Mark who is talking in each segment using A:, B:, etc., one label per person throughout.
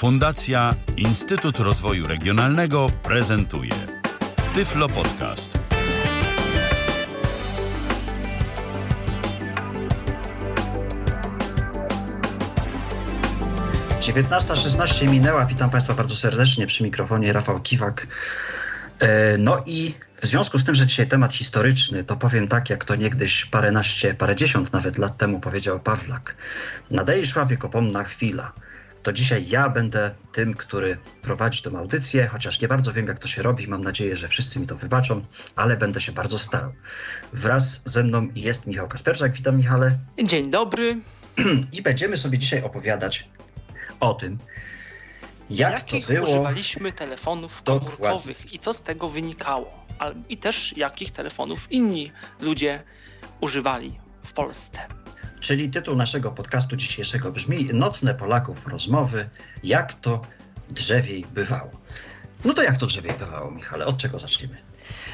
A: Fundacja Instytut Rozwoju Regionalnego prezentuje Tyflo Podcast.
B: Dziewiętnasta szesnaście minęła. Witam Państwa bardzo serdecznie przy mikrofonie Rafał Kiwak. E, no i w związku z tym, że dzisiaj temat historyczny, to powiem tak, jak to niegdyś paręnaście, parędziesiąt nawet lat temu powiedział Pawlak. Nadejszła wiekopomna chwila. To dzisiaj ja będę tym, który prowadzi tę audycję, chociaż nie bardzo wiem, jak to się robi. Mam nadzieję, że wszyscy mi to wybaczą, ale będę się bardzo starał. Wraz ze mną jest Michał Kasperczak. Witam, Michale.
C: Dzień dobry.
B: I będziemy sobie dzisiaj opowiadać o tym, jak
C: Jakich
B: to było.
C: używaliśmy telefonów
B: Dokładnie.
C: komórkowych i co z tego wynikało? I też jakich telefonów inni ludzie używali w Polsce.
B: Czyli tytuł naszego podcastu dzisiejszego brzmi Nocne Polaków rozmowy, jak to drzewiej bywało. No to jak to drzewiej bywało, Michale? Od czego zaczniemy?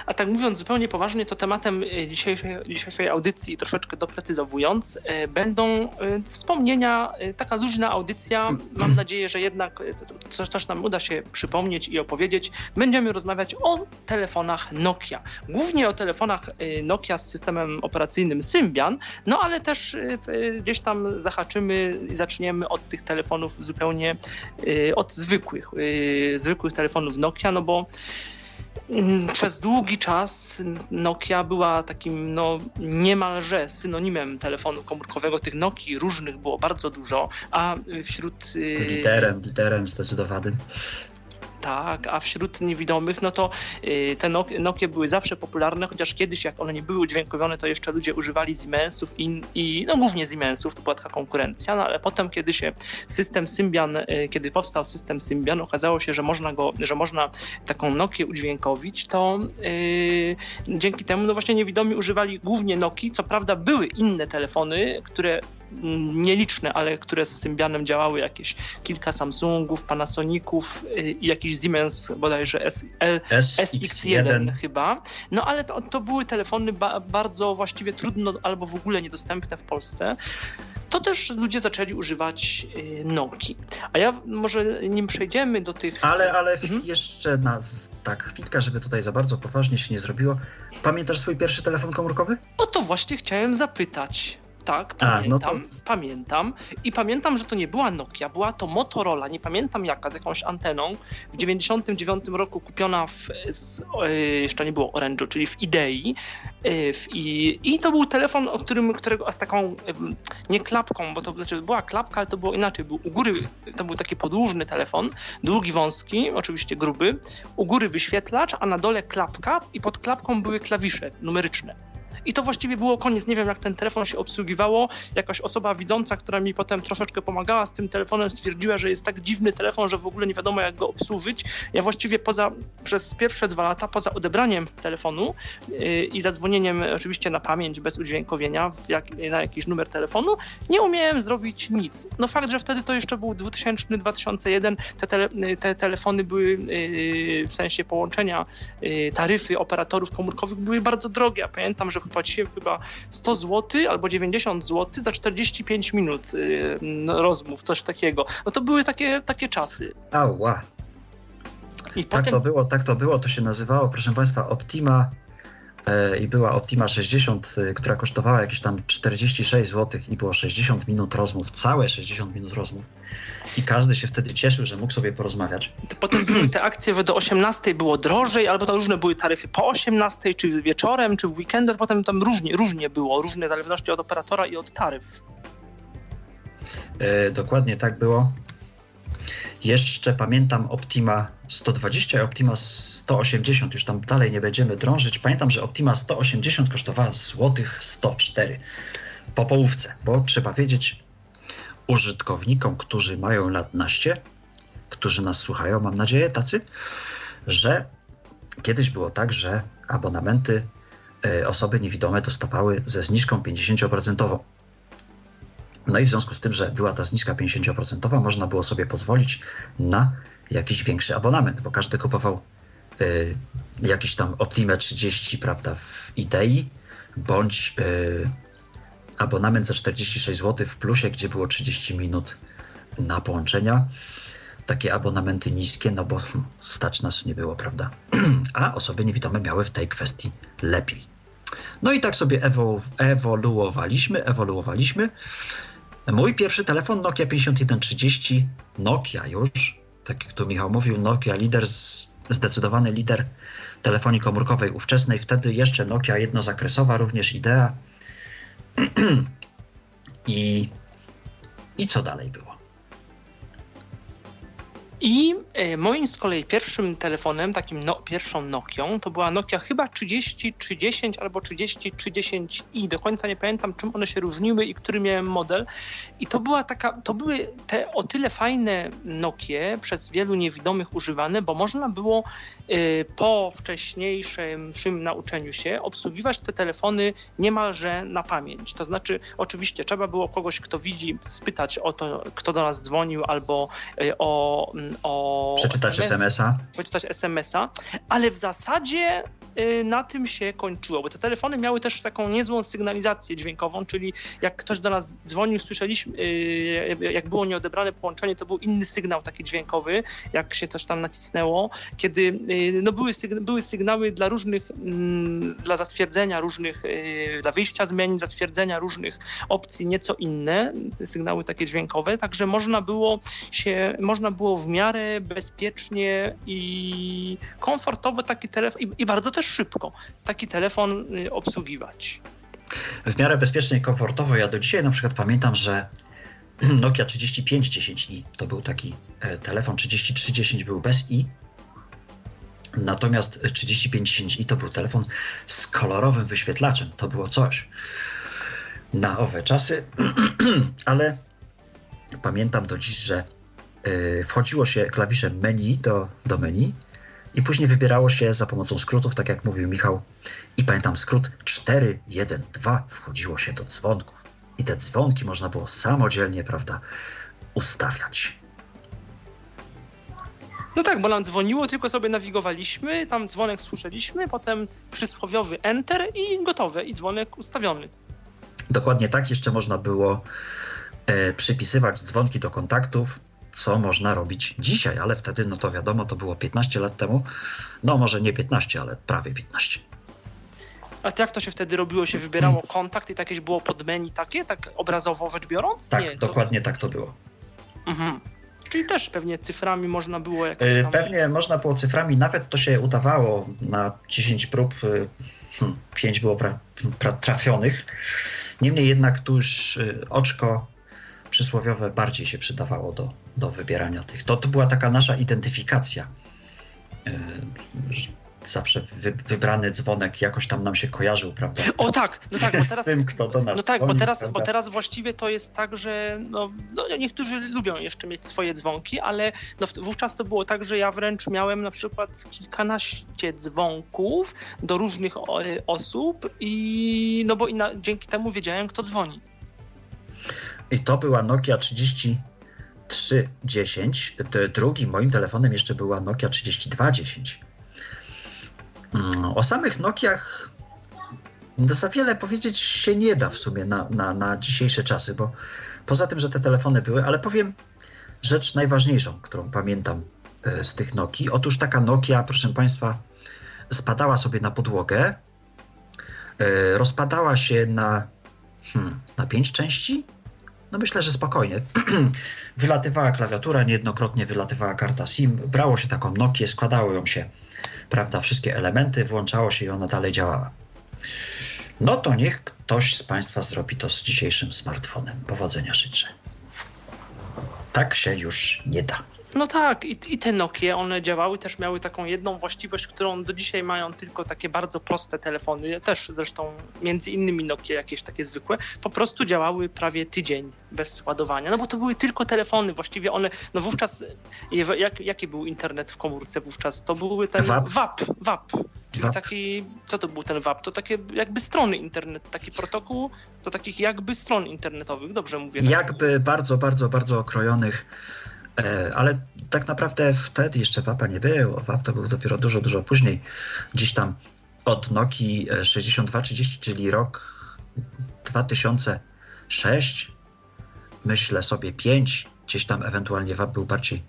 C: A tak mówiąc zupełnie poważnie, to tematem e, dzisiejszej, dzisiejszej audycji, troszeczkę doprecyzowując, e, będą e, wspomnienia, taka luźna audycja. Mam nadzieję, że jednak coś też nam uda się przypomnieć i opowiedzieć. Będziemy rozmawiać o telefonach Nokia. Głównie o telefonach Nokia z systemem operacyjnym Symbian, no ale też gdzieś tam zahaczymy i zaczniemy od tych telefonów zupełnie od zwykłych, zwykłych telefonów Nokia, no bo Przez długi czas Nokia była takim no, niemalże synonimem telefonu komórkowego. Tych Nokii różnych było bardzo dużo, a wśród. y,
B: Liderem, liderem zdecydowanym.
C: Tak, a wśród niewidomych, no to y, te Nok- Nokie były zawsze popularne, chociaż kiedyś, jak one nie były udźwiękowione, to jeszcze ludzie używali Siemensów i, i no głównie Siemensów, to była taka konkurencja, no ale potem, kiedy się system Symbian, y, kiedy powstał system Symbian, okazało się, że można go, że można taką Nokię udźwiękowić, to y, dzięki temu, no właśnie niewidomi używali głównie Nokii, co prawda były inne telefony, które nieliczne, ale które z Symbianem działały, jakieś kilka Samsungów, Panasoniców y, i jakiś Siemens bodajże SL, SX1 chyba. No ale to, to były telefony ba bardzo właściwie trudno albo w ogóle niedostępne w Polsce. To też ludzie zaczęli używać y, Nokii. A ja może nim przejdziemy do tych...
B: Ale, ale
C: Mhm.
B: jeszcze nas tak chwilkę, żeby tutaj za bardzo poważnie się nie zrobiło. Pamiętasz swój pierwszy telefon komórkowy?
C: O to właśnie chciałem zapytać. Tak,
B: A,
C: pamiętam,
B: no to-
C: pamiętam. I pamiętam, że to nie była Nokia, była to Motorola, nie pamiętam jaka, z jakąś anteną. W 99 roku kupiona w, z, e, jeszcze nie było Orange'u, czyli w Idei. E, w, i, I to był telefon, o którym, którego, a z taką, nie klapką, bo to znaczy była klapka, ale to było inaczej. Był u góry, to był taki podłużny telefon, długi, wąski, oczywiście gruby. U góry wyświetlacz, a na dole klapka i pod klapką były klawisze numeryczne. I to właściwie było koniec. Nie wiem, jak ten telefon się obsługiwało. Jakaś osoba widząca, która mi potem troszeczkę pomagała z tym telefonem, stwierdziła, że jest tak dziwny telefon, że w ogóle nie wiadomo, jak go obsłużyć. Ja właściwie poza, przez pierwsze dwa lata, poza odebraniem telefonu yy, i zadzwonieniem oczywiście na pamięć bez udźwiękowienia jak, na jakiś numer telefonu, nie umiałem zrobić nic. No fakt, że wtedy to jeszcze był 2000-2001, te, tele, te telefony były yy, w sensie połączenia y, taryfy operatorów komórkowych były bardzo drogie. Ja pamiętam, że płaciłem chyba 100 zł albo 90 zł za 45 minut y, rozmów, coś takiego. No to były takie, takie czasy.
B: Ała.
C: I
B: Tak
C: potem
B: to było, tak to było. To się nazywało, proszę Państwa, Optima i była Optima 60, e, która kosztowała jakieś tam 46 zł i było 60 minut rozmów, całe 60 minut rozmów. I każdy się wtedy cieszył, że mógł sobie porozmawiać.
C: to potem były te akcje, że do 18 było drożej, albo to różne były taryfy po 18, czy wieczorem, czy w weekendy, potem tam różnie, różnie było, różne zależności od operatora i od taryf.
B: E, dokładnie tak było. Jeszcze pamiętam Optima 120 i Optima 180, już tam dalej nie będziemy drążyć. Pamiętam, że Optima 180 kosztowała złotych 104 po połówce, bo trzeba wiedzieć użytkownikom, którzy mają lat naście, którzy nas słuchają, mam nadzieję, tacy, że kiedyś było tak, że abonamenty e, osoby niewidome dostawały ze zniżką 50%. No i w związku z tym, że była ta zniżka 50%, można było sobie pozwolić na jakiś większy abonament, bo każdy kupował y, jakiś tam Optimę 30, prawda, w idei, bądź y, abonament za 46 zł w plusie, gdzie było 30 minut na połączenia. takie abonamenty niskie, no bo stać nas nie było, prawda? A osoby niewidome miały w tej kwestii lepiej. No i tak sobie ewolu ewoluowaliśmy, ewoluowaliśmy. Mój pierwszy telefon Nokia 5130, Nokia już, tak jak tu Michał mówił, Nokia lider, zdecydowany lider telefonii komórkowej ówczesnej, wtedy jeszcze Nokia jednozakresowa, również Idea. I, I co dalej było?
C: I e, moim z kolei pierwszym telefonem, takim no, pierwszą Nokią, to była Nokia chyba 3030 albo 3030i. Do końca nie pamiętam, czym one się różniły i który miałem model. I to była taka, to były te o tyle fajne Nokie przez wielu niewidomych używane, bo można było po wcześniejszym nauczeniu się obsługiwać te telefony niemalże na pamięć. To znaczy, oczywiście trzeba było kogoś, kto widzi, spytać o to, kto do nas dzwonił albo y, o o.
B: Przeczytać SMS-a.
C: Przeczytać SMS-a, ale w zasadzie y, na tym się kończyło, bo te telefony miały też taką niezłą sygnalizację dźwiękową, czyli jak ktoś do nas dzwonił, słyszeliśmy, y, jak było nieodebrane połączenie, to był inny sygnał taki dźwiękowy, jak się też tam nacisnęło, kiedy y, no były, były sygnały dla różnych, mm, dla zatwierdzenia różnych, dla wyjścia zmian, zatwierdzenia różnych opcji nieco inne, sygnały takie dźwiękowe, także można było się, można było w miarę bezpiecznie i komfortowo taki telefon i, i bardzo też szybko taki telefon y, obsługiwać.
B: W miarę bezpiecznie i komfortowo. Ja do dzisiaj na przykład pamiętam, że Nokia 3510i to był taki e, telefon, 3310 był bez i. Natomiast 3510i to był telefon z kolorowym wyświetlaczem. To było coś na owe czasy, ale pamiętam do dziś, że Y, wchodziło się klawiszem menu do, do menu i później wybierało się za pomocą skrótów, tak jak mówił Michał. I pamiętam skrót 412 wchodziło się do dzwonków. I te dzwonki można było samodzielnie, prawda, ustawiać.
C: No tak, bo nam dzwoniło, tylko sobie nawigowaliśmy, tam dzwonek słyszeliśmy, potem przysłowiowy enter i gotowe, i dzwonek ustawiony.
B: Dokładnie tak, jeszcze można było e, przypisywać dzwonki do kontaktów, co można robić dzisiaj, ale wtedy, no to wiadomo, to było 15 lat temu. No może nie 15, ale prawie 15.
C: A jak to się wtedy robiło? Się wybierało kontakt i jakieś było podmenu takie, tak obrazowo rzecz biorąc?
B: Tak, nie, dokładnie to... tak to było.
C: Mhm. Czyli też pewnie cyframi można było jakieś
B: tam... Pewnie można było cyframi, nawet to się udawało na 10 prób, 5 y, hmm, było pra, pra, trafionych. Niemniej jednak tu już y, oczko przysłowiowe bardziej się przydawało do, do wybierania tych. To, to była taka nasza identyfikacja. Zawsze wy, wybrany dzwonek jakoś tam nam się kojarzył, prawda?
C: O tak, no tak, bo
B: teraz, z tym, kto do nas
C: No tak,
B: dzwoni,
C: bo, teraz, bo teraz właściwie to jest tak, że no, no, niektórzy lubią jeszcze mieć swoje dzwonki, ale no, wówczas to było tak, że ja wręcz miałem na przykład kilkanaście dzwonków do różnych osób i no bo i na, dzięki temu wiedziałem, kto dzwoni.
B: I to była Nokia 3310. Drugim moim telefonem jeszcze była Nokia 3210. Mm, o samych Nokiach za wiele powiedzieć się nie da w sumie na, na, na dzisiejsze czasy, bo poza tym, że te telefony były, ale powiem rzecz najważniejszą, którą pamiętam e, z tych Nokii. Otóż taka Nokia, proszę Państwa, spadała sobie na podłogę, e, rozpadała się na, hmm, na pięć części, no myślę, że spokojnie. Wylatywała klawiatura, niejednokrotnie wylatywała karta SIM, brało się taką Nokię, składało ją się, prawda, wszystkie elementy, włączało się i ona dalej działała. No to niech ktoś z Państwa zrobi to z dzisiejszym smartfonem. Powodzenia życzę. Tak się już nie da.
C: No tak, i, i te Nokie, one działały, też miały taką jedną właściwość, którą do dzisiaj mają tylko takie bardzo proste telefony, też zresztą między innymi Nokie jakieś takie zwykłe, po prostu działały prawie tydzień bez ładowania, no bo to były tylko telefony, właściwie one, no wówczas, jak, jaki był internet w komórce wówczas? To były ten WAP, WAP, WAP czyli WAP. taki, co to był ten WAP? To takie jakby strony internet, taki protokół do takich jakby stron internetowych, dobrze mówię?
B: Jakby bardzo, bardzo, bardzo okrojonych ale tak naprawdę wtedy jeszcze WAPa nie było. WAP to był dopiero dużo, dużo później. Gdzieś tam od Nokii 6230, czyli rok 2006, myślę sobie 5, gdzieś tam ewentualnie WAP był bardziej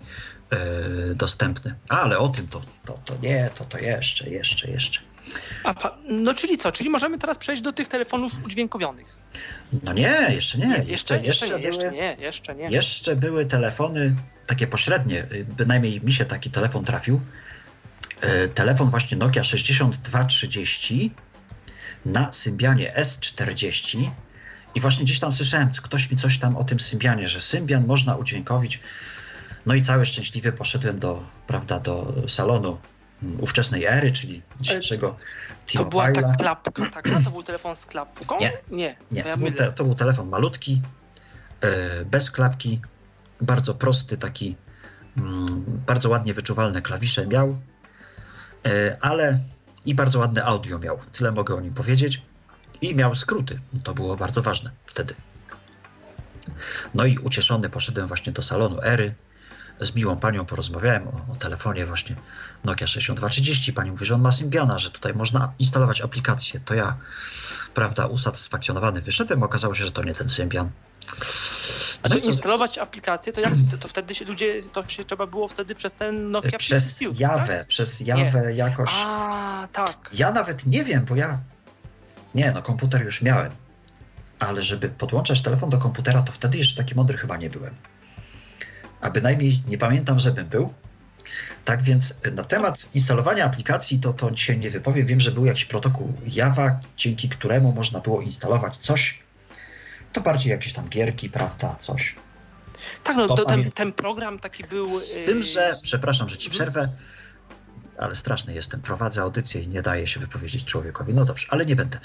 B: e, dostępny. Ale o tym to, to, to nie, to to jeszcze, jeszcze, jeszcze.
C: Pa, no czyli co? Czyli możemy teraz przejść do tych telefonów udźwiękowionych.
B: No nie, jeszcze nie.
C: nie jeszcze, jeszcze, jeszcze, nie, jeszcze
B: były,
C: nie, jeszcze nie.
B: Jeszcze były telefony takie pośrednie, y, bynajmniej mi się taki telefon trafił. E, telefon właśnie Nokia 6230 na Symbianie S40 i właśnie gdzieś tam słyszałem, ktoś mi coś tam o tym Symbianie, że Symbian można udźwiękowić. No i cały szczęśliwy poszedłem do, prawda, do salonu ówczesnej ery, czyli dzisiejszego
C: To była ta klapka, tak? To był telefon z klapką?
B: Nie.
C: Nie,
B: Nie,
C: to, ja
B: był te, to był telefon malutki, e, bez klapki, bardzo prosty, taki mm, bardzo ładnie wyczuwalne klawisze miał, e, ale i bardzo ładne audio miał. Tyle mogę o nim powiedzieć. I miał skróty. To było bardzo ważne wtedy. No i ucieszony poszedłem właśnie do salonu Ery. Z miłą panią porozmawiałem o, o telefonie właśnie Nokia 6230. Pani mówi, że on ma Symbiana, że tutaj można instalować aplikację. To ja, prawda, usatysfakcjonowany wyszedłem. Okazało się, że to nie ten Symbian.
C: A to instalować aplikację, to jak to, wtedy się ludzie, to się trzeba było wtedy przez ten Nokia
B: Przez
C: Plus,
B: Jawę,
C: tak?
B: przez Jawę jakoś.
C: A, tak.
B: Ja nawet nie wiem, bo ja. Nie, no komputer już miałem. Ale żeby podłączać telefon do komputera, to wtedy jeszcze taki mądry chyba nie byłem. A bynajmniej nie pamiętam, żebym był. Tak więc na temat instalowania aplikacji to, to dzisiaj nie wypowiem. Wiem, że był jakiś protokół Java, dzięki któremu można było instalować coś. To bardziej jakieś tam gierki, prawda, coś.
C: Tak, no
B: To
C: to ten, ten program taki był.
B: Z
C: yy,
B: tym, że, przepraszam, że ci
C: Mhm.
B: przerwę, ale straszny jestem. Prowadzę audycję i nie daje się wypowiedzieć człowiekowi. No dobrze, ale nie będę.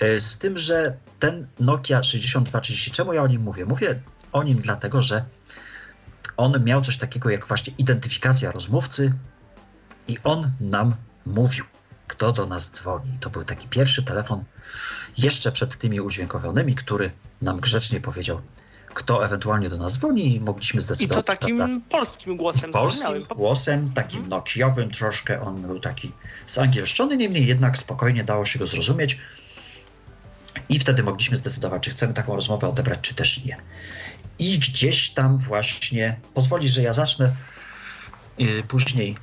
B: E, Z tym, że ten Nokia 6230, czemu ja o nim mówię? Mówię o nim dlatego, że on miał coś takiego jak właśnie identyfikacja rozmówcy i on nam mówił, kto do nas dzwoni. To był taki pierwszy telefon jeszcze przed tymi udźwiękowionymi, który nam grzecznie powiedział, kto ewentualnie do nas dzwoni i mogliśmy
C: I
B: zdecydować.
C: to takim
B: prawda?
C: polskim głosem
B: polskim głosem, takim
C: Mhm.
B: nokiowym troszkę, on był taki zangielszczony, niemniej jednak spokojnie dało się go zrozumieć i wtedy mogliśmy zdecydować, czy chcemy taką rozmowę odebrać, czy też nie. I gdzieś tam właśnie, pozwoli, że ja zacznę yy, później,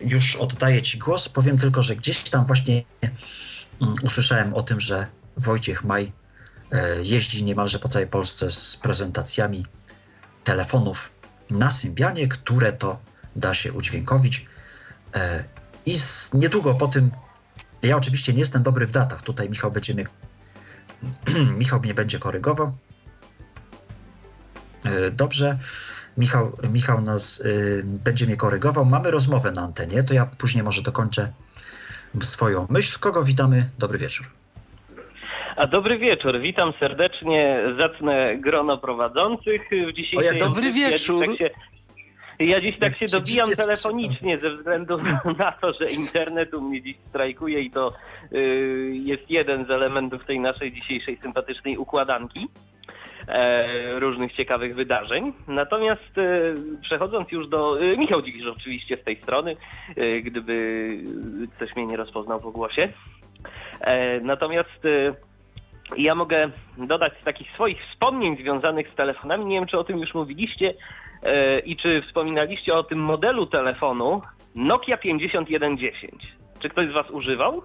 B: już oddaję Ci głos, powiem tylko, że gdzieś tam właśnie mm, usłyszałem o tym, że Wojciech Maj e, jeździ niemalże po całej Polsce z prezentacjami telefonów na Symbianie, które to da się udźwiękowić. E, I niedługo po tym, ja oczywiście nie jestem dobry w datach, tutaj Michał będzie mnie, Michał mnie będzie korygował. E, Dobrze, Michał, Michał nas y, będzie mnie korygował. Mamy rozmowę na antenie, to ja później może dokończę swoją myśl. Kogo witamy? Dobry wieczór.
D: A dobry wieczór, witam serdecznie zacne grono prowadzących w
B: jak
C: dobry wieczór.
D: Ja dziś tak się, ja dziś tak się dobijam telefonicznie ze względu na to, że internet u mnie dziś strajkuje i to y, jest jeden z elementów tej naszej dzisiejszej sympatycznej układanki różnych ciekawych wydarzeń. Natomiast e, przechodząc już do... E, Michał Dziwisz oczywiście z tej strony, e, gdyby ktoś mnie nie rozpoznał po głosie. E, natomiast e, ja mogę dodać z takich swoich wspomnień związanych z telefonami. Nie wiem, czy o tym już mówiliście e, i czy wspominaliście o tym modelu telefonu Nokia 5110. Czy ktoś z Was używał?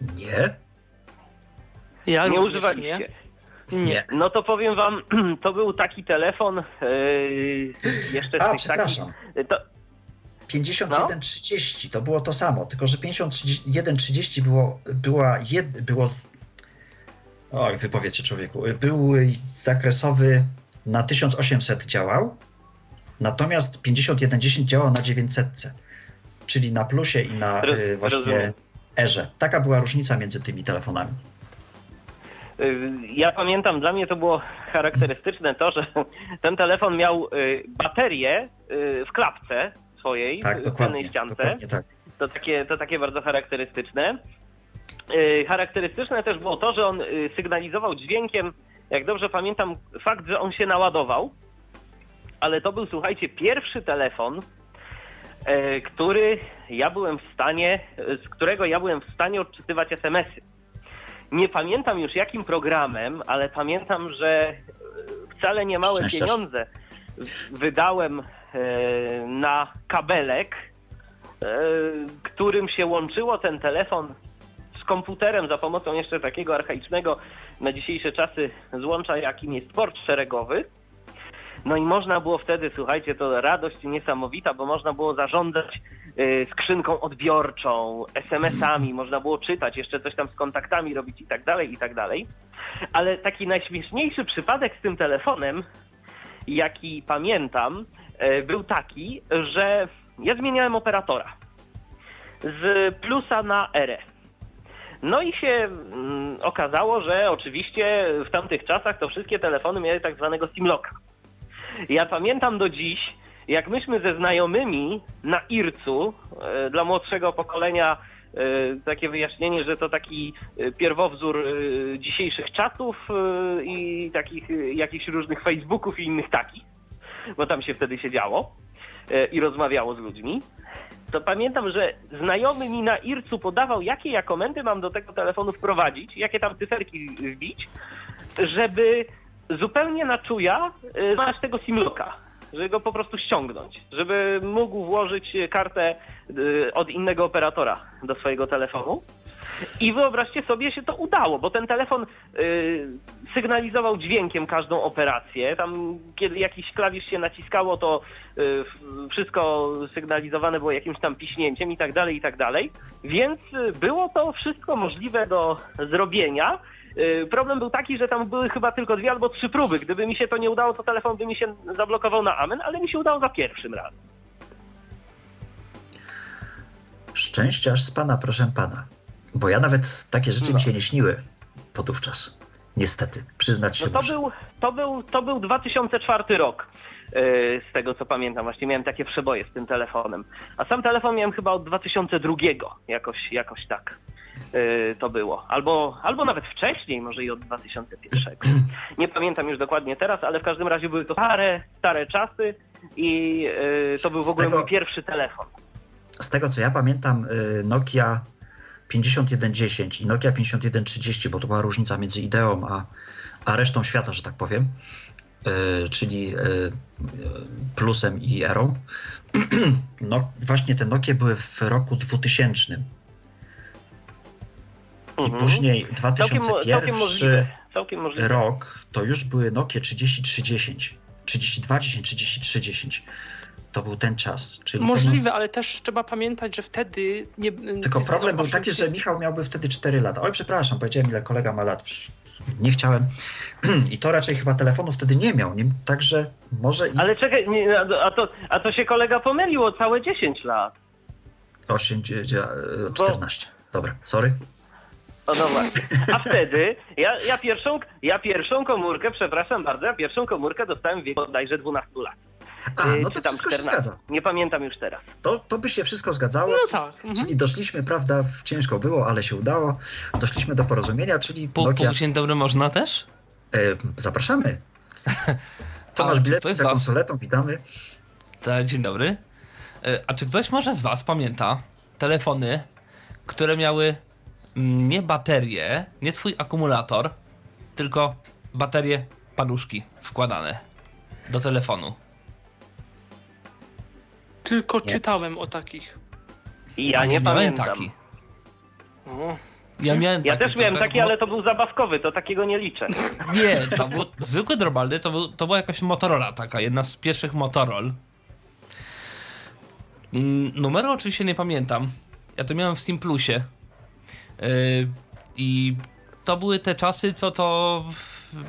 B: Nie?
C: Ja
D: nie używaliście.
C: nie. Nie.
D: No to powiem Wam, to był taki telefon e, jeszcze z
B: A, przepraszam.
D: takich... To,
B: 51-30 to było to samo, tylko że 51-30 było, była jed, było z... Oj, wypowiecie człowieku. Był zakresowy na 1800 działał, natomiast 51-10 działał na 900, czyli na plusie i na
D: Roz-
B: y, właśnie
D: rozumiem.
B: erze. Taka była różnica między tymi telefonami.
D: Y, Ja pamiętam, dla mnie to było charakterystyczne to, że ten telefon miał y, baterię y, w klapce swojej,
B: Tak,
D: w
B: dokładnie.
D: ściance.
B: tak.
D: To takie, to takie bardzo charakterystyczne. Charakterystyczne też było to, że on sygnalizował dźwiękiem, jak dobrze pamiętam, fakt, że on się naładował, ale to był, słuchajcie, pierwszy telefon, e, który ja byłem w stanie, z którego ja byłem w stanie odczytywać SMS-y. Nie pamiętam już jakim programem, ale pamiętam, że e, wcale nie małe pieniądze wydałem e, na kabelek, e, którym się łączyło ten telefon z komputerem za pomocą jeszcze takiego archaicznego na dzisiejsze czasy złącza, jakim jest port szeregowy. No i można było wtedy, słuchajcie, to radość niesamowita, bo można było zarządzać y, skrzynką odbiorczą, SMS-ami, można było czytać, jeszcze coś tam z kontaktami robić i tak dalej, i tak dalej. Ale taki najśmieszniejszy przypadek z tym telefonem, jaki pamiętam, y, był taki, że ja zmieniałem operatora z plusa na R. No i się mm, okazało, że oczywiście w tamtych czasach to wszystkie telefony miały tak zwanego simlocka. Ja pamiętam do dziś, jak myśmy ze znajomymi na Ircu, e, dla młodszego pokolenia e, takie wyjaśnienie, że to taki e, pierwowzór dzisiejszych czasów i takich jakichś różnych Facebooków i innych takich, bo tam się wtedy siedziało i rozmawiało z ludźmi to pamiętam, że znajomy mi na Ircu podawał, jakie ja komendy mam do tego telefonu wprowadzić, jakie tam cyferki wbić, żeby zupełnie na czuja y, znaleźć tego simloka, żeby go po prostu ściągnąć, żeby mógł włożyć kartę y, od innego operatora do swojego telefonu. I wyobraźcie sobie, się to udało, bo ten telefon y, sygnalizował dźwiękiem każdą operację. Tam, kiedy jakiś klawisz się naciskało, to wszystko sygnalizowane było jakimś tam piśnięciem i tak dalej, i tak dalej. Więc było to wszystko możliwe do zrobienia. Y, problem był taki, że tam były chyba tylko dwie albo trzy próby. Gdyby mi się to nie udało, to telefon by mi się zablokował na amen, ale mi się udało za pierwszym razem.
B: Szczęściarz z pana, proszę pana. Bo ja nawet takie rzeczy no. mi się nie śniły podówczas. Niestety, przyznać się
D: no to muszę. Był, to, był, to był 2004 rok. Yy, z tego co pamiętam, właśnie miałem takie przeboje z tym telefonem. A sam telefon miałem chyba od 2002, jakoś, jakoś tak to było. Albo, albo nawet wcześniej, może i od 2001. Nie pamiętam już dokładnie teraz, ale w każdym razie były to stare, stare czasy i yy, to był w ogóle tego, mój pierwszy telefon.
B: Z tego co ja pamiętam, Nokia 5110 i Nokia 5130, bo to była różnica między ideą a, a resztą świata, że tak powiem, czyli plusem i erą. no właśnie te Nokie były w roku 2000. I mhm. później 2001 całkiem, całkiem rok to już były Nokie 3310, 3210, 3310 to był ten czas.
C: Czyli Możliwe, ale też trzeba pamiętać, że wtedy nie.
B: Tylko problem był taki, że Michał miałby wtedy 4 lata. Oj, przepraszam, powiedziałem, ile kolega ma lat. Nie chciałem. I to raczej chyba telefonu wtedy nie miał. Nie, także może. I...
D: Ale czekaj, nie, a, to, a to się kolega pomyliło całe 10 lat.
B: 8, 14. Bo... Dobra, sorry.
D: O no właśnie. A wtedy ja, ja, pierwszą, ja pierwszą komórkę, przepraszam bardzo, ja pierwszą komórkę dostałem w wieku bodajże 12 lat.
B: A, no to wszystko 14. się zgadza.
D: Nie pamiętam już teraz.
B: To, to by się wszystko zgadzało. No tak. Mhm. Czyli doszliśmy, prawda, ciężko było, ale się udało. Doszliśmy do porozumienia, czyli
E: Pół, Nokia... Pół dzień dobry można też?
B: E, zapraszamy. Tomasz Bilecki za konsoletą, witamy.
E: Tak, dzień dobry. E, a czy ktoś może z was pamięta telefony, które miały nie baterię, nie swój akumulator, tylko baterie paluszki wkładane do telefonu?
C: Tylko nie. czytałem o takich.
D: Ja nie, nie pamiętam. Taki.
E: O. Ja, miałem
D: ja taki, też miałem taki, ale to był zabawkowy, to takiego nie liczę.
E: Nie, to był zwykły drobalny, to, był, to była jakaś Motorola taka, jedna z pierwszych Motorol. Mm, numeru oczywiście nie pamiętam. Ja to miałem w Simplusie. Yy, I to były te czasy, co to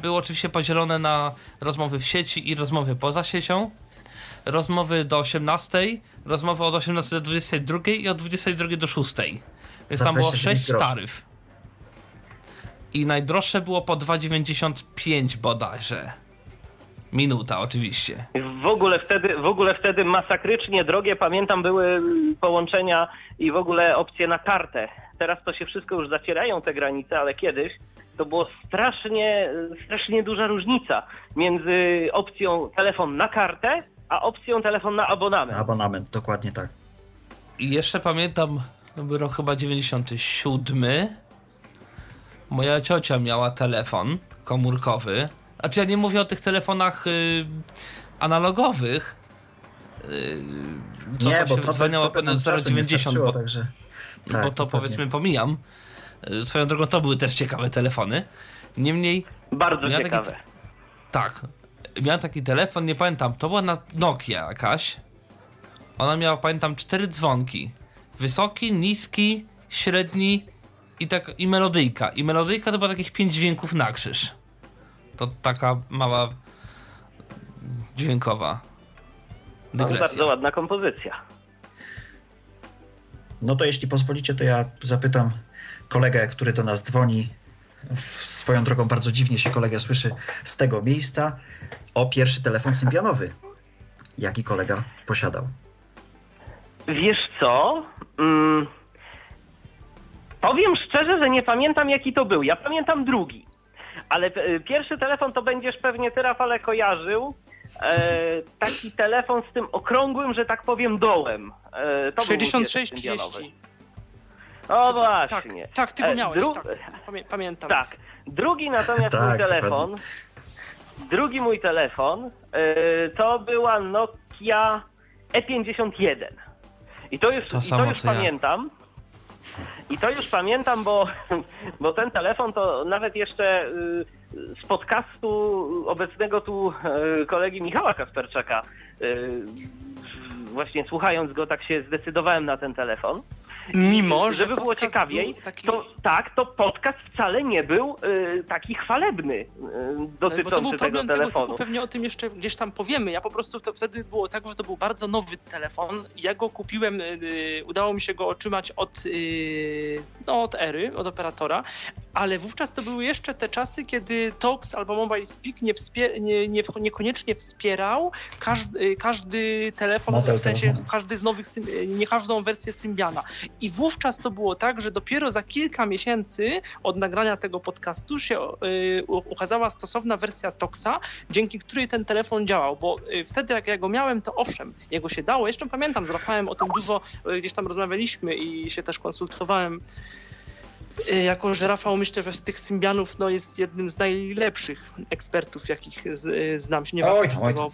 E: było oczywiście podzielone na rozmowy w sieci i rozmowy poza siecią rozmowy do 18, rozmowy od 18 do 22 i od 22 do 6. Więc tam było 6 taryf. I najdroższe było po 2,95 bodajże. Minuta oczywiście.
D: W ogóle wtedy, w ogóle wtedy masakrycznie drogie, pamiętam, były połączenia i w ogóle opcje na kartę. Teraz to się wszystko już zacierają te granice, ale kiedyś to było strasznie, strasznie duża różnica między opcją telefon na kartę, a opcją telefon na abonament.
B: Abonament, dokładnie tak.
E: I jeszcze pamiętam, był rok chyba 97. Moja ciocia miała telefon komórkowy, Znaczy ja nie mówię o tych telefonach y, analogowych. Y, co
B: nie, bo
E: się
B: nie
E: 090,
B: starczyło,
E: bo,
B: także...
E: bo
B: tak,
E: to
B: dokładnie.
E: powiedzmy pomijam. Y, Swoją drogą to były też ciekawe telefony. Niemniej,
D: Bardzo
E: Ja taki-
D: ciekawe.
E: tak, miałem taki telefon, nie pamiętam, to była na Nokia jakaś. Ona miała, pamiętam, cztery dzwonki. Wysoki, niski, średni i tak i melodyjka. I melodyjka to było takich pięć dźwięków na krzyż. To taka mała dźwiękowa
D: No,
E: dygresja.
D: bardzo ładna kompozycja.
B: No to jeśli pozwolicie, to ja zapytam kolegę, który do nas dzwoni. Swoją drogą bardzo dziwnie się kolega słyszy z tego miejsca o pierwszy telefon symbianowy. Jaki kolega posiadał?
D: Wiesz co? Mm, powiem szczerze, że nie pamiętam jaki to był. Ja pamiętam drugi. Ale e, pierwszy telefon to będziesz pewnie ty, Rafale, kojarzył. E, taki telefon z tym okrągłym, że tak powiem, dołem. E, to był mój pierwszy
C: 66
D: symbianowy.
C: 30.
D: O
C: Tak,
D: właśnie.
C: tak, ty go
D: E,
C: miałeś,
D: dru-
C: tak. Pamię pamiętam.
D: Tak. Drugi natomiast
B: Tak,
D: mój telefon, drugi mój telefon y, to była Nokia E51. I to już,
E: To
D: i
E: samo,
D: to już
E: co ja.
D: pamiętam. I to już pamiętam, bo, bo ten telefon to nawet jeszcze y, z podcastu obecnego tu y, kolegi Michała Kasperczaka, y, właśnie słuchając go, tak się zdecydowałem na ten telefon.
C: Mimo, że
D: żeby było ciekawiej,
C: taki...
D: to tak, to podcast wcale nie był y, taki chwalebny y,
C: No,
D: dotyczący
C: bo to był
D: tego
C: problem tego
D: telefonu.
C: typu, pewnie o tym jeszcze gdzieś tam powiemy. Ja po prostu to wtedy było tak, że to był bardzo nowy telefon. Ja go kupiłem, y, udało mi się go otrzymać od, y, no, od Ery, od operatora, ale wówczas to były jeszcze te czasy, kiedy Tox albo Mobile Speak nie wspier- nie, nie, niekoniecznie wspierał każdy, każdy telefon,
B: Model
C: w sensie
B: telefonu.
C: każdy z nowych, y, nie każdą wersję Symbiana. I wówczas to było tak, że dopiero za kilka miesięcy od nagrania tego podcastu się y, ukazała stosowna wersja Toxa, dzięki której ten telefon działał, bo y, wtedy jak ja go miałem, to owszem, jego się dało. Jeszcze pamiętam, z Rafałem o tym dużo y, gdzieś tam rozmawialiśmy i się też konsultowałem. Y, Jako, że Rafał myślę, że z tych Symbianów no, jest jednym z najlepszych ekspertów, jakich z, znam się. Nie
B: Oj
C: waham się tego,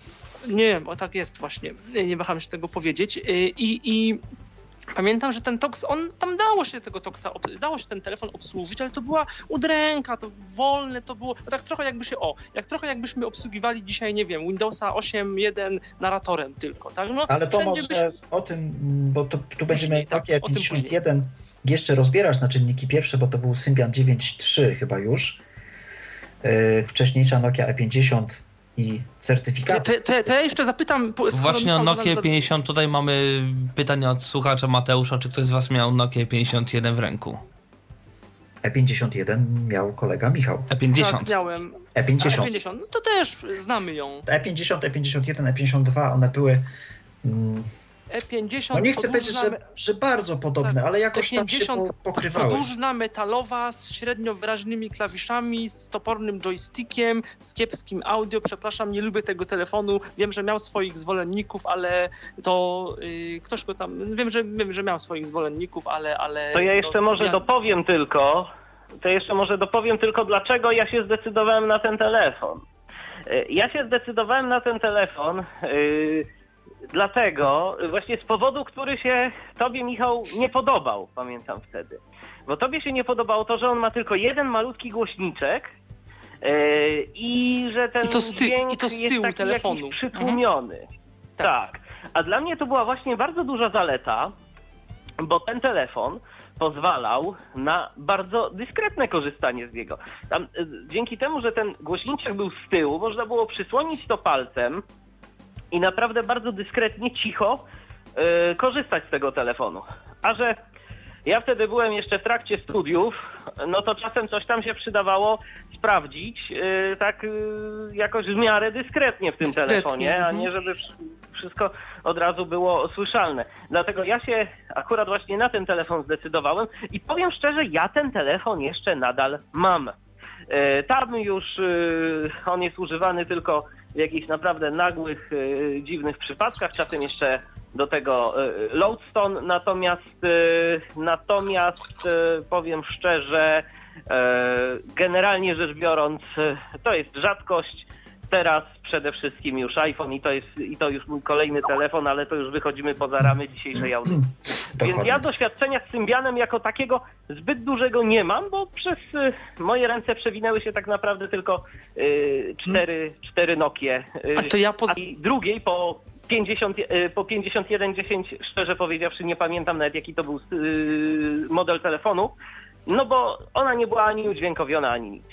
C: nie, o tak jest właśnie. Nie waham się tego powiedzieć. I, i Pamiętam, że ten toks, on tam dało się tego toksa, dało się ten telefon obsłużyć, ale to była udręka, to wolne, to było tak trochę jakby się, o, jak trochę jakbyśmy obsługiwali dzisiaj, nie wiem, Windowsa 8.1 narratorem tylko, tak? No,
B: Ale to może o tym, bo to, tu będziemy
C: tak,
B: Nokia
C: o tym
B: 51 jeszcze rozbierać na czynniki pierwsze, bo to był Symbian 9.3 chyba już. Yy, wcześniejsza Nokia E50 i
C: To,
B: certyfikat.
C: to, to, to ja jeszcze zapytam...
E: Właśnie o Nokia
C: nas-
E: 50 tutaj mamy pytanie od słuchacza Mateusza, czy ktoś z was miał Nokia 51 w ręku?
B: E51 miał kolega Michał.
E: E50.
C: Tak, miałem.
B: E50.
C: A, 50, no to też znamy ją.
B: E50, E51, E52, one były. Mm,
C: E50
B: no nie chcę powiedzieć, że, że bardzo podobne,
C: Tak,
B: ale jakoś tam się po,
C: E50
B: pokrywały.
C: Podłużna, metalowa, z średnio wyraźnymi klawiszami, z topornym joystickiem, z kiepskim audio. Przepraszam, nie lubię tego telefonu. Wiem, że miał swoich zwolenników, ale to y, ktoś go tam. Wiem, że wiem, że miał swoich zwolenników, ale. ale
D: To ja jeszcze
C: no,
D: może
C: ja-
D: dopowiem tylko, to jeszcze może dopowiem tylko, dlaczego ja się zdecydowałem na ten telefon. Y, Ja się zdecydowałem na ten telefon yy, dlatego, właśnie z powodu, który się tobie, Michał, nie podobał, pamiętam wtedy. Bo tobie się nie podobało to, że on ma tylko jeden malutki głośniczek yy, i że ten
C: I to z ty-
D: dźwięk
C: i to z
D: jest
C: tyłu
D: taki
C: telefonu.
D: jakiś przytłumiony.
C: Tak.
D: tak. A dla mnie to była właśnie bardzo duża zaleta, bo ten telefon pozwalał na bardzo dyskretne korzystanie z niego. Tam, y, dzięki temu, że ten głośniczek był z tyłu, można było przysłonić to palcem i naprawdę bardzo dyskretnie, cicho y, korzystać z tego telefonu. A że ja wtedy byłem jeszcze w trakcie studiów, no to czasem coś tam się przydawało sprawdzić, y, tak y, jakoś w miarę dyskretnie w tym
C: Dyskretnie,
D: telefonie, a
C: mhm.
D: nie żeby wsz- wszystko od razu było słyszalne. Dlatego ja się akurat właśnie na ten telefon zdecydowałem i powiem szczerze, ja ten telefon jeszcze nadal mam. E, Tam już e, on jest używany tylko jakichś naprawdę nagłych, e, dziwnych przypadkach, czasem jeszcze do tego e, Lodestone, natomiast, e, natomiast powiem szczerze, Generalnie rzecz biorąc, to jest rzadkość. Teraz przede wszystkim już iPhone i to jest i to już mój kolejny telefon, ale to już wychodzimy poza ramy dzisiejszej audycji. Więc ja doświadczenia z Symbianem jako takiego zbyt dużego nie mam, bo przez y, moje ręce przewinęły się tak naprawdę tylko y, cztery, cztery Nokie. Y,
C: A to ja poz...
D: a drugiej po 50, y, po 5110 szczerze powiedziawszy nie pamiętam nawet jaki to był model telefonu, no bo ona nie była ani udźwiękowiona, ani nic.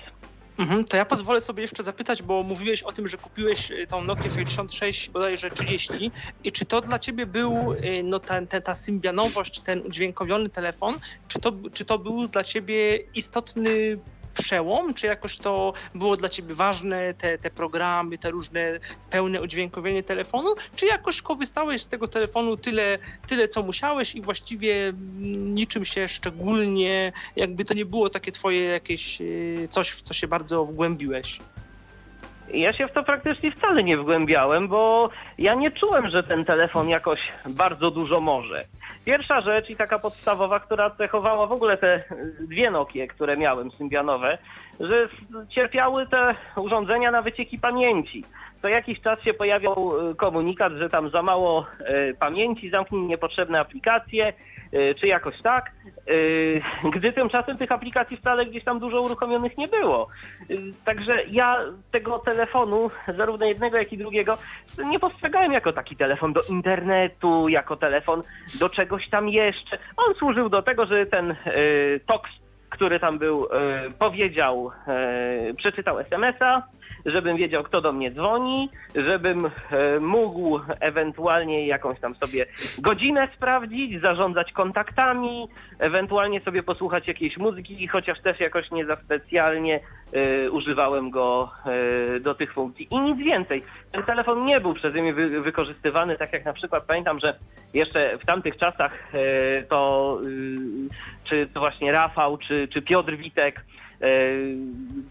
C: Mhm, to ja pozwolę sobie jeszcze zapytać, bo mówiłeś o tym, że kupiłeś y, tą Nokia 66 bodajże 30 i czy to dla ciebie był y, no, ta, ta, ta symbianowość, ten udźwiękowiony telefon, czy to, czy to był dla ciebie istotny przełom? Czy jakoś to było dla ciebie ważne, te, te programy, te różne pełne udźwiękowienie telefonu? Czy jakoś korzystałeś z tego telefonu tyle, tyle co musiałeś i właściwie niczym się szczególnie, jakby to nie było takie twoje jakieś y, coś, w co się bardzo wgłębiłeś?
D: Ja się w to praktycznie wcale nie wgłębiałem, bo ja nie czułem, że ten telefon jakoś bardzo dużo może. Pierwsza rzecz i taka podstawowa, która cechowała w ogóle te dwie Nokie, które miałem, symbianowe, że cierpiały te urządzenia na wycieki pamięci. Co jakiś czas się pojawiał y, komunikat, że tam za mało y, pamięci, zamknij niepotrzebne aplikacje, czy jakoś tak, gdy tymczasem tych aplikacji wcale gdzieś tam dużo uruchomionych nie było. Także ja tego telefonu, zarówno jednego, jak i drugiego, nie postrzegałem jako taki telefon do internetu, jako telefon do czegoś tam jeszcze. On służył do tego, że ten TOX, który tam był, powiedział, przeczytał SMS-a, żebym wiedział, kto do mnie dzwoni, żebym e, mógł ewentualnie jakąś tam sobie godzinę sprawdzić, zarządzać kontaktami, ewentualnie sobie posłuchać jakiejś muzyki, chociaż też jakoś nie za specjalnie y, używałem go y, do tych funkcji. I nic więcej. Ten telefon nie był przeze mnie wy, wykorzystywany, tak jak na przykład pamiętam, że jeszcze w tamtych czasach y, to czy to właśnie Rafał, czy, czy Piotr Witek E,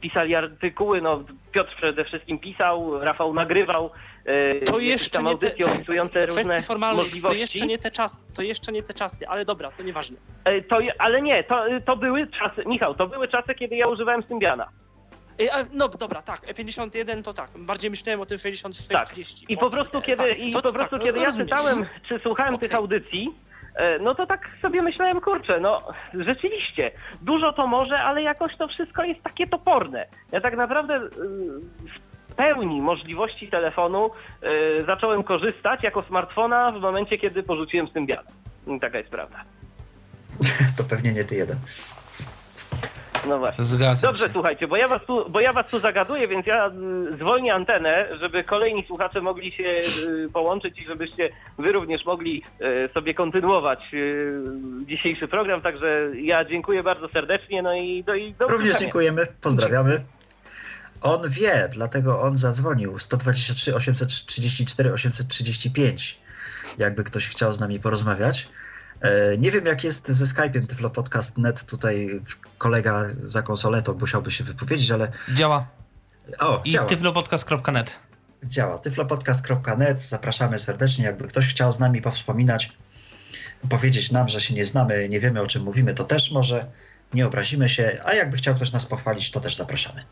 D: pisali artykuły, no Piotr przede wszystkim pisał, Rafał nagrywał.
C: E, to jeszcze nie te, opisujące różne możliwości. To jeszcze nie te czasy, to jeszcze nie te czasy, ale dobra, to nieważne.
D: E, to, ale nie, to, to były czasy, Michał, to były czasy, kiedy ja używałem Symbiana.
C: No dobra, tak, 51 to tak. Bardziej myślałem o tym 66, tak. 30.
D: I po prostu kiedy, tak, i po prostu tak, kiedy ja czytałem, czy słuchałem okay. tych audycji, E, no to tak sobie myślałem, kurczę, no rzeczywiście, dużo to może, ale jakoś to wszystko jest takie toporne. Ja tak naprawdę z y, pełni możliwości telefonu y, zacząłem korzystać jako smartfona w momencie, kiedy porzuciłem Symbiana. Taka jest prawda.
B: To pewnie nie ty jeden.
D: No właśnie. Zgadzam Dobrze, się. słuchajcie, bo ja, was tu, bo ja was tu zagaduję, więc ja y, zwolnię antenę, żeby kolejni słuchacze mogli się y, połączyć i żebyście wy również mogli y, sobie kontynuować dzisiejszy program. Także ja dziękuję bardzo serdecznie. No i do, i do
B: Również dziękujemy, pozdrawiamy. On wie, dlatego on zadzwonił 123 834 835. Jakby ktoś chciał z nami porozmawiać. E, nie wiem, jak jest ze Skype'iem tyflopodcast.net. Tutaj kolega za konsoletą musiałby się wypowiedzieć, ale...
E: Działa.
B: O,
E: I działa. tyflopodcast.net.
B: Działa. tyflopodcast.net. Zapraszamy serdecznie. Jakby ktoś chciał z nami powspominać, powiedzieć nam, że się nie znamy, nie wiemy o czym mówimy, to też może. Nie obrazimy się. A jakby chciał ktoś nas pochwalić, to też zapraszamy.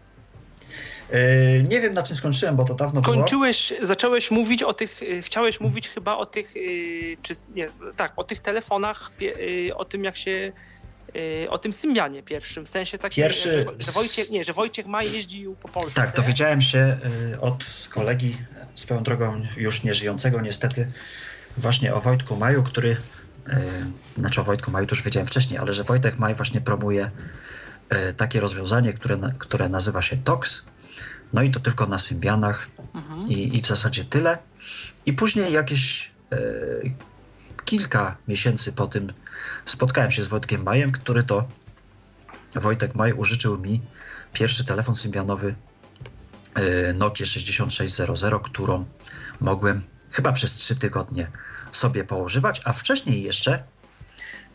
B: Yy, nie wiem na czym skończyłem, bo to dawno
C: Kończyłeś, było. zacząłeś mówić o tych, yy, chciałeś mówić chyba o tych, yy, czy nie, tak, o tych telefonach, o tym jak się, o tym Symbianie pierwszym, w sensie takim, Pierwszy... że, że, Wojciech, nie, że Wojciech Maj jeździł po Polsce.
B: Tak, dowiedziałem się od kolegi, swoją drogą już nieżyjącego niestety, właśnie o Wojtku Maju, który, znaczy o Wojtku Maju to już wiedziałem wcześniej, ale że Wojtek Maj właśnie promuje takie rozwiązanie, które, które nazywa się TOX, no i to tylko na Symbianach mhm. i, i w zasadzie tyle. I później jakieś e, kilka miesięcy po tym spotkałem się z Wojtkiem Majem, który to Wojtek Maj użyczył mi pierwszy telefon symbianowy e, Nokia 6600, którą mogłem chyba przez trzy tygodnie sobie poużywać, a wcześniej jeszcze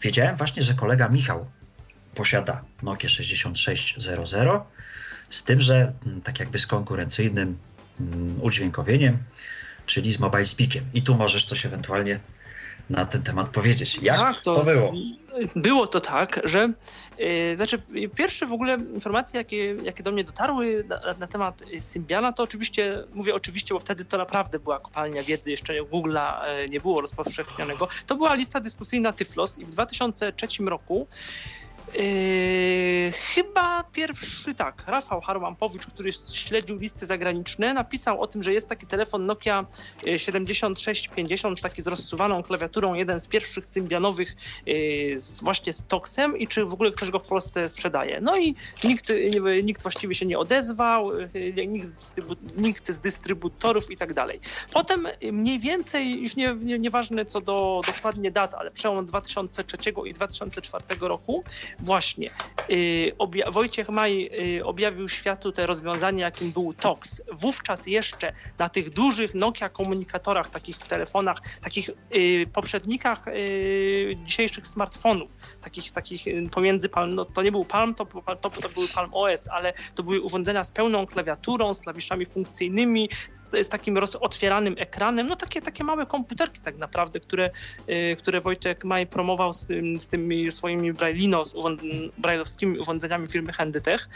B: wiedziałem właśnie, że kolega Michał posiada Nokia 6600 z tym, że mm, tak jakby z konkurencyjnym mm, udźwiękowieniem, czyli z mobile speakiem. I tu możesz coś ewentualnie na ten temat powiedzieć. Jak tak, to, to było?
C: Było to tak, że yy, znaczy pierwsze w ogóle informacje, jakie, jakie do mnie dotarły na, na, temat Symbiana, to oczywiście, mówię oczywiście, bo wtedy to naprawdę była kopalnia wiedzy, jeszcze Google'a yy, nie było rozpowszechnionego. To była lista dyskusyjna Tyflos i w 2003 roku Yy, chyba pierwszy, tak, Rafał Harłampowicz, który śledził listy zagraniczne, napisał o tym, że jest taki telefon Nokia 7650, taki z rozsuwaną klawiaturą, jeden z pierwszych symbianowych yy, z, właśnie z Toxem i czy w ogóle ktoś go w Polsce sprzedaje. No i nikt, nikt właściwie się nie odezwał, yy, nikt, z nikt z dystrybutorów i tak dalej. Potem mniej więcej, już nie, nie, nieważne co do dokładnie dat, ale przełom 2003 i 2004 roku, Właśnie. Y, Wojciech Maj y, objawił światu te rozwiązanie, jakim był TOX. Wówczas jeszcze na tych dużych Nokia komunikatorach, takich telefonach, takich y, poprzednikach dzisiejszych smartfonów, takich, takich pomiędzy Palm, no to nie był Palm, to, to, to były Palm OS, ale to były urządzenia z pełną klawiaturą, z klawiszami funkcyjnymi, z, z takim otwieranym ekranem, no takie, takie małe komputerki tak naprawdę, które, które Wojtek Maj promował z, z tymi swoimi Braillino, z brajlowskimi urządzeniami firmy Handytech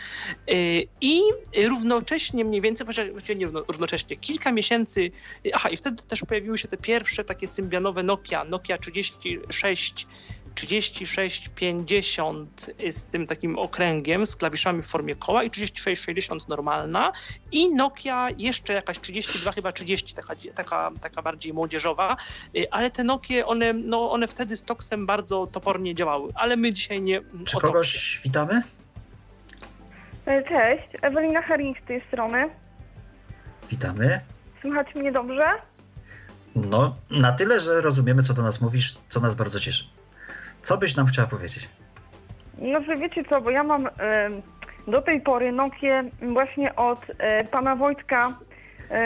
C: y, i równocześnie mniej więcej, właściwie nie równocześnie, kilka miesięcy, aha i wtedy też pojawiły się te pierwsze takie symbianowe Nokia, Nokia 36 3650 z tym takim okręgiem, z klawiszami w formie koła i 3660 normalna i Nokia jeszcze jakaś 32, chyba 30, taka, taka, taka bardziej młodzieżowa, y, ale te Nokie, one, no, one wtedy z Toxem bardzo topornie działały, ale my dzisiaj nie...
B: Czy kogoś witamy?
F: E, cześć, Ewelina Herring z tej strony.
B: Witamy.
F: Słychać mnie dobrze?
B: No, na tyle, że rozumiemy, co do nas mówisz, co nas bardzo cieszy. Co byś nam chciała powiedzieć?
F: No, że wiecie co, bo ja mam do tej pory Nokię właśnie od y, pana Wojtka.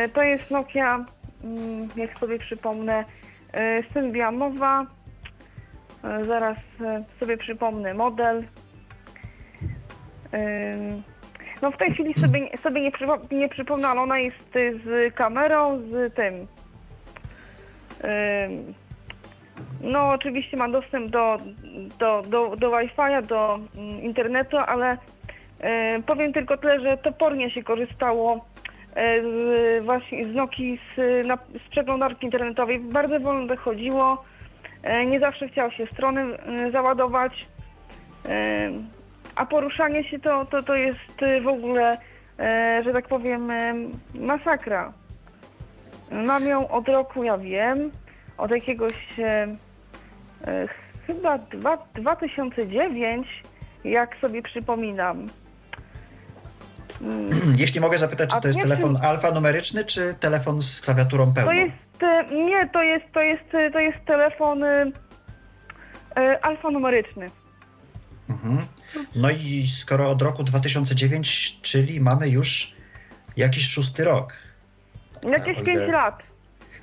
F: Y, to jest Nokia, mm, jak sobie przypomnę, y, Sylwianowa. zaraz sobie przypomnę model. no w tej chwili sobie, sobie nie, przypo, nie przypomnę, ale ona jest z kamerą, z tym no, oczywiście ma dostęp do, do, do, do Wi-Fi, do mm, internetu, ale e, powiem tylko tyle, że topornie się korzystało e, z, właśnie z Nokii z, z przeglądarki internetowej. Bardzo wolno dochodziło. E, nie zawsze chciało się strony e, załadować. E, a poruszanie się to, to, to jest w ogóle, e, że tak powiem, masakra. Mam ją od roku, ja wiem od jakiegoś e, e, chyba dwa, 2009, jak sobie przypominam.
B: Mm. Jeśli mogę zapytać, czy to jest telefon alfanumeryczny, czy telefon z klawiaturą pełną?
F: To jest, e, nie, to jest, to jest, to jest telefon e, e, alfanumeryczny.
B: Mhm. No i skoro od roku 2009, czyli mamy już jakiś szósty rok.
F: Jakieś pięć lat.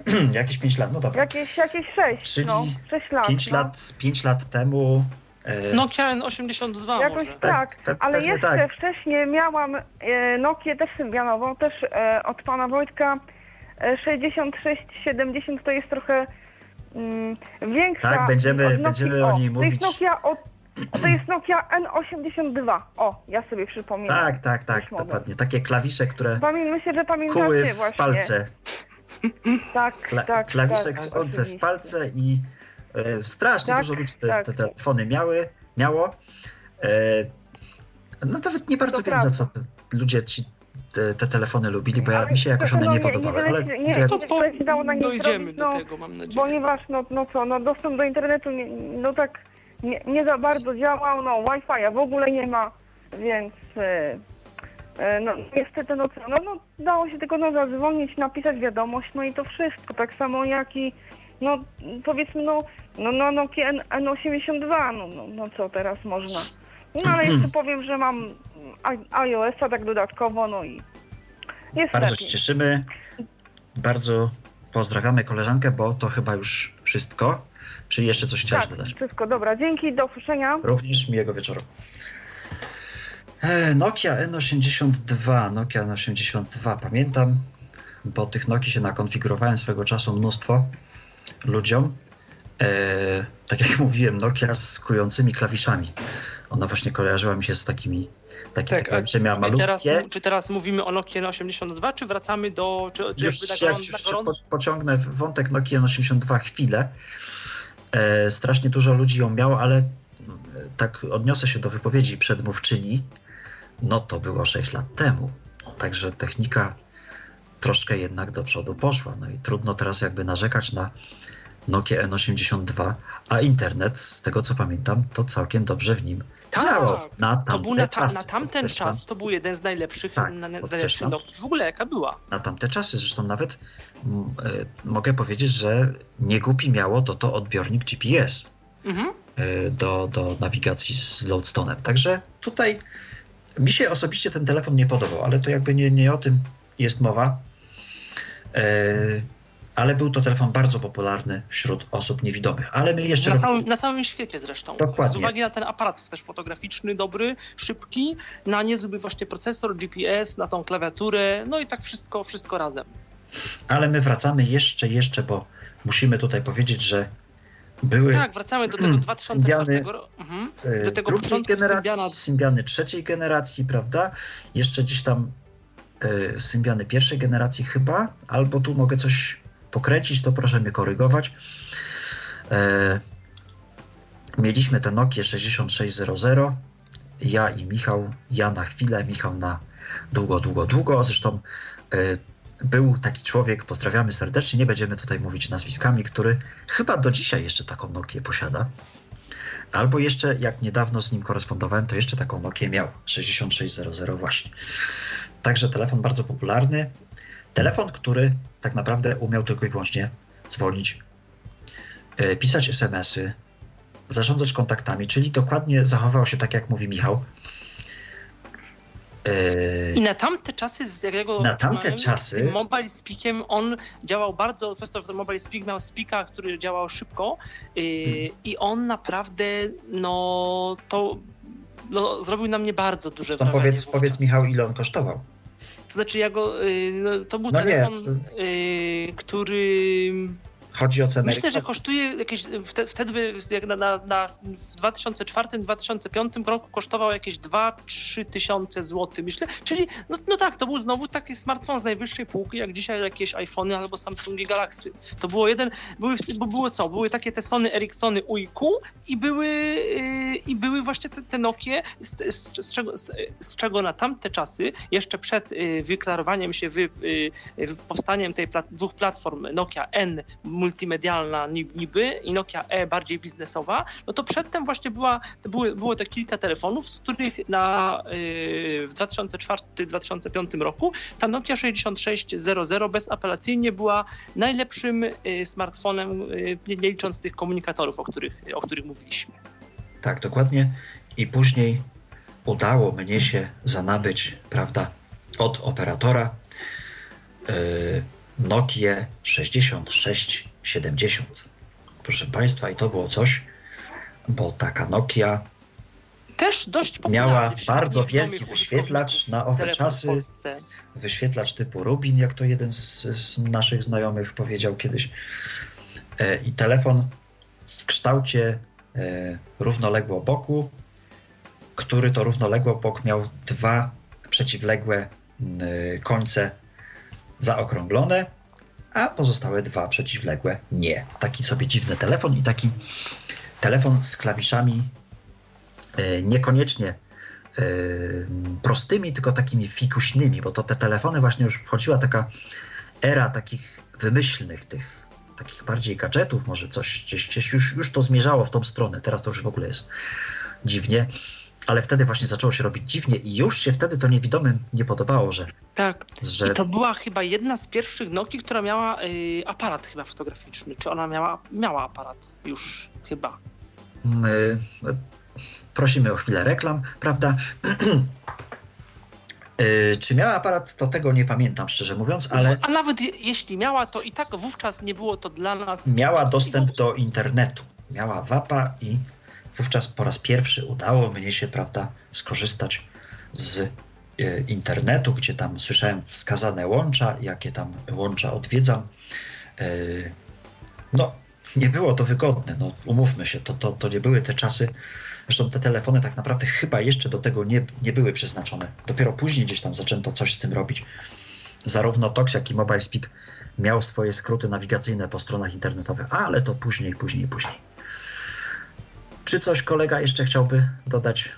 B: jakieś 5 lat, no dobra.
F: Jakieś, jakieś 6, Czyli no, 6 lat.
B: 5
F: no.
B: lat, 5 lat temu...
C: E... Nokia N82
F: Jakoś
C: może.
F: tak, pe, ale jeszcze tak. wcześniej miałam e, Nokię też symbianową, też e, od pana Wojtka. E, 6670 to jest trochę mm, większa.
B: Tak, będziemy, będziemy o niej o, mówić.
F: To jest Nokia od to jest Nokia N82. O, ja sobie przypominam.
B: Tak, tak, tak, dokładnie. Takie klawisze, które
F: Pamię myślę, że pamiętacie
B: kuły w
F: właśnie.
B: palce.
F: Tak, Kla tak.
B: Klawisze tak, chodzące w palce i e, strasznie tak, dużo ludzi te, tak. te, telefony miały, miało. E, no nawet nie bardzo to wiem, prawda. za co te, ludzie ci te, te, telefony lubili, bo ja, mi się jakoś one no, nie, nie podobały. Nie, ale
F: nie, nie, nie, to po, dało na
C: dojdziemy do no, tego, mam nadzieję.
F: Ponieważ, no, no co, no dostęp do internetu, nie, no tak nie, nie za bardzo działał, no Wi-Fi'a w ogóle nie ma, więc... E, no niestety, no, no, no dało się tylko no, zadzwonić, napisać wiadomość, no i to wszystko. Tak samo jak i, no powiedzmy, no, no, no Nokia N, N82, no, no, no co teraz można. No ale jeszcze powiem, że mam iOS-a tak dodatkowo, no i jest
B: Bardzo lepiej. się cieszymy. Bardzo pozdrawiamy koleżankę, bo to chyba już wszystko. Czy jeszcze coś chciałaś
F: tak,
B: dodać?
F: wszystko, dobra. Dzięki, do usłyszenia.
B: Również miłego wieczoru. E, Nokia N82, Nokia N82, pamiętam, bo tych Nokii się nakonfigurowałem swego czasu mnóstwo ludziom. E, tak jak mówiłem, Nokia z kującymi klawiszami. Ona właśnie kojarzyła mi się z takimi takie
C: Tak,
B: klawisze miała
C: Czy
B: malutkie.
C: teraz, czy teraz mówimy o Nokia N82, czy wracamy do... Czy, czy
B: Już jak już się po, pociągnę wątek Nokia N82 chwilę. E, strasznie dużo ludzi ją miało, ale e, tak odniosę się do wypowiedzi przedmówczyni. No to było 6 lat temu. Także technika troszkę jednak do przodu poszła. No i trudno teraz jakby narzekać na Nokia N82, a internet, z tego co pamiętam, to całkiem dobrze w nim
C: Tak,
B: działał. Na
C: To był na, ta, na tamten czas, to był jeden z najlepszych,
B: Tak,
C: na, z najlepszych Nokii w ogóle, jaka była.
B: na tamte czasy. Zresztą nawet m, e, mogę powiedzieć, że nie głupi miało to to odbiornik GPS
C: Mhm.
B: e, do, do nawigacji z Loadstone'em. Także tutaj mi się osobiście ten telefon nie podobał, ale to jakby nie, nie o tym jest mowa. E, ale był to telefon bardzo popularny wśród osób niewidomych. Ale my jeszcze...
C: Na całym, na całym świecie zresztą.
B: Dokładnie.
C: Z uwagi na ten aparat też fotograficzny, dobry, szybki, na niezły właśnie procesor, GPS, na tą klawiaturę, no i tak wszystko, wszystko razem.
B: Ale my wracamy jeszcze, jeszcze, bo musimy tutaj powiedzieć, że były
C: Tak, wracamy do tego 2004 roku. Mhm.
B: e,
C: Do tego
B: drugiej generacji,
C: Symbiana.
B: Symbiany trzeciej generacji, prawda? Jeszcze gdzieś tam e, Symbiany pierwszej generacji chyba, albo tu mogę coś pokręcić, to proszę mnie korygować. E, mieliśmy tę Nokię 6600, ja i Michał, ja na chwilę, Michał na długo, długo, długo. Zresztą e, był taki człowiek, pozdrawiamy serdecznie, nie będziemy tutaj mówić nazwiskami, który chyba do dzisiaj jeszcze taką Nokię posiada. Albo jeszcze, jak niedawno z nim korespondowałem, to jeszcze taką Nokię miał. 6600 właśnie. Także telefon bardzo popularny. Telefon, który tak naprawdę umiał tylko i wyłącznie dzwonić, e, pisać SMS-y, zarządzać kontaktami, czyli dokładnie zachował się tak, jak mówi Michał. E,
C: I na tamte czasy, z jakiego
B: Na tamte czasy-
C: tym Mobile Speakiem on działał bardzo, przez to, że ten Mobile Speak miał speaka, który działał szybko yy, i on naprawdę, no to no, zrobił na mnie bardzo duże
B: To
C: wrażenie
B: powiedz, powiedz Michał, ile on kosztował.
C: To znaczy ja go, yy, no, to był
B: No
C: telefon, yy, który
B: Chodzi o cenę.
C: myślę, że kosztuje jakieś, wte- wtedy jak na, na, na, w 2004-2005 roku kosztował jakieś 2-3 tysiące złotych, myślę. Czyli, no, no tak, to był znowu taki smartfon z najwyższej półki, jak dzisiaj jakieś iPhony albo Samsungi Galaxy. To było jeden, były, bo było co? Były takie te Sony Ericssony UIQ i były, yy, i były właśnie te, te Nokie, z, z, z, czego, z, czego na tamte czasy, jeszcze przed yy, wyklarowaniem się, wy, yy, powstaniem tej plat, dwóch platform Nokia N multimedialna niby i Nokia E bardziej biznesowa, no to przedtem właśnie była, były, było te kilka telefonów, z których na, y, w 2004-2005 roku ta Nokia 6600 bezapelacyjnie była najlepszym y, smartfonem, nie licząc tych komunikatorów, o których, o których mówiliśmy.
B: Tak, dokładnie. I później udało mnie się zanabyć, prawda, od operatora Nokia 66 70. Proszę Państwa, i to było coś, bo taka Nokia
C: też dość
B: miała bardzo wielki wyświetlacz na owe czasy. Wyświetlacz typu Rubin, jak to jeden z, z naszych znajomych powiedział kiedyś. E, I telefon w kształcie e, równoległo boku, który to równoległo bok miał dwa przeciwległe końce zaokrąglone a pozostałe dwa przeciwległe? Nie. Taki sobie dziwny telefon i taki telefon z klawiszami e, niekoniecznie e, prostymi, tylko takimi fikuśnymi, bo to te telefony właśnie już wchodziła taka era takich wymyślnych, tych takich bardziej gadżetów, może coś gdzieś, gdzieś już, już to zmierzało w tą stronę, teraz to już w ogóle jest dziwnie, ale wtedy właśnie zaczęło się robić dziwnie i już się wtedy to niewidomym nie podobało, że,
C: Tak,
B: że
C: I to była chyba jedna z pierwszych Nokii, która miała y, aparat chyba fotograficzny. Czy ona miała, miała aparat już chyba?
B: My, prosimy o chwilę reklam, prawda? Y, Czy miała aparat, to tego nie pamiętam, szczerze mówiąc, ale
C: A nawet je, jeśli miała, to i tak wówczas nie było to dla nas...
B: miała dostęp do internetu. Miała WAPA i wówczas po raz pierwszy udało mnie się, prawda, skorzystać z y, internetu, gdzie tam słyszałem wskazane łącza, jakie tam łącza odwiedzam. Y, no, nie było to wygodne. No, umówmy się, to, to, to nie były te czasy. Zresztą te telefony tak naprawdę chyba jeszcze do tego nie, nie były przeznaczone. Dopiero później gdzieś tam zaczęto coś z tym robić. Zarówno Tox, jak i Mobile Speak miał swoje skróty nawigacyjne po stronach internetowych, ale to później, później, później. Czy coś kolega jeszcze chciałby dodać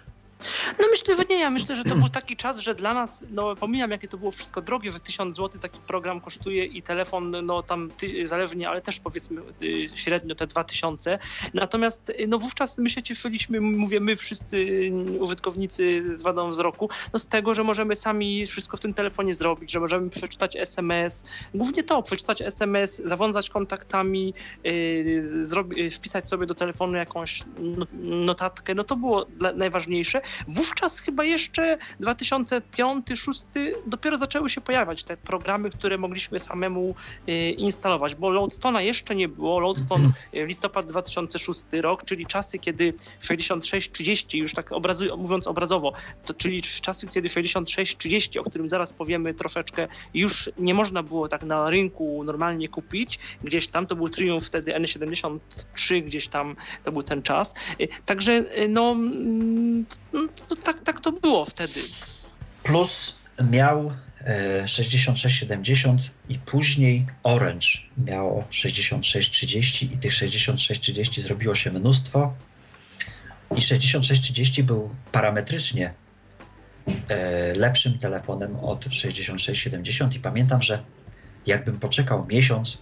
C: no myślę, że nie. Ja myślę, że to był taki czas, że dla nas, no pomijam jakie to było wszystko drogie, że 1000 zł taki program kosztuje i telefon, no tam ty, zależnie, ale też powiedzmy y, średnio te 2000. Natomiast y, no wówczas my się cieszyliśmy, mówię my wszyscy y, użytkownicy z wadą wzroku, no z tego, że możemy sami wszystko w tym telefonie zrobić, że możemy przeczytać SMS, głównie to, przeczytać SMS, zawiązać kontaktami, yy, wpisać sobie do telefonu jakąś no, notatkę, no to było dla, najważniejsze. Wówczas chyba jeszcze 2005-2006 dopiero zaczęły się pojawiać te programy, które mogliśmy samemu y, instalować, bo Loadstone'a jeszcze nie było. Loadstone y, listopad 2006 rok, czyli czasy, kiedy 66-30, już tak obrazu, mówiąc obrazowo, to, czyli czasy, kiedy 66-30, o którym zaraz powiemy troszeczkę, już nie można było tak na rynku normalnie kupić. Gdzieś tam to był triumf wtedy N73, gdzieś tam to był ten czas. Y, także no mm, no, to tak, tak to było wtedy.
B: Plus miał e, 6670 i później Orange miało 6630 i tych 6630 zrobiło się mnóstwo. I 6630 był parametrycznie e, lepszym telefonem od 6670 i pamiętam, że jakbym poczekał miesiąc,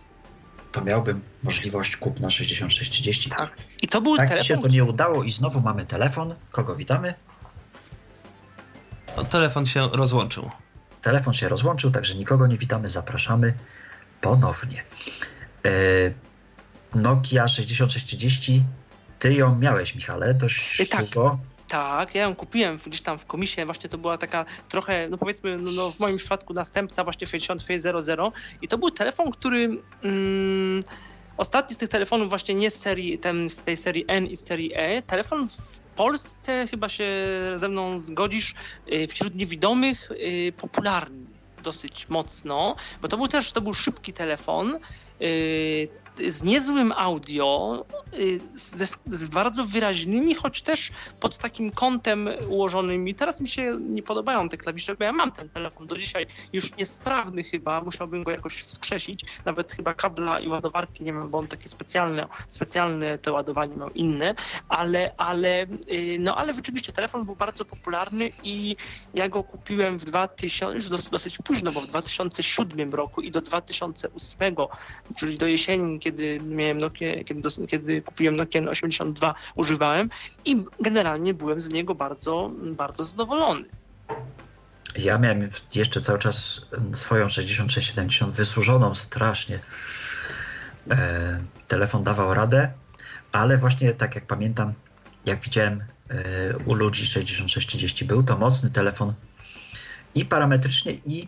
B: to miałbym możliwość kupna 6630.
C: Tak. I to był
B: tak
C: telefon.
B: się to nie udało i znowu mamy telefon. Kogo witamy?
E: Telefon się rozłączył.
B: Telefon się rozłączył, także nikogo nie witamy, zapraszamy ponownie. E, Nokia 6630, ty ją miałeś, Michale, dość
C: I tak.
B: długo.
C: Tak, ja ją kupiłem gdzieś tam w komisie, właśnie to była taka trochę, no powiedzmy, no, no w moim przypadku następca właśnie 6600 i to był telefon, który mm, ostatni z tych telefonów właśnie nie z serii, ten, z tej serii N i z serii E, telefon w Polsce chyba się ze mną zgodzisz, y, wśród niewidomych y, popularny dosyć mocno, bo to był też, to był szybki telefon, y, z niezłym audio, y, z, z, bardzo wyraźnymi, choć też pod takim kątem ułożonymi. Teraz mi się nie podobają te klawisze, bo ja mam ten telefon do dzisiaj już niesprawny chyba, musiałbym go jakoś wskrzesić, nawet chyba kabla i ładowarki nie mam, bo on takie specjalne, specjalne te ładowanie miał inne, ale, ale, y, no ale rzeczywiście telefon był bardzo popularny i ja go kupiłem w 2000, już dosyć późno, bo w 2007 roku i do 2008, czyli do jesieni kiedy miałem Nokia, kiedy, kiedy kupiłem Nokia 82, używałem i generalnie byłem z niego bardzo, bardzo zadowolony.
B: Ja miałem jeszcze cały czas swoją 6670 wysłużoną strasznie. E, telefon dawał radę, ale właśnie tak jak pamiętam, jak widziałem e, u ludzi 6630 był to mocny telefon i parametrycznie i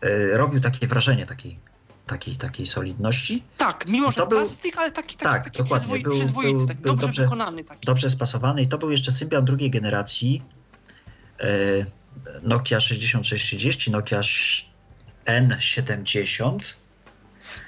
B: e, robił takie wrażenie takiej takiej, takiej solidności.
C: Tak, mimo że to plastik, ale taki, taki, tak, taki dokładnie. Był, przyzwoity, był, był dobrze, dobrze, wykonany. Taki.
B: Dobrze spasowany i to był jeszcze Symbian drugiej generacji. E, Nokia 6630, Nokia N70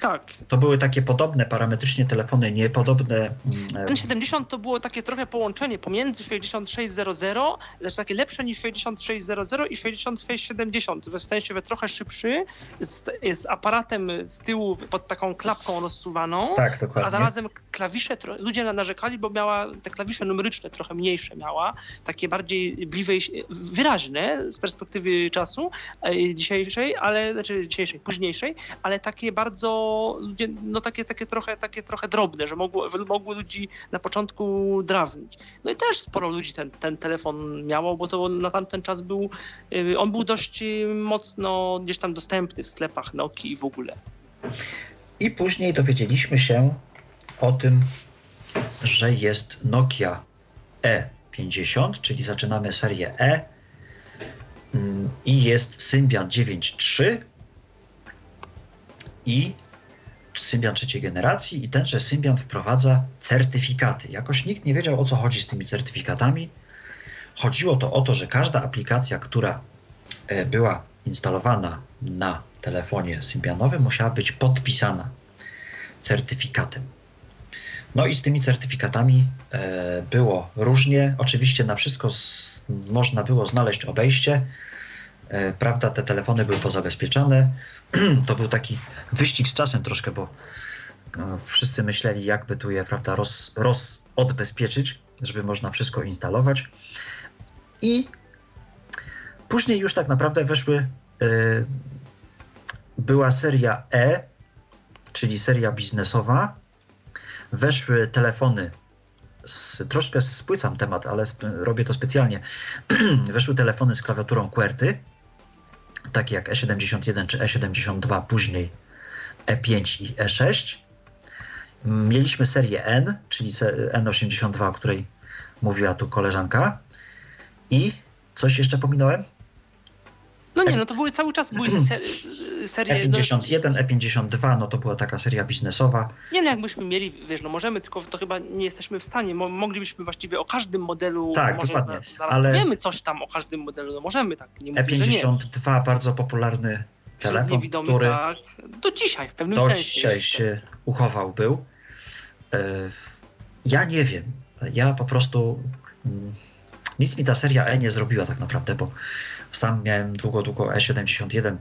C: tak.
B: To były takie podobne parametrycznie telefony, niepodobne.
C: N70 to było takie trochę połączenie pomiędzy 6600, znaczy takie lepsze niż 6600 i 6670, że w sensie, że trochę szybszy, z, z aparatem z tyłu pod taką klapką rozsuwaną,
B: tak, dokładnie.
C: a zarazem klawisze, ludzie narzekali, bo miała te klawisze numeryczne trochę mniejsze miała, takie bardziej bliżej, wyraźne z perspektywy czasu e, dzisiejszej, ale, znaczy dzisiejszej, późniejszej, ale takie bardzo ludzie, no takie, takie, trochę, takie trochę drobne, że mogły, że mogły ludzi na początku drawnić. No i też sporo ludzi ten, ten telefon miało, bo to na tamten czas był, y, on był dość mocno gdzieś tam dostępny w sklepach Nokii i w ogóle.
B: I później dowiedzieliśmy się o tym, że jest Nokia E50, czyli zaczynamy serię E mm, i jest Symbian 9.3 i Symbian trzeciej generacji i tenże Symbian wprowadza certyfikaty. Jakoś nikt nie wiedział o co chodzi z tymi certyfikatami. Chodziło to o to, że każda aplikacja, która e, była instalowana na telefonie Symbianowym, musiała być podpisana certyfikatem. No i z tymi certyfikatami e, było różnie. Oczywiście na wszystko można było znaleźć obejście. E, prawda, te telefony były pozabezpieczane. to był taki wyścig z czasem troszkę, bo e, wszyscy myśleli, jakby tu je prawda, roz, roz odbezpieczyć, żeby można wszystko instalować. I później już tak naprawdę weszły. E, była seria E, czyli seria biznesowa. Weszły telefony. Z, troszkę spłycam temat, ale sp- robię to specjalnie. Weszły telefony z klawiaturą QWERTY, takie jak E71 czy E72, później E5 i E6. Mieliśmy serię N, czyli se- N82, o której mówiła tu koleżanka. I coś jeszcze pominąłem?
C: No nie, no to były cały czas były se, serie. No,
B: E51, E52, no to była taka seria biznesowa.
C: nie no, jakbyśmy mieli, wiesz, no możemy, tylko to chyba nie jesteśmy w stanie. Mo, moglibyśmy właściwie o każdym modelu.
B: Tak,
C: może
B: dokładnie,
C: za- Zaraz
B: ale-
C: powiemy coś tam o każdym modelu. No możemy tak, nie mówię, że nie.
B: E52, bardzo popularny telefon, który
C: tak. Do dzisiaj w pewnym
B: do
C: sensie.
B: dzisiaj
C: jeszcze.
B: się uchował był. E, Ja nie wiem. Ja po prostu mm, nic mi ta seria E nie zrobiła tak naprawdę, bo sam miałem długo, długo E71,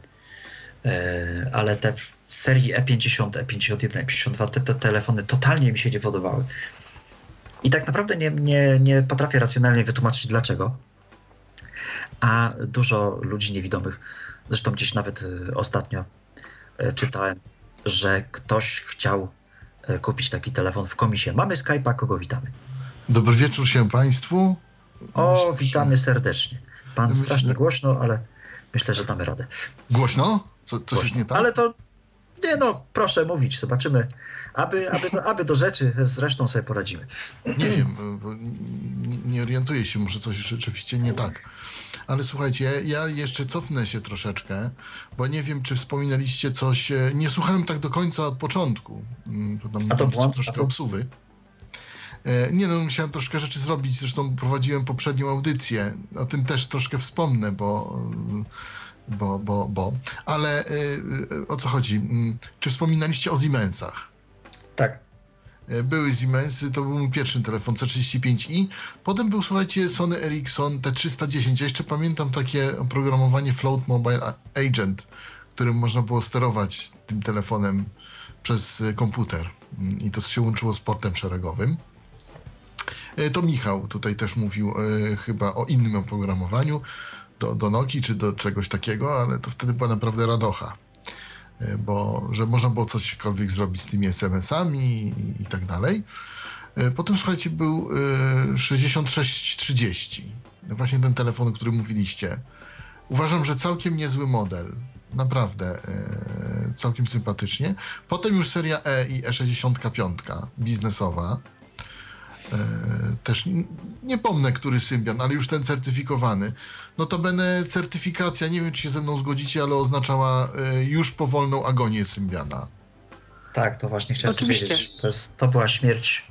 B: e, ale te w serii E E50, E51, E52, te, te telefony totalnie mi się nie podobały. I tak naprawdę nie, nie, nie potrafię racjonalnie wytłumaczyć dlaczego. A dużo ludzi niewidomych, zresztą gdzieś nawet e, ostatnio e, czytałem, że ktoś chciał e, kupić taki telefon w komisie. Mamy Skype'a, kogo witamy?
G: Dobry wieczór się Państwu.
B: O, witamy serdecznie. Pan
G: Myślę-
B: strasznie głośno, ale myślę, że damy radę.
G: Głośno? Co, coś jest nie tak?
B: Ale to nie no, proszę mówić, zobaczymy. Aby, aby, do, aby do rzeczy zresztą sobie poradzimy.
G: Nie wiem, nie, orientuję się, może coś rzeczywiście nie tak. Ale słuchajcie, ja jeszcze cofnę się troszeczkę, bo nie wiem, czy wspominaliście coś. e, Nie słuchałem tak do końca od początku. Mm, tam
B: A to błąd?
G: troszkę
B: A to-
G: obsuwy. E, Nie no, musiałem troszkę rzeczy zrobić, zresztą prowadziłem poprzednią audycję. O tym też troszkę wspomnę, bo. Bo, bo, bo. Ale e, e, o co chodzi? Mm, Czy wspominaliście o Siemensach?
B: Tak.
G: Były Siemensy, to był mój pierwszy telefon C35i. Potem był, słuchajcie, Sony Ericsson T310. Ja jeszcze pamiętam takie oprogramowanie Float Mobile Agent, którym można było sterować tym telefonem przez komputer. Mm, I to się łączyło z portem szeregowym. E, To Michał tutaj też mówił e, chyba o innym oprogramowaniu do, do Nokii czy do czegoś takiego, ale to wtedy była naprawdę radocha. E, bo że można było cośkolwiek zrobić z tymi SMS-ami i, i tak dalej. Potem, słuchajcie, był e, 6630. No Właśnie ten telefon, o którym mówiliście. Uważam, że całkiem niezły model. Naprawdę całkiem sympatycznie. Potem już seria E i E65 biznesowa. E, też nie pomnę, który Symbian, ale już ten certyfikowany. Notabene certyfikacja, nie wiem czy się ze mną zgodzicie, ale oznaczała e, już powolną agonię Symbiana.
B: Tak, to właśnie chciałem
C: Oczywiście.
B: powiedzieć. To, jest, to była śmierć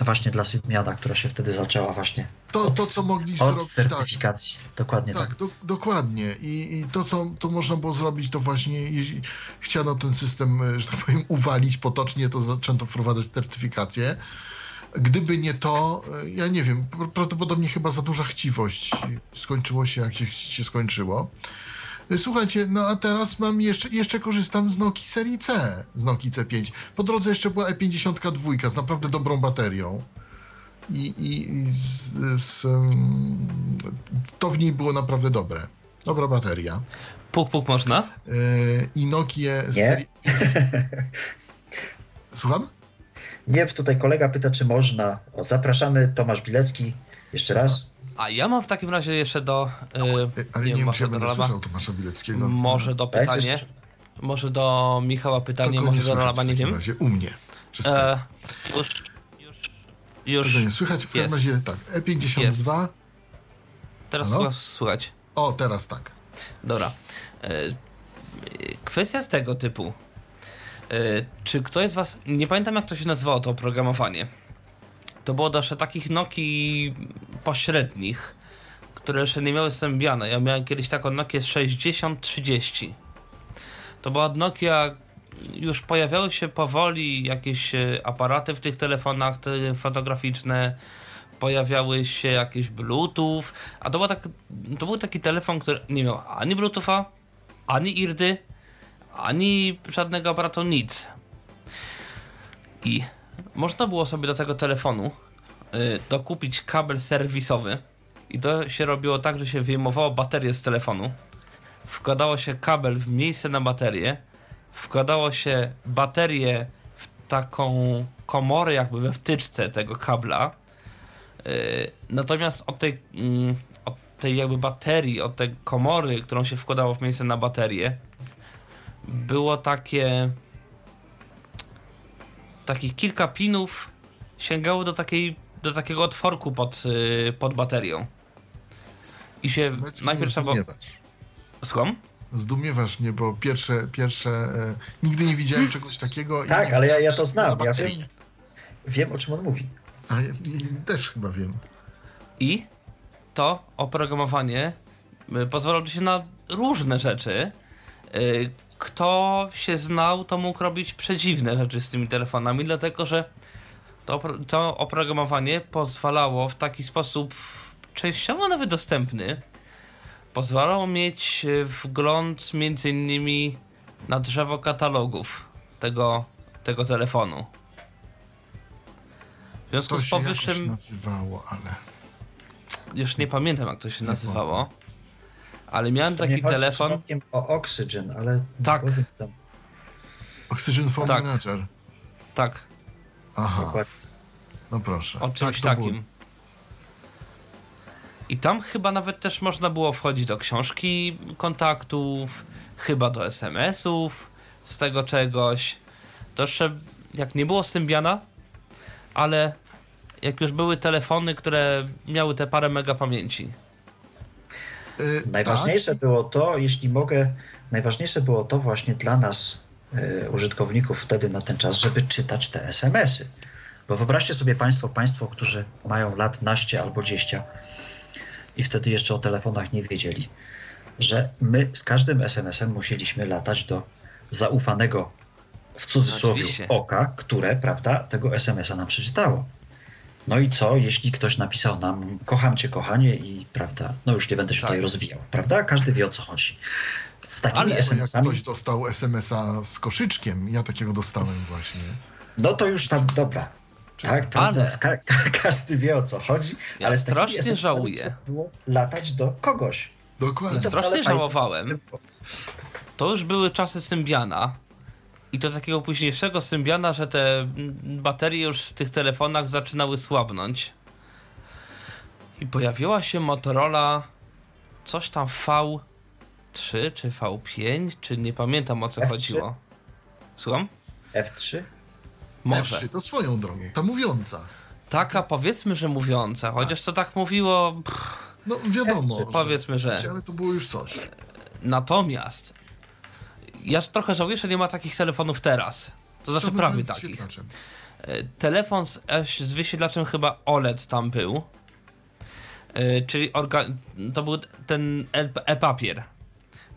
B: właśnie dla Sydmiada, która się wtedy zaczęła właśnie
G: To, to co mogli
B: od
G: zrobić. Tak,
B: certyfikacji. Dokładnie tak.
G: tak do, dokładnie. I, I to, co to można było zrobić, to właśnie jeśli chciano ten system, e, że tak powiem, uwalić potocznie, to zaczęto wprowadzać certyfikację. Gdyby nie to, e, ja nie wiem, pra- prawdopodobnie chyba za duża chciwość skończyło się, jak się, się skończyło. E, Słuchajcie, no a teraz mam jeszcze, jeszcze korzystam z Nokii serii C, z Nokii C5. Po drodze jeszcze była E52 z naprawdę dobrą baterią. I, i, i z, z, to w niej było naprawdę dobre. Dobra bateria.
E: Puk, puk można?
G: E, I Nokia serii... Słucham?
B: Nie, tutaj kolega pyta, czy można. O, zapraszamy, Tomasz Bilecki. Jeszcze raz.
E: A ja mam w takim razie jeszcze do. Yy,
G: Ale nie,
E: wiem,
G: czy ja
E: do
G: będę
E: Rolaba.
G: słyszał Tomasza Bileckiego.
E: Może do pytanie. Może do Michała pytanie,
G: go
E: może
G: nie
E: do Rolaba,
G: w
E: nie
G: takim
E: wiem.
G: Razie. U mnie.
E: E, już. Już.
G: Tego
E: Już.
G: nie słychać. W każdym
E: jest.
G: razie tak. E52.
E: Teraz
G: Halo?
E: chyba słychać.
G: O, teraz tak.
E: Dobra. E, Kwestia z tego typu. E, Czy ktoś z Was. Nie pamiętam, jak to się nazywało, to oprogramowanie. To było jeszcze takich Nokii pośrednich, które jeszcze nie miały Symbiana. Ja miałem kiedyś taką Nokię 6030. To była Nokia już pojawiały się powoli jakieś e, aparaty w tych telefonach te fotograficzne, pojawiały się jakieś Bluetooth, a to, był tak, to był taki telefon, który nie miał ani Bluetootha, ani IRDY, ani żadnego aparatu, nic. I można było sobie do tego telefonu y, dokupić kabel serwisowy. I to się robiło tak, że się wyjmowało baterię z telefonu, wkładało się kabel w miejsce na baterię, wkładało się baterię w taką komorę jakby we wtyczce tego kabla, y, natomiast od tej, mm, od tej jakby baterii, od tej komory, którą się wkładało w miejsce na baterię, było takie takich kilka pinów sięgało do takiej do takiego otworku pod, y, pod baterią. I się
G: mi,
E: najpierw trzeba. Słucham?
G: Zdumiewasz mnie, bo pierwsze, pierwsze e, nigdy nie widziałem czegoś takiego. i
B: Tak, ale ja- ja to znam,
G: na
B: ja wiem. Wiem, o czym on mówi.
G: A ja, ja też chyba wiem.
E: I to oprogramowanie y, pozwalało się na różne rzeczy. Y, Kto się znał, to mógł robić przedziwne rzeczy z tymi telefonami, dlatego że to, to oprogramowanie pozwalało w taki sposób częściowo nawet dostępny, pozwalało mieć y, wgląd między innymi na drzewo katalogów tego, tego telefonu. W związku
G: To
E: z
G: się
E: powyższym
G: nazywało, ale...
E: już nie pamiętam jak to się
G: Nie
E: nazywało, ale miałem
B: To
E: taki telefon.
B: o Oxygen, ale...
E: Tak.
G: Oxygen Phone
E: Tak.
G: Manager.
E: Tak,
G: Aha, no proszę.
E: o czymś
G: Tak,
E: takim. I tam chyba nawet też można było wchodzić do książki kontaktów, chyba do SMS-ów, z tego czegoś. To jeszcze jak nie było Symbiana, ale jak już były telefony, które miały te parę mega pamięci.
G: Y,
B: Najważniejsze było to, jeśli mogę, najważniejsze było to właśnie dla nas, e, użytkowników wtedy na ten czas, żeby czytać te SMS-y. Bo wyobraźcie sobie Państwo, Państwo, którzy mają lat naście albo 20 i wtedy jeszcze o telefonach nie wiedzieli, że my z każdym SMS-em musieliśmy latać do zaufanego w cudzysłowie
E: Oczywiście.
B: oka, które, prawda, tego SMS-a nam przeczytało. No i co, jeśli ktoś napisał nam kocham cię kochanie i prawda, no już nie będę się
E: Tak.
B: tutaj rozwijał, prawda? Każdy wie o co chodzi. Z takimi
E: Ale
G: To jak
B: SMS-ami,
G: ktoś dostał SMS-a z koszyczkiem, ja takiego dostałem właśnie.
B: no to już tam, dobra. Tak, prawda,
E: Ale-
B: ka- ka- każdy wie o co chodzi,
E: Ja
B: ale
E: strasznie
B: SMS-ami
E: żałuję.
B: było latać do kogoś.
G: Dokładnie.
B: I to
E: Strasznie żałowałem. To już były czasy Symbiana. I to takiego późniejszego Symbiana, że te baterie już w tych telefonach zaczynały słabnąć. I pojawiła się Motorola coś tam V3 czy V5, czy nie pamiętam o co
B: F3?
E: chodziło. Słucham?
B: F3?
E: Może.
G: F3 to swoją drogą, ta mówiąca.
E: Taka powiedzmy, że mówiąca, chociaż to tak mówiło, pff,
G: No wiadomo,
B: F3,
G: że-
E: powiedzmy, że.
G: ale to było już coś.
E: Natomiast ja trochę żałuję, że nie ma takich telefonów teraz. To znaczy prawie takich. E, Telefon z, e, z wyświetlaczem chyba OLED tam był. E, czyli to był ten e-papier.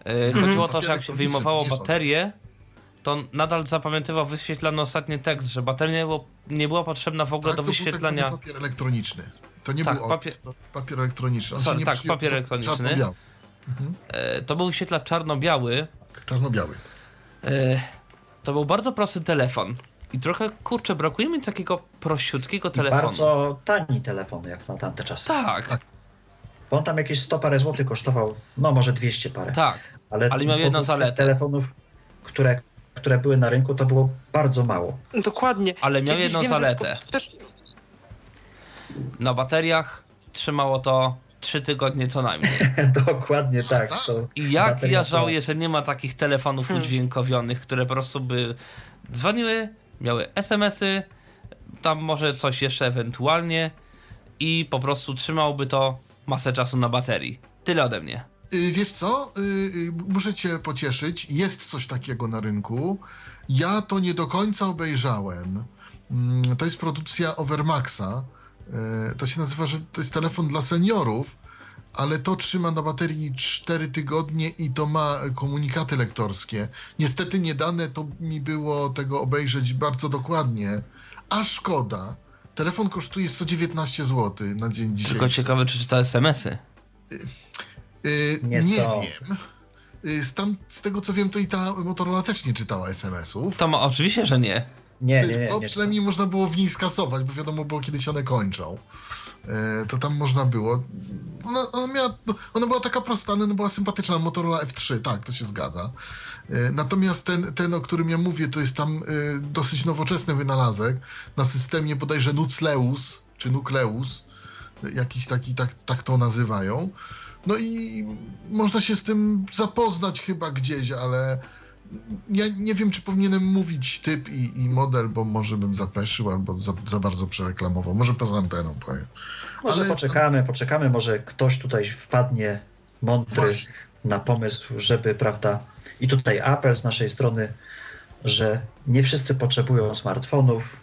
E: E, Chodziło o to, że jak się wyjmowało baterię, to nadal zapamiętywał wyświetlany ostatni tekst, że bateria nie, było, nie była potrzebna w ogóle
G: Tak,
E: do
G: to był
E: wyświetlania.
G: taki papier elektroniczny. To nie
E: Tak,
G: był
E: papier-
G: papier, elektroniczny. On
E: Sorry, tak, papier
G: to
E: elektroniczny. E, To był wyświetlacz czarno-biały.
G: Czarno-biały.
E: E, To był bardzo prosty telefon. I trochę, kurczę, brakuje mi takiego prościutkiego
B: I
E: telefonu.
B: bardzo tani telefon, jak na tamte czasy.
E: Tak,
G: Tak.
B: Bo on tam jakieś 100 parę złotych kosztował, no może 200 parę.
E: tak.
B: Ale,
E: Ale miał jedną zaletę.
B: telefonów, które, które były na rynku, to było bardzo mało.
C: Dokładnie.
E: Ale miał
C: Kiedyś
E: jedną
C: wiem,
E: zaletę.
C: Też,
E: Na bateriach trzymało to 3 tygodnie co najmniej.
B: Dokładnie tak.
G: tak?
B: To
E: I jak ja żałuję, że nie ma takich telefonów
C: Hmm.
E: udźwiękowionych, które po prostu by dzwoniły, miały SMS-y, tam może coś jeszcze ewentualnie i po prostu trzymałoby to masę czasu na baterii. Tyle ode mnie.
G: Y, Wiesz co? Y, y, Muszę cię pocieszyć. Jest coś takiego na rynku. Ja to nie do końca obejrzałem. Mm, To jest produkcja Overmaxa. Y, To się nazywa, że to jest telefon dla seniorów, ale to trzyma na baterii 4 tygodnie i to ma komunikaty lektorskie. Niestety nie dane to mi było tego obejrzeć bardzo dokładnie, a szkoda. Telefon kosztuje 119 zł na dzień dzisiejszy.
E: Tylko ciekawe, czy czyta SMS-y.
G: Yy,
B: Nie
G: nie
B: są.
G: wiem. Yy, z, tam, z tego co wiem, to i ta Motorola też nie czytała SMS-ów.
E: To ma, oczywiście, że nie.
B: Nie, nie, nie.
G: Tylko
B: nie.
G: przynajmniej można było w niej skasować, bo wiadomo było, kiedy się one kończą. E, to tam można było. Ona, ona, miała, no, ona była taka prosta, ale ona była sympatyczna. Motorola F3, tak, to się zgadza. E, natomiast ten, ten, o którym ja mówię, to jest tam e, dosyć nowoczesny wynalazek na systemie bodajże Nucleus, czy Nucleus. Jakiś taki, tak, tak to nazywają. No i można się z tym zapoznać chyba gdzieś, ale ja nie wiem, czy powinienem mówić typ i, i model, bo może bym zapeszył albo za, za bardzo przereklamował. Może poza anteną powiem.
B: Może
G: ale-
B: poczekamy, poczekamy, może ktoś tutaj wpadnie mądry
G: Właśnie.
B: na pomysł, żeby, prawda, i tutaj apel z naszej strony, że nie wszyscy potrzebują smartfonów.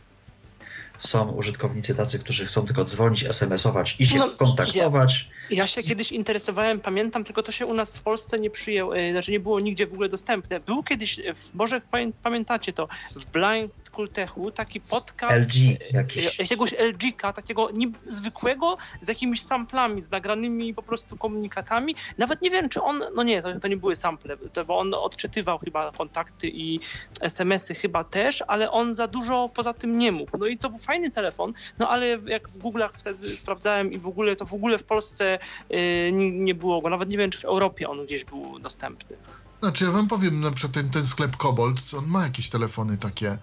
B: Są użytkownicy tacy, którzy chcą tylko dzwonić, SMS-ować i się
C: No,
B: kontaktować.
C: Ja się kiedyś interesowałem, pamiętam, tylko to się u nas w Polsce nie przyjęło, e, znaczy nie było nigdzie w ogóle dostępne. Był kiedyś, może pamię, pamiętacie to, w Blind Kultechu taki podcast
B: LG
C: e,
B: jakiś.
C: jakiegoś LG-ka, takiego zwykłego, z jakimiś samplami, z nagranymi po prostu komunikatami. Nawet nie wiem, czy on, no nie, to, to nie były sample, to, bo on odczytywał chyba kontakty i SMS-y chyba też, ale on za dużo poza tym nie mógł. No i to był fajny telefon, no ale jak w Google'ach wtedy sprawdzałem i w ogóle, to w ogóle w Polsce y, nie, było go, nawet nie wiem, czy w Europie on gdzieś był dostępny.
G: Znaczy, ja wam powiem, na przykład ten, ten sklep Kobold, on ma jakieś telefony takie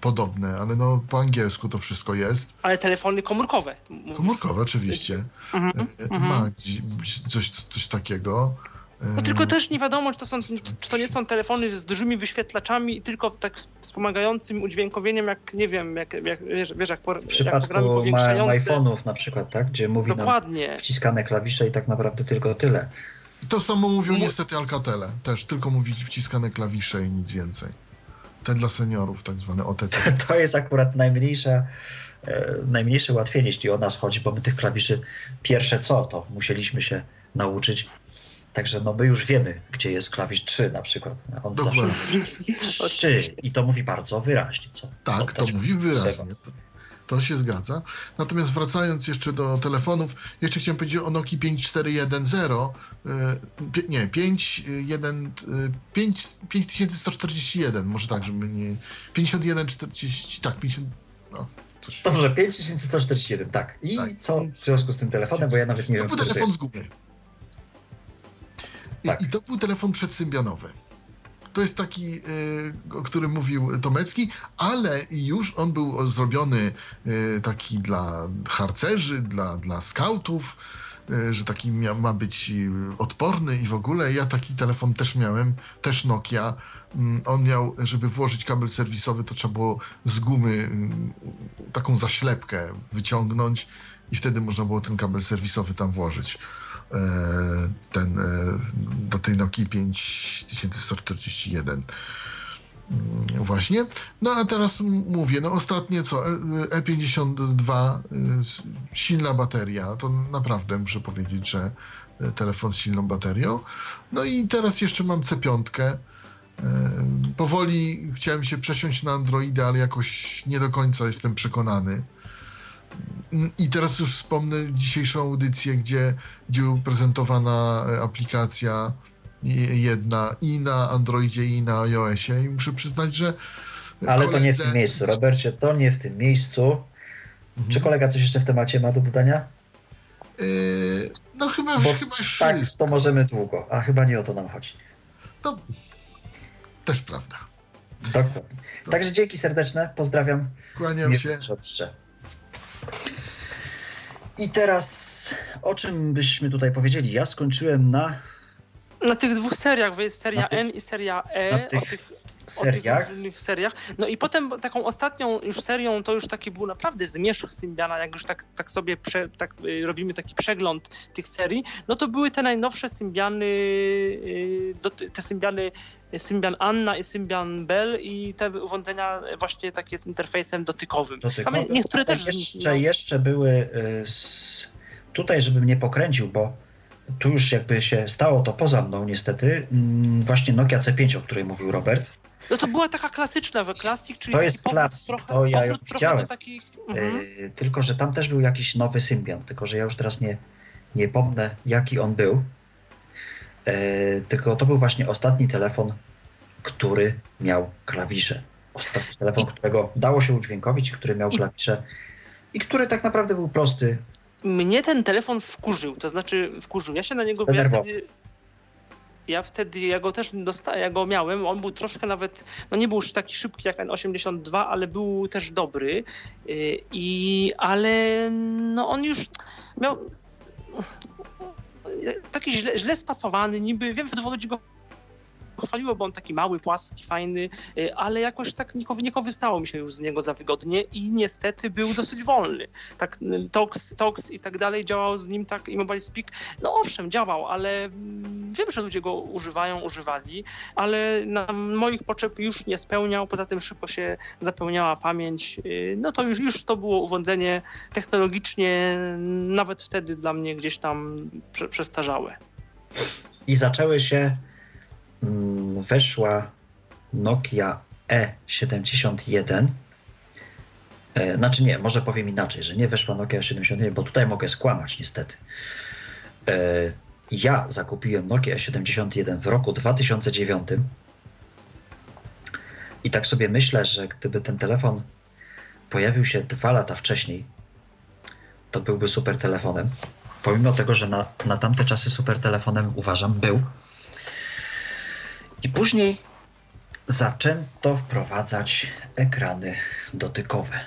G: podobne, ale no po angielsku to wszystko jest.
C: Ale telefony komórkowe. mówisz.
G: Komórkowe oczywiście.
C: Mhm,
G: Y. Ma coś, coś takiego. Y,
C: No tylko też nie wiadomo, czy to, są, czy to nie są telefony z dużymi wyświetlaczami i tylko tak wspomagającym udźwiękowieniem, jak nie wiem, jak, jak wiesz, wiesz jak, por,
B: W
C: jak
B: przypadku ma,
C: powiększające.
B: iPhone'ów na przykład, tak? Gdzie mówi nam
C: Dokładnie.
B: wciskane klawisze i tak naprawdę tylko tyle.
G: To samo mówią niestety Alcatele. Też tylko mówić wciskane klawisze i nic więcej. Te dla seniorów, tak zwane OTC.
B: To jest akurat najmniejsza, e, najmniejsze ułatwienie, jeśli o nas chodzi, bo my tych klawiszy pierwsze co, to musieliśmy się nauczyć. Także no my już wiemy, gdzie jest klawisz 3 na przykład. On zawsze
G: Dokładnie.
B: mówi 3 i to mówi bardzo wyraźnie. Co
G: Tak, to mówi wyraźnie. To, się zgadza. Natomiast wracając jeszcze do telefonów, jeszcze chciałem powiedzieć o Nokii 5410. y, pie- Nie, 51, y, 5, 5141, może tak, żeby nie. 5140, tak, 50. No, coś.
B: Dobrze, 5141, tak. I
G: Tak.
B: co w związku z tym telefonem, bo ja nawet nie
G: To
B: wiem,
G: był
B: to
G: telefon
B: jest.
G: z. I,
B: Tak.
G: I to był telefon przedsymbianowy. To jest taki, y, o którym mówił Tomecki, ale już on był zrobiony y, taki dla harcerzy, dla, dla skautów, y, że taki ma być odporny i w ogóle. Ja taki telefon też miałem, też Nokia. Mm, On miał, żeby włożyć kabel serwisowy, to trzeba było z gumy mm, taką zaślepkę wyciągnąć i wtedy można było ten kabel serwisowy tam włożyć. E, Ten e, do tej Nokii 5141. Mm, Właśnie. No a teraz mówię, no ostatnie co, E- E52, y, s- silna bateria, to naprawdę muszę powiedzieć, że e, telefon z silną baterią. No i teraz jeszcze mam C5. E, Powoli chciałem się przesiąść na Androida, ale jakoś nie do końca jestem przekonany. Mm, I teraz już wspomnę dzisiejszą audycję, gdzie, gdzie prezentowana e, aplikacja jedna i na Androidzie, i na iOSie. I muszę przyznać, że.
B: Ale to nie w tym miejscu, Robercie, to nie w tym miejscu. Czy kolega coś jeszcze w temacie ma do dodania?
G: Yy, no chyba,
B: Bo
G: chyba już
B: Tak,
G: wszystko.
B: to możemy długo, a chyba nie o to nam chodzi.
G: No, też prawda.
B: Dokładnie. Także dzięki serdeczne, pozdrawiam.
G: Kłaniam
B: Nie
G: się.
B: I teraz o czym byśmy tutaj powiedzieli? Ja skończyłem na
C: Na tych dwóch seriach, bo jest seria
B: tych-
C: N i seria
B: na
C: E,
B: tych seriach.
C: O seriach. No i potem taką ostatnią już serią to już taki był naprawdę zmierzch Symbiana, jak już tak, tak sobie prze, tak, y, robimy taki przegląd tych serii, no to były te najnowsze Symbiany, y, te Symbiany Symbian Anna i Symbian Bell i te urządzenia właśnie takie z interfejsem dotykowym.
B: dotykowe.
C: Tam niektóre też z
B: jeszcze,
C: no.
B: jeszcze były y, s... tutaj, żebym nie pokręcił, bo tu już jakby się stało to poza mną niestety, mm, właśnie Nokia C5, o której mówił Robert.
C: No to była taka klasyczna we Classic, czyli
B: To jest Classic,
C: trochę,
B: to ja ją widziałem.
C: takich... Mhm.
B: Yy, tylko, że tam też był jakiś nowy Symbian, tylko że ja już teraz nie, nie pomnę, jaki on był. Yy, tylko to był właśnie ostatni telefon, który miał klawisze. Ostatni telefon, którego dało się udźwiękowić, który miał
C: I-
B: klawisze i który tak naprawdę był prosty.
C: Mnie ten telefon wkurzył, to znaczy wkurzył. Ja się na niego ja wtedy. Ja wtedy, ja go też dostałem, ja go miałem, on był troszkę nawet, no nie był już taki szybki jak N82, ale był też dobry, Yy, i, ale no on już miał taki źle, źle spasowany, niby, wiem, że ludzi go chwaliło, bo on taki mały, płaski, fajny, y, ale jakoś tak nie, nie kowystało mi się już z niego za wygodnie i niestety był dosyć wolny. Tak y, Tox, Tox i tak dalej działał z nim tak i Mobile Speak, no owszem, działał, ale mm, wiem, że ludzie go używają, używali, ale na moich potrzeb już nie spełniał, poza tym szybko się zapełniała pamięć, y, no to już, już to było urządzenie technologicznie nawet wtedy dla mnie gdzieś tam prze, przestarzałe.
B: I zaczęły się, mm, weszła Nokia E71. E, znaczy nie, może powiem inaczej, że nie weszła Nokia E71, bo tutaj mogę skłamać niestety. E, ja zakupiłem Nokia E71 w roku 2009 i tak sobie myślę, że gdyby ten telefon pojawił się dwa lata wcześniej, to byłby super telefonem. Pomimo tego, że na, na tamte czasy super telefonem uważam był. I później zaczęto wprowadzać ekrany dotykowe.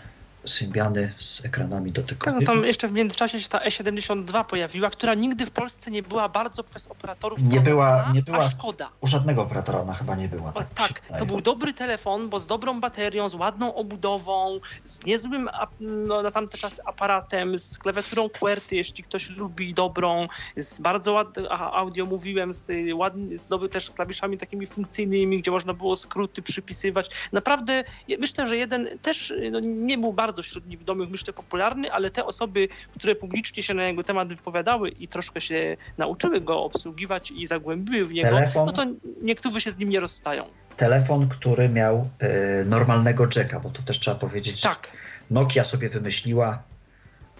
B: Symbiany z ekranami
C: Tak,
B: dotykowymi.
C: no tam jeszcze w międzyczasie się ta E72 pojawiła, która nigdy w Polsce nie była bardzo przez operatorów
B: Nie była- nie była-
C: a szkoda.
B: U żadnego operatora ona chyba nie była.
C: O,
B: Tak,
C: tak, to był dobry telefon, bo z dobrą baterią, z ładną obudową, z niezłym no, na tamte czasy aparatem, z klawiaturą QWERTY, jeśli ktoś lubi dobrą, z bardzo ładnym audio mówiłem, z, ładny, z dobry też klawiszami takimi funkcyjnymi, gdzie można było skróty przypisywać. Naprawdę myślę, że jeden też no, nie był bardzo wśród niewidomych, myślę, popularny, ale te osoby, które publicznie się na jego temat wypowiadały i troszkę się nauczyły go obsługiwać i zagłębiły w niego,
B: Telefon?
C: no to niektórzy się z nim nie rozstają.
B: Telefon, który miał e, normalnego jacka, bo to też trzeba powiedzieć,
C: Tak,
B: Nokia sobie wymyśliła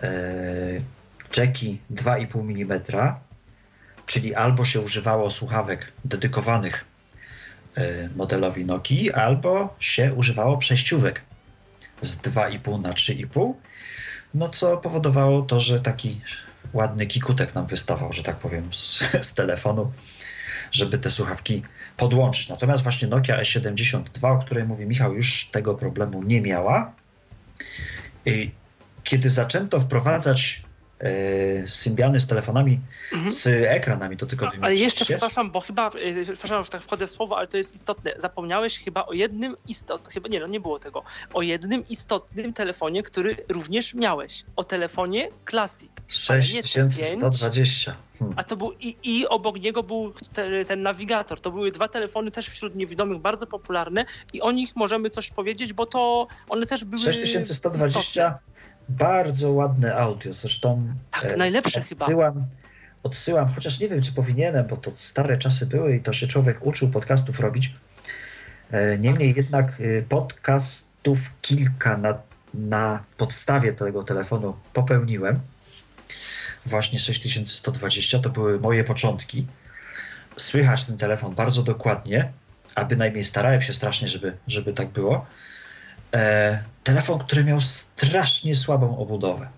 B: e, jacki 2,5 mm, czyli albo się używało słuchawek dedykowanych e, modelowi Nokii, albo się używało przejściówek z 2,5 na 3,5, no co powodowało to, że taki ładny kikutek nam wystawał, że tak powiem, z, z telefonu, żeby te słuchawki podłączyć. Natomiast właśnie Nokia E72, o której mówi Michał, już tego problemu nie miała. Kiedy zaczęto wprowadzać symbiany z telefonami,
C: Mhm.
B: z ekranami dotykowymi.
C: ale jeszcze przepraszam, bo chyba, y, przepraszam, że tak wchodzę w słowo, ale to jest istotne. Zapomniałeś chyba o jednym istotnym, chyba nie, no nie było tego, o jednym istotnym telefonie, który również miałeś. O telefonie Classic. ale nie
B: 6120. Hmm.
C: A to był i, i obok niego był te, ten nawigator. To były dwa telefony też wśród niewidomych bardzo popularne i o nich możemy coś powiedzieć, bo to one też były
B: 6120,
C: istotne.
B: Bardzo ładne audio. Zresztą
C: Tak,
B: e,
C: najlepsze chyba.
B: odsyłam, odsyłam, chociaż nie wiem, czy powinienem, bo to stare czasy były i to się człowiek uczył podcastów robić. E, Niemniej jednak e, podcastów kilka na, na podstawie tego telefonu popełniłem. Właśnie 6120 to były moje początki. Słychać ten telefon bardzo dokładnie, a bynajmniej starałem się strasznie, żeby, żeby tak było. E, telefon, który miał strasznie słabą obudowę.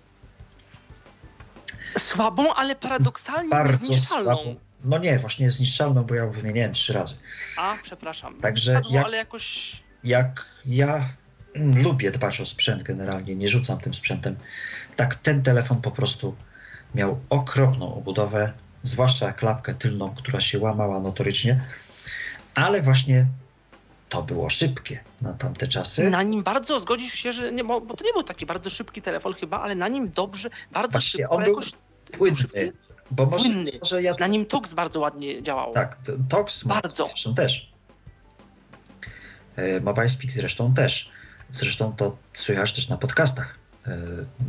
C: Słabą, ale paradoksalnie
B: Bardzo słabą. No nie, właśnie zniszczalną, bo ja ją wymieniałem trzy razy.
C: A, przepraszam.
B: Także
C: Padło,
B: jak-
C: ale jakoś
B: Jak ja mm, lubię dbać o sprzęt generalnie, nie rzucam tym sprzętem, tak ten telefon po prostu miał okropną obudowę, zwłaszcza klapkę tylną, która się łamała notorycznie, ale właśnie to było szybkie na tamte czasy.
C: na nim bardzo zgodzisz się, że nie, bo, bo to nie był taki bardzo szybki telefon chyba, ale na nim dobrze, bardzo
B: Właśnie,
C: szybko,
B: on był
C: jakoś
B: Płynny,
C: szybki.
B: bo może,
C: Płynny.
B: może ja
C: na nim Tux bardzo ładnie działał.
B: Tak, Tox ma
C: Bardzo.
B: zresztą też. E, Mobile Speak zresztą też. Zresztą to słychać też na podcastach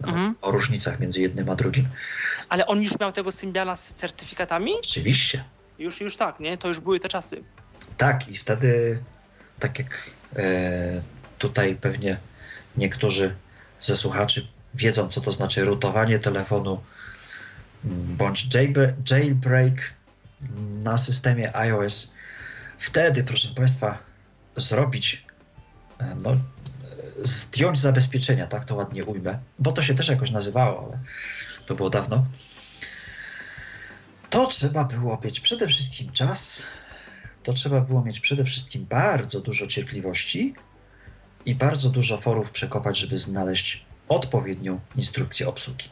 B: no,
C: Mhm.
B: o różnicach między jednym a drugim.
C: Ale on już miał tego Symbiana z certyfikatami?
B: Oczywiście.
C: Już, już tak, nie? To już były te czasy.
B: Tak, i wtedy, tak jak e, tutaj pewnie niektórzy ze słuchaczy wiedzą, co to znaczy rutowanie telefonu mm, bądź jailbreak mm, na systemie iOS. Wtedy, proszę Państwa, zrobić, e, no, e, zdjąć zabezpieczenia, tak to ładnie ujmę, bo to się też jakoś nazywało, ale to było dawno. To trzeba było mieć przede wszystkim czas, to trzeba było mieć przede wszystkim bardzo dużo cierpliwości i bardzo dużo forów przekopać, żeby znaleźć odpowiednią instrukcję obsługi.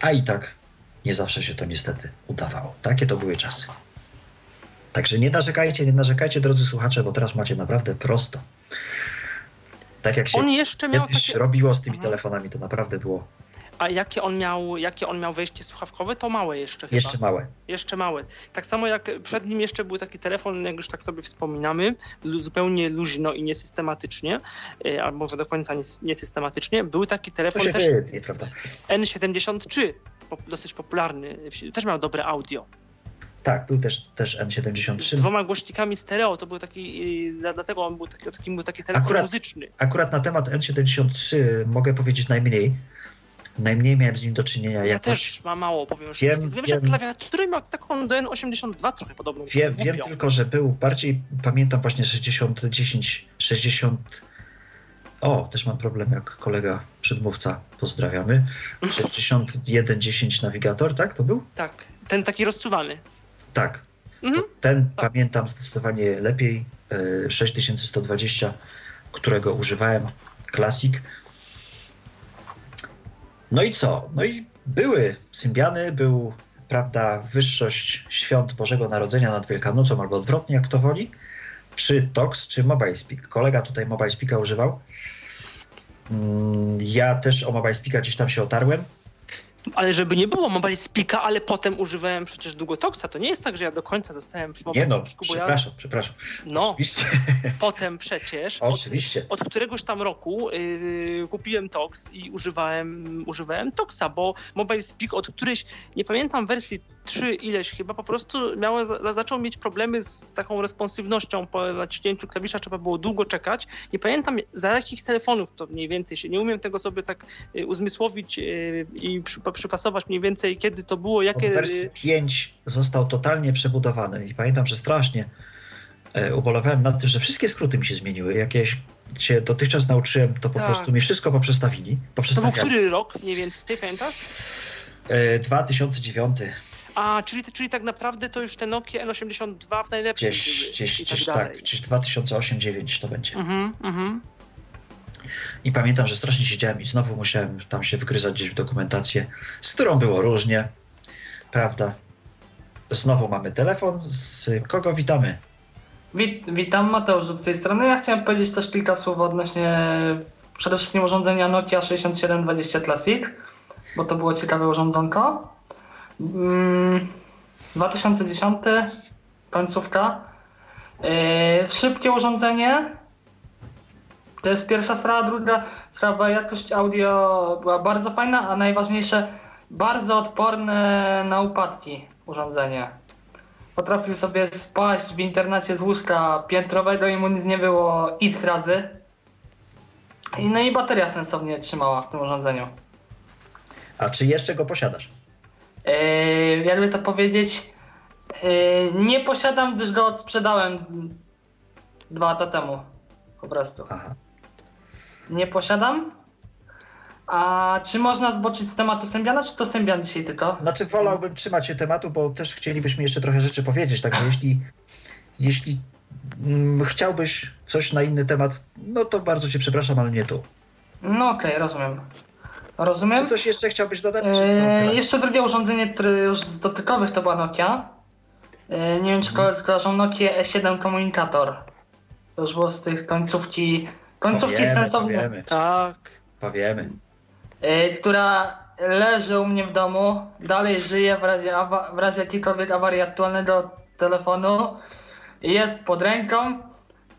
B: A i tak nie zawsze się to niestety udawało. Takie to były czasy. Także nie narzekajcie, nie narzekajcie, drodzy słuchacze, bo teraz macie naprawdę prosto. Tak jak się
C: On jeszcze miał
B: kiedyś
C: takie...
B: robiło z tymi
C: Mhm.
B: telefonami, to naprawdę było
C: A jakie on miał, jakie on miał wejście słuchawkowe, to małe jeszcze chyba.
B: jeszcze małe.
C: Jeszcze małe. Tak samo jak przed nim jeszcze był taki telefon, jak już tak sobie wspominamy, zupełnie luźno i niesystematycznie, y, a może do końca nies- niesystematycznie, był taki telefon też
B: wytnie, prawda?
C: N73, po- dosyć popularny, też miał dobre audio.
B: Tak, był też, też
C: Z
B: N73.
C: dwoma głośnikami stereo, to był taki, dla- dlatego on był taki, taki, był taki telefon
B: Akurat-
C: muzyczny.
B: Akurat na temat N73 mogę powiedzieć najmniej. Najmniej miałem z nim do czynienia.
C: Ja
B: jakoś.
C: też mam mało, powiem
B: Wiem,
C: szczerze. Wiem, że
B: wiem.
C: klawiatury miał taką do N82 trochę podobną.
B: Wiem, wiem tylko, że był bardziej, pamiętam właśnie 60, 10, 60. O, też mam problem jak kolega przedmówca, pozdrawiamy. 6110 nawigator, tak to był?
C: Tak, ten taki rozczuwany.
B: Tak.
C: Mhm.
B: Ten
C: Tak.
B: pamiętam zdecydowanie lepiej. e, 6120, którego używałem, Classic. No i co? No i były Symbiany, był, prawda, wyższość świąt Bożego Narodzenia nad Wielkanocą, albo odwrotnie, jak to woli. Czy Tox, czy Mobile Speak. Kolega tutaj Mobile Speaka używał. Mm, Ja też o Mobile Speaka gdzieś tam się otarłem.
C: Ale żeby nie było Mobile Speaka, ale potem używałem przecież Długotoxa. To nie jest tak, że ja do końca zostałem przy
B: Nie
C: Mobile
B: no,
C: Speaku, bo ja
B: przepraszam, przepraszam.
C: no,
B: Oczywiście,
C: potem przecież od,
B: oczywiście.
C: od któregoś tam roku yy, kupiłem Tox i używałem, używałem Toxa, bo Mobile Speak od którejś, nie pamiętam wersji 3 ileś chyba, po prostu miałem, za, zaczął mieć problemy z taką responsywnością po naciśnięciu klawisza, trzeba było długo czekać. Nie pamiętam za jakich telefonów to mniej więcej się, nie umiem tego sobie tak y, uzmysłowić y, i przy, przypasować mniej więcej kiedy to było,
B: Od
C: jakie...
B: wersji
C: y,
B: 5 został totalnie przebudowany i pamiętam, że strasznie e, ubolewałem nad tym, że wszystkie skróty mi się zmieniły. Jakieś się dotychczas nauczyłem, to po
C: Tak.
B: prostu mi wszystko poprzestawili.
C: To był który rok mniej więcej, pamiętasz?
B: E, 2009,
C: A, czyli, czyli tak naprawdę to już te Nokia N82 w najlepszym
B: gdzieś, gdzieś, gdzieś
C: tak
B: tak, gdzieś 2008-2009 to będzie.
C: Mhm, mhm.
B: I pamiętam, że strasznie siedziałem i znowu musiałem tam się wgryzać gdzieś w dokumentację, z którą było różnie, prawda? Znowu mamy telefon, z kogo witamy?
H: Wit, witam, Mateusz z tej strony. Ja chciałem powiedzieć też kilka słów odnośnie przede wszystkim urządzenia Nokia 6720 Classic, bo to było ciekawe urządzonko. Mm, 2010, końcówka. Yy, szybkie urządzenie. To jest pierwsza sprawa. Druga sprawa, jakość audio była bardzo fajna, a najważniejsze, bardzo odporne na upadki urządzenie potrafił sobie spaść w internecie z łóżka piętrowego i mu nic nie było x razy. I No i bateria sensownie trzymała w tym urządzeniu.
B: A czy jeszcze go posiadasz?
H: Yy, jakby to powiedzieć, yy, nie posiadam, gdyż go odsprzedałem dwa lata temu. Po prostu.
B: Aha.
H: Nie posiadam. A czy można zboczyć z tematu Symbiana, czy to Symbian dzisiaj tylko?
B: Znaczy wolałbym trzymać się tematu, bo też chcielibyśmy jeszcze trochę rzeczy powiedzieć, także jeśli, jeśli mm, chciałbyś coś na inny temat, no to bardzo cię przepraszam, ale nie tu.
H: No okej, rozumiem. Rozumiem.
B: Czy coś jeszcze chciałbyś dodać?
H: Eee,
B: tyle?
H: jeszcze drugie urządzenie, które już z dotykowych to była Nokia. Eee, nie wiem czy koledzy kojarzą Nokia E7 komunikator. To już było z tych końcówki, końcówki
B: Powiemy,
H: sensownie,
B: Powiemy,
C: Tak.
B: powiemy.
H: eee, która leży u mnie w domu, dalej żyje w razie, w razie jakiejkolwiek awarii aktualnego telefonu. Jest pod ręką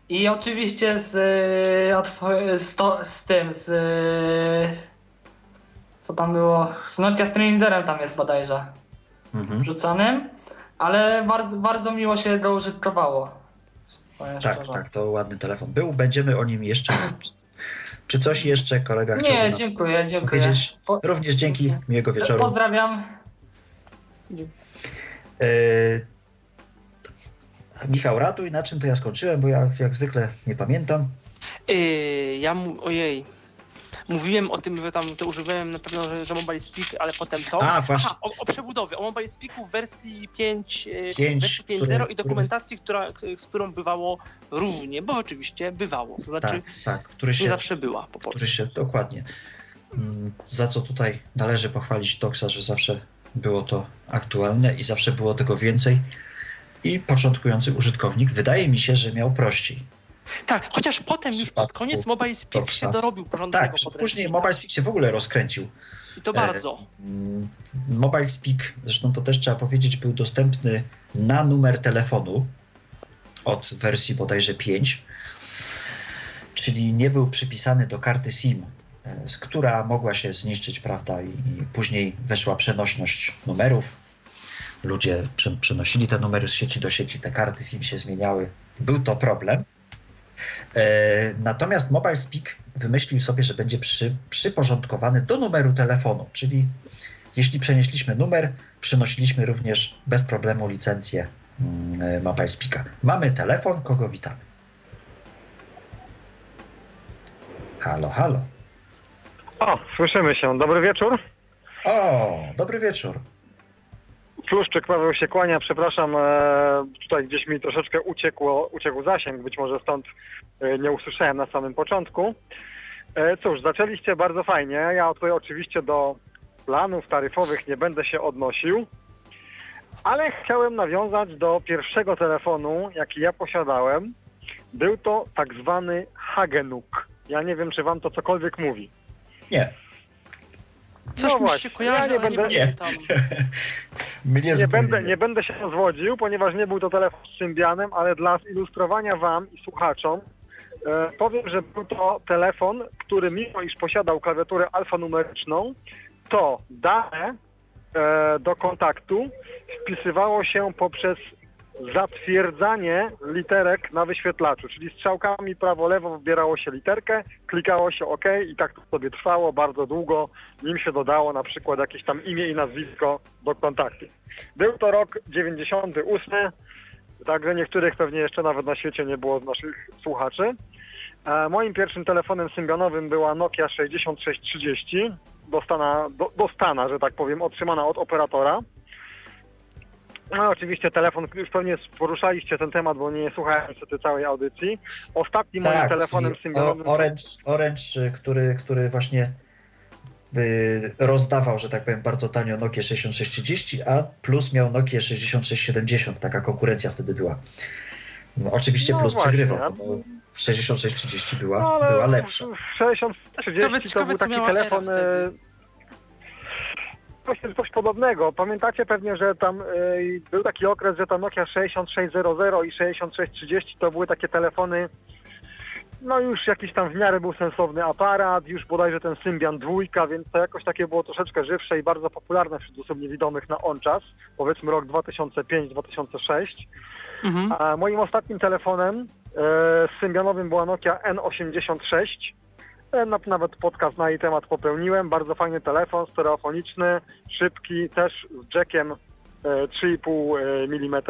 H: i oczywiście z, otw- z, to, z tym, z e, co tam było, z Nokia Streaminderem tam jest bodajże
B: Mhm.
H: wrzuconym, ale bardzo, bardzo miło się go użytkowało.
B: Tak,
H: szczerze.
B: tak, to ładny telefon był. Będziemy o nim jeszcze. Czy, czy coś jeszcze kolega chciałby
H: Nie, dziękuję, dziękuję.
B: powiedzieć?
H: Po,
B: Również dzięki, miłego wieczoru.
H: pozdrawiam.
B: E, Michał, ratuj, na czym to ja skończyłem, bo ja jak zwykle nie pamiętam.
C: Yy, ja mu, ojej. Mówiłem o tym, że tam to używałem na pewno, że, że Mobile Speak, ale potem to.
B: A, właśnie.
C: Aha, o, o przebudowie, o Mobile Speaku w wersji 5, yy,
B: Pięć,
C: wersji 5.0
B: który-
C: i dokumentacji, która, z którą bywało różnie, bo oczywiście bywało. To znaczy,
B: Tak, tak, który
C: nie
B: się,
C: zawsze była po polsku.
B: się dokładnie. mm, Za co tutaj należy pochwalić Toxa, że zawsze było to aktualne i zawsze było tego więcej. I początkujący użytkownik wydaje mi się, że miał prościej.
C: Tak, chociaż potem już pod koniec Mobile Speak się dorobił porządnego
B: Tak, później Mobile Speak się w ogóle rozkręcił.
C: I to
B: e,
C: bardzo.
B: Mm, Mobile Speak, zresztą to też trzeba powiedzieć, był dostępny na numer telefonu od wersji bodajże 5, czyli nie był przypisany do karty SIM, e, z która mogła się zniszczyć, prawda, i, później weszła przenośność numerów. Ludzie prze, przenosili te numery z sieci do sieci, te karty SIM się zmieniały. Był to problem. E, natomiast Mobile Speak wymyślił sobie, że będzie przy, przyporządkowany do numeru telefonu, czyli jeśli przenieśliśmy numer, przynosiliśmy również bez problemu licencję mm, e, Mobile Speaka. Mamy telefon, kogo witamy? Halo, halo.
I: O, słyszymy się. Dobry wieczór.
B: O, dobry wieczór.
I: Pluszczyk Paweł się kłania, przepraszam, e, tutaj gdzieś mi troszeczkę uciekło, uciekł zasięg, być może stąd e, nie usłyszałem na samym początku. E, cóż, zaczęliście bardzo fajnie. Ja tutaj oczywiście do planów taryfowych nie będę się odnosił, ale chciałem nawiązać do pierwszego telefonu, jaki ja posiadałem. Był to tak zwany Hagenuk. Ja nie wiem, czy wam to cokolwiek mówi.
B: Nie,
C: Coś
I: no
C: mi
I: właśnie,
C: się kojarzy,
I: ja nie
C: nie
I: będę-
C: pamiętam.
B: mnie
I: Nie
B: zupełnie
I: będę, nie będę się rozwodził, ponieważ nie był to telefon z Symbianem, ale dla zilustrowania Wam i słuchaczom e, powiem, że był to telefon, który mimo iż posiadał klawiaturę alfanumeryczną, to dane e, do kontaktu wpisywało się poprzez zatwierdzanie literek na wyświetlaczu, czyli strzałkami prawo-lewo wybierało się literkę, klikało się OK i tak to sobie trwało bardzo długo, nim się dodało na przykład jakieś tam imię i nazwisko do kontaktu. Był to rok 98, także niektórych pewnie jeszcze nawet na świecie nie było z naszych słuchaczy. E, moim pierwszym telefonem symbianowym była Nokia 6630, dostana, do, dostana, że tak powiem, otrzymana od operatora. No oczywiście telefon, już pewnie poruszaliście ten temat, bo nie słuchałem niestety całej audycji. Ostatnim moim telefonem
B: o- Orange, Orange który, który właśnie y, rozdawał, że tak powiem, bardzo tanio Nokia 6630, a plus miał Nokia 6670, taka konkurencja wtedy była. No, oczywiście
I: No
B: plus
I: właśnie,
B: przegrywał, bo 6630 była,
I: No,
B: była lepsza.
I: 6030
C: Nawet
I: to
C: ciekawe,
I: był taki telefon...
C: Era wtedy.
I: e, Coś, podobnego. Pamiętacie pewnie, że tam e, był taki okres, że ta Nokia 6600 i 6630 to były takie telefony, no już jakiś tam w miarę był sensowny aparat, już bodajże ten Symbian dwójka, więc to jakoś takie było troszeczkę żywsze i bardzo popularne wśród osób niewidomych na on czas, powiedzmy rok 2005-2006.
C: Mhm.
I: A moim ostatnim telefonem e, symbianowym była Nokia N86. E, na- Nawet podcast na jej temat popełniłem. Bardzo fajny telefon, stereofoniczny, szybki, też z jackiem e, 3,5 mm.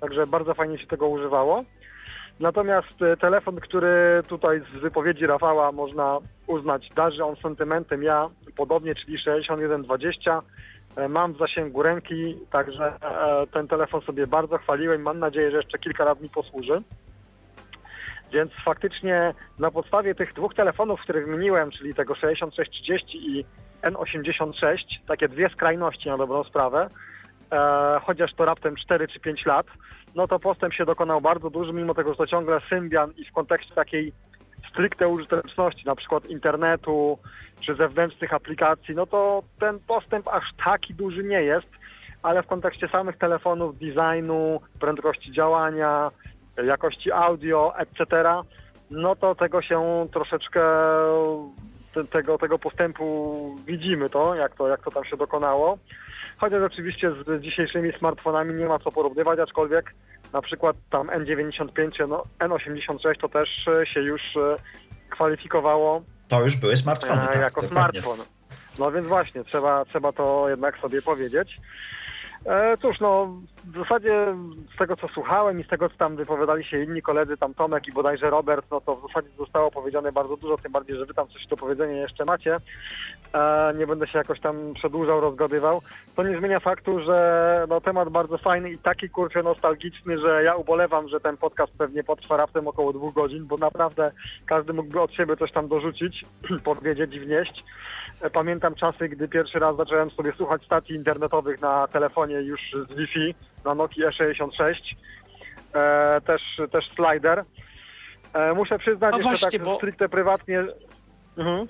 I: Także bardzo fajnie się tego używało. Natomiast e, telefon, który tutaj z wypowiedzi Rafała można uznać, darzy on sentymentem, ja podobnie, czyli 6120, e, mam w zasięgu ręki, także e, ten telefon sobie bardzo chwaliłem. Mam nadzieję, że jeszcze kilka lat mi posłuży. Więc faktycznie na podstawie tych dwóch telefonów, które wymieniłem, czyli tego 6630 i N86, takie dwie skrajności na dobrą sprawę, e, chociaż to raptem 4 czy 5 lat, no to postęp się dokonał bardzo duży, mimo tego, że to ciągle Symbian i w kontekście takiej stricte użyteczności, na przykład internetu czy zewnętrznych aplikacji, no to ten postęp aż taki duży nie jest, ale w kontekście samych telefonów, designu, prędkości działania, jakości audio, etc., no to tego się troszeczkę te, tego, tego postępu widzimy to jak, to, jak to tam się dokonało. Chociaż oczywiście z dzisiejszymi smartfonami nie ma co porównywać, aczkolwiek na przykład tam N95, no, N86 to też się już e, kwalifikowało
B: To już były smartfony,
I: e,
B: tak?
I: jako smartfon. No więc właśnie, trzeba, trzeba to jednak sobie powiedzieć. E, cóż, no w zasadzie z tego co słuchałem i z tego co tam wypowiadali się inni koledzy, tam Tomek i bodajże Robert, no to w zasadzie zostało powiedziane bardzo dużo, tym bardziej, że wy tam coś do powiedzenia jeszcze macie. E, nie będę się jakoś tam przedłużał, rozgadywał. To nie zmienia faktu, że no, temat bardzo fajny i taki kurczę nostalgiczny, że ja ubolewam, że ten podcast pewnie potrwa raptem około dwóch godzin, bo naprawdę każdy mógłby od siebie coś tam dorzucić, powiedzieć i wnieść. E, Pamiętam czasy, gdy pierwszy raz zacząłem sobie słuchać stacji internetowych na telefonie już z Wi-Fi na Nokia E66. E, też, też slider. E, muszę przyznać, jeszcze
C: właśnie,
I: tak
C: bo-
I: stricte prywatnie. Mhm.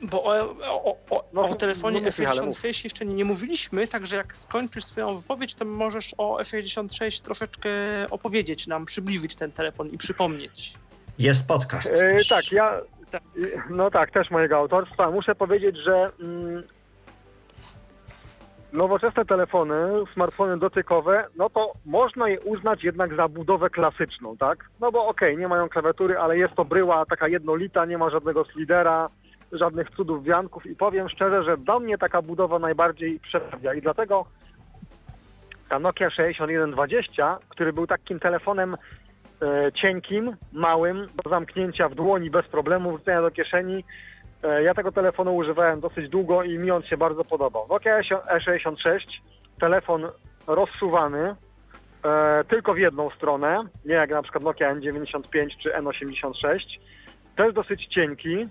C: Bo o, o, o,
I: No,
C: o telefonie
I: no mów, Michale, mów.
C: F66 jeszcze nie mówiliśmy, także jak skończysz swoją wypowiedź, to możesz o F66 troszeczkę opowiedzieć nam, przybliżyć ten telefon i przypomnieć.
B: Jest podcast.
I: E, tak, ja. No tak, też mojego autorstwa. Muszę powiedzieć, że mm, nowoczesne telefony, smartfony dotykowe, no to można je uznać jednak za budowę klasyczną, tak? No bo okej, nie mają klawiatury, ale jest to bryła taka jednolita, nie ma żadnego slidera, żadnych cudów wianków i powiem szczerze, że do mnie taka budowa najbardziej przemawia i dlatego ta Nokia 6120, który był takim telefonem cienkim, małym, do zamknięcia w dłoni bez problemu, wrzucenia do kieszeni. E, ja tego telefonu używałem dosyć długo i mi on się bardzo podobał. Nokia E66, telefon rozsuwany, e, tylko w jedną stronę, nie jak na przykład Nokia N95 czy N86, też dosyć cienki.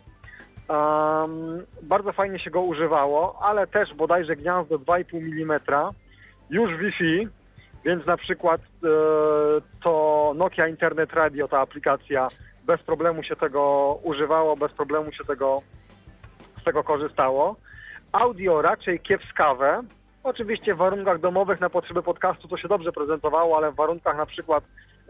I: Um, bardzo fajnie się go używało, ale też bodajże gniazdo 2,5 mm, już Wi-Fi, więc na przykład e, to Nokia Internet Radio, ta aplikacja, bez problemu się tego używało, bez problemu się tego, z tego korzystało. Audio raczej kiepskawe. Oczywiście w warunkach domowych na potrzeby podcastu to się dobrze prezentowało, ale w warunkach na przykład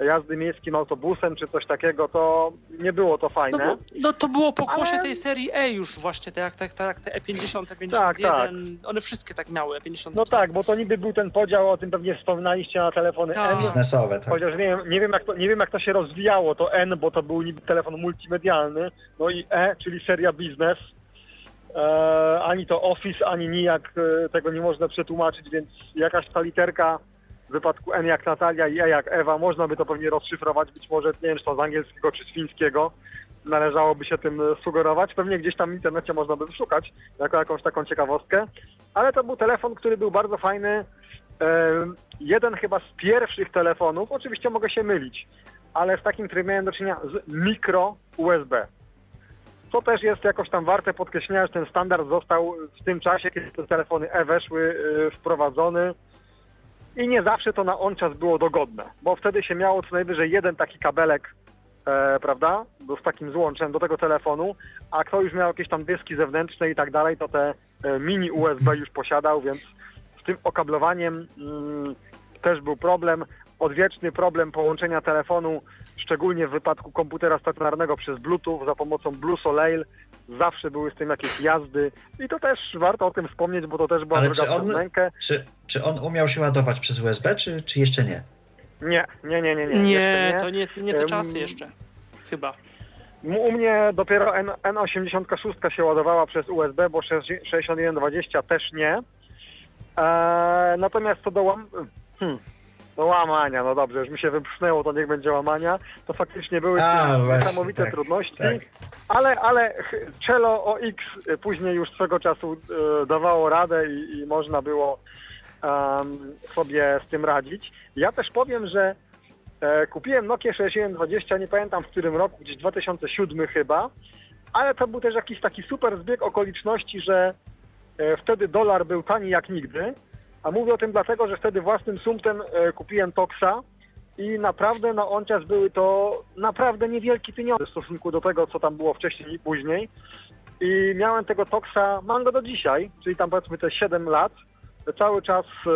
I: jazdy miejskim autobusem czy coś takiego, to nie było to
C: No,
I: fajne.
C: bo, no to było pokłosie
I: Ale-
C: tej serii E już właśnie, tak jak tak, tak, te E50, E51,
I: Tak, tak.
C: one wszystkie tak miały, E50.
I: No tak, bo to niby był ten podział, o tym pewnie wspominaliście na telefony
C: Tak.
I: N.
B: Biznesowe, tak.
I: Chociaż nie wiem, nie, wiem jak to, nie wiem jak to się rozwijało, to N, bo to był niby telefon multimedialny, no i E, czyli seria biznes. E, ani to Office, ani nijak e, tego nie można przetłumaczyć, więc jakaś ta literka w wypadku N jak Natalia i E jak Ewa, można by to pewnie rozszyfrować, być może nie wiem, czy to z angielskiego, czy z fińskiego. Należałoby się tym e, sugerować. Pewnie gdzieś tam w internecie można by wyszukać jako jakąś taką ciekawostkę. Ale to był telefon, który był bardzo fajny. Jeden chyba z pierwszych telefonów, oczywiście mogę się mylić, ale z takim, który miałem do czynienia z mikro USB. To też jest jakoś tam warte podkreślenia, że ten standard został w tym czasie, kiedy te telefony E weszły, e, wprowadzony i nie zawsze to na on czas było dogodne, bo wtedy się miało co najwyżej jeden taki kabelek, e, prawda, z takim złączem do tego telefonu, a kto już miał jakieś tam dyski zewnętrzne i tak dalej, to te e, mini USB już posiadał, więc z tym okablowaniem mm, też był problem. Odwieczny problem połączenia telefonu, szczególnie w wypadku komputera stacjonarnego przez Bluetooth za pomocą Blue Soleil. Zawsze były z tym jakieś jazdy i to też warto o tym wspomnieć, bo to też była
B: Ale
I: droga
B: czy on-
I: przez.
B: Czy, czy on umiał się ładować przez USB, czy, czy jeszcze nie?
I: Nie, nie, nie, nie. Nie,
C: Nie, to nie, nie te czasy jeszcze. Chyba.
I: U mnie dopiero N, N86 się ładowała przez USB, bo 6120 też nie. Eee, natomiast co do, łam... hmm, do łamania, no dobrze, już mi się wyprzhnęło, to niech będzie łamania, to faktycznie były
B: A, właśnie,
I: niesamowite
B: tak,
I: trudności,
B: tak.
I: ale, ale Cello OX później już swego czasu e, dawało radę i, i można było sobie z tym radzić. Ja też powiem, że E, kupiłem Nokia 6120, nie pamiętam w którym roku, gdzieś 2007 chyba, ale to był też jakiś taki super zbieg okoliczności, że e, wtedy dolar był tani jak nigdy, a mówię o tym dlatego, że wtedy własnym sumptem e, kupiłem Toxa i naprawdę na on czas były to naprawdę niewielkie pieniądze w stosunku do tego, co tam było wcześniej i później. I miałem tego Toxa, mam go do dzisiaj, czyli tam powiedzmy te 7 lat. Cały czas e,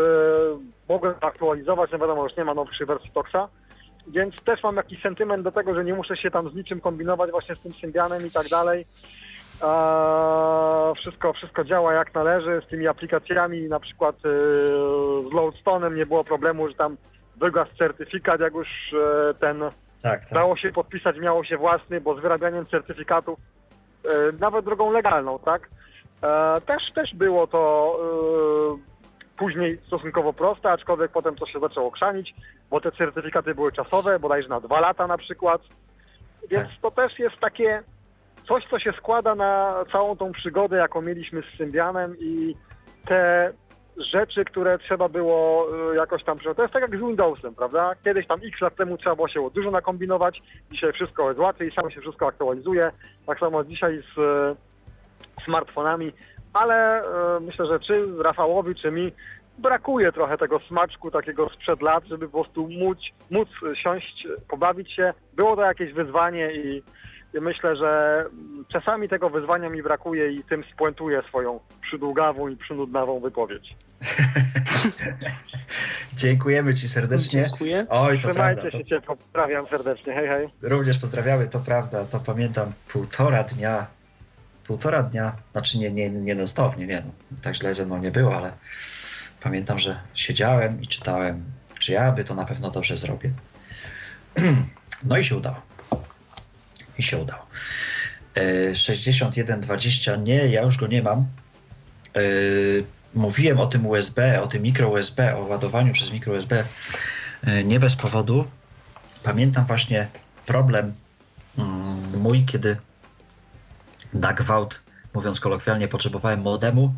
I: mogę aktualizować, no wiadomo, już nie ma nowszej wersji Toxa. Więc też mam jakiś sentyment do tego, że nie muszę się tam z niczym kombinować właśnie z tym Symbianem i tak dalej. Wszystko, wszystko działa jak należy z tymi aplikacjami, na przykład e, z Loadstone'em nie było problemu, że tam wygasł certyfikat, jak już e, ten
B: Tak, tak.
I: dało się podpisać, miało się własny, bo z wyrabianiem certyfikatów, e, nawet drogą legalną, tak? E, też, też było to później stosunkowo proste, aczkolwiek potem to się zaczęło krzanić, bo te certyfikaty były czasowe, bodajże na dwa lata na przykład. Więc to też jest takie coś, co się składa na całą tą przygodę, jaką mieliśmy z Symbianem i te rzeczy, które trzeba było y, jakoś tam. To jest tak jak z Windowsem, prawda? Kiedyś tam x lat temu trzeba było się dużo nakombinować, dzisiaj wszystko jest łatwiej, samo się wszystko aktualizuje. Tak samo dzisiaj z y, smartfonami, ale y, myślę, że czy Rafałowi, czy mi brakuje trochę tego smaczku takiego sprzed lat, żeby po prostu móc, móc siąść, pobawić się. Było to jakieś wyzwanie i myślę, że czasami tego wyzwania mi brakuje i tym spuentuję swoją przydługawą i przynudnawą wypowiedź.
B: Dziękujemy Ci serdecznie.
C: Dziękuję.
B: Oj, to prawda.
I: Trzymajcie
B: To
I: się ciepło, pozdrawiam serdecznie, hej hej.
B: również pozdrawiamy, to prawda. To pamiętam półtora dnia. Półtora dnia, znaczy nie, nie, nie non stop, nie, nie, no, tak źle ze mną nie było, ale pamiętam, że siedziałem i czytałem, czy ja by to na pewno dobrze zrobię. No i się udało. I się udało. E, 6120, nie, ja już go nie mam. E, Mówiłem o tym USB, o tym mikro USB, o ładowaniu przez mikro USB e, nie bez powodu. Pamiętam właśnie problem mm, mój, kiedy na gwałt, mówiąc kolokwialnie, potrzebowałem modemu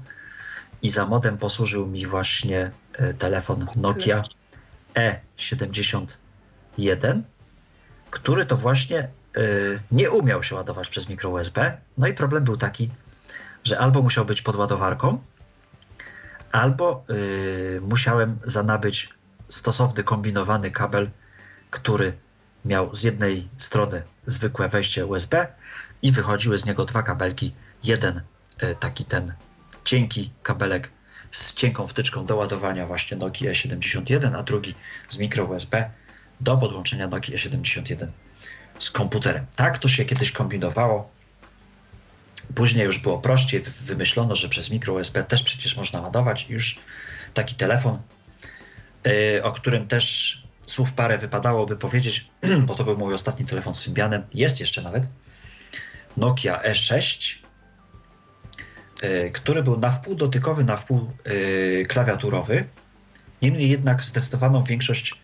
B: i za modem posłużył mi właśnie e, telefon Nokia E71, który to właśnie e, nie umiał się ładować przez mikro USB. No i problem był taki, że albo musiał być pod ładowarką, albo y, musiałem zanabyć stosowny kombinowany kabel, który miał z jednej strony zwykłe wejście USB i wychodziły z niego dwa kabelki. Jeden y, taki ten cienki kabelek z cienką wtyczką do ładowania właśnie Nokia 71, a drugi z mikro USB do podłączenia Nokia 71 z komputerem. Tak to się kiedyś kombinowało. Później już było prościej, wy- wymyślono, że przez mikro USB też przecież można ładować. Już taki telefon, yy, o którym też słów parę wypadałoby powiedzieć, bo to był mój ostatni telefon z Symbianem, jest jeszcze nawet, Nokia E6, yy, który był na wpół dotykowy, na wpół yy, klawiaturowy. Niemniej jednak zdecydowaną większość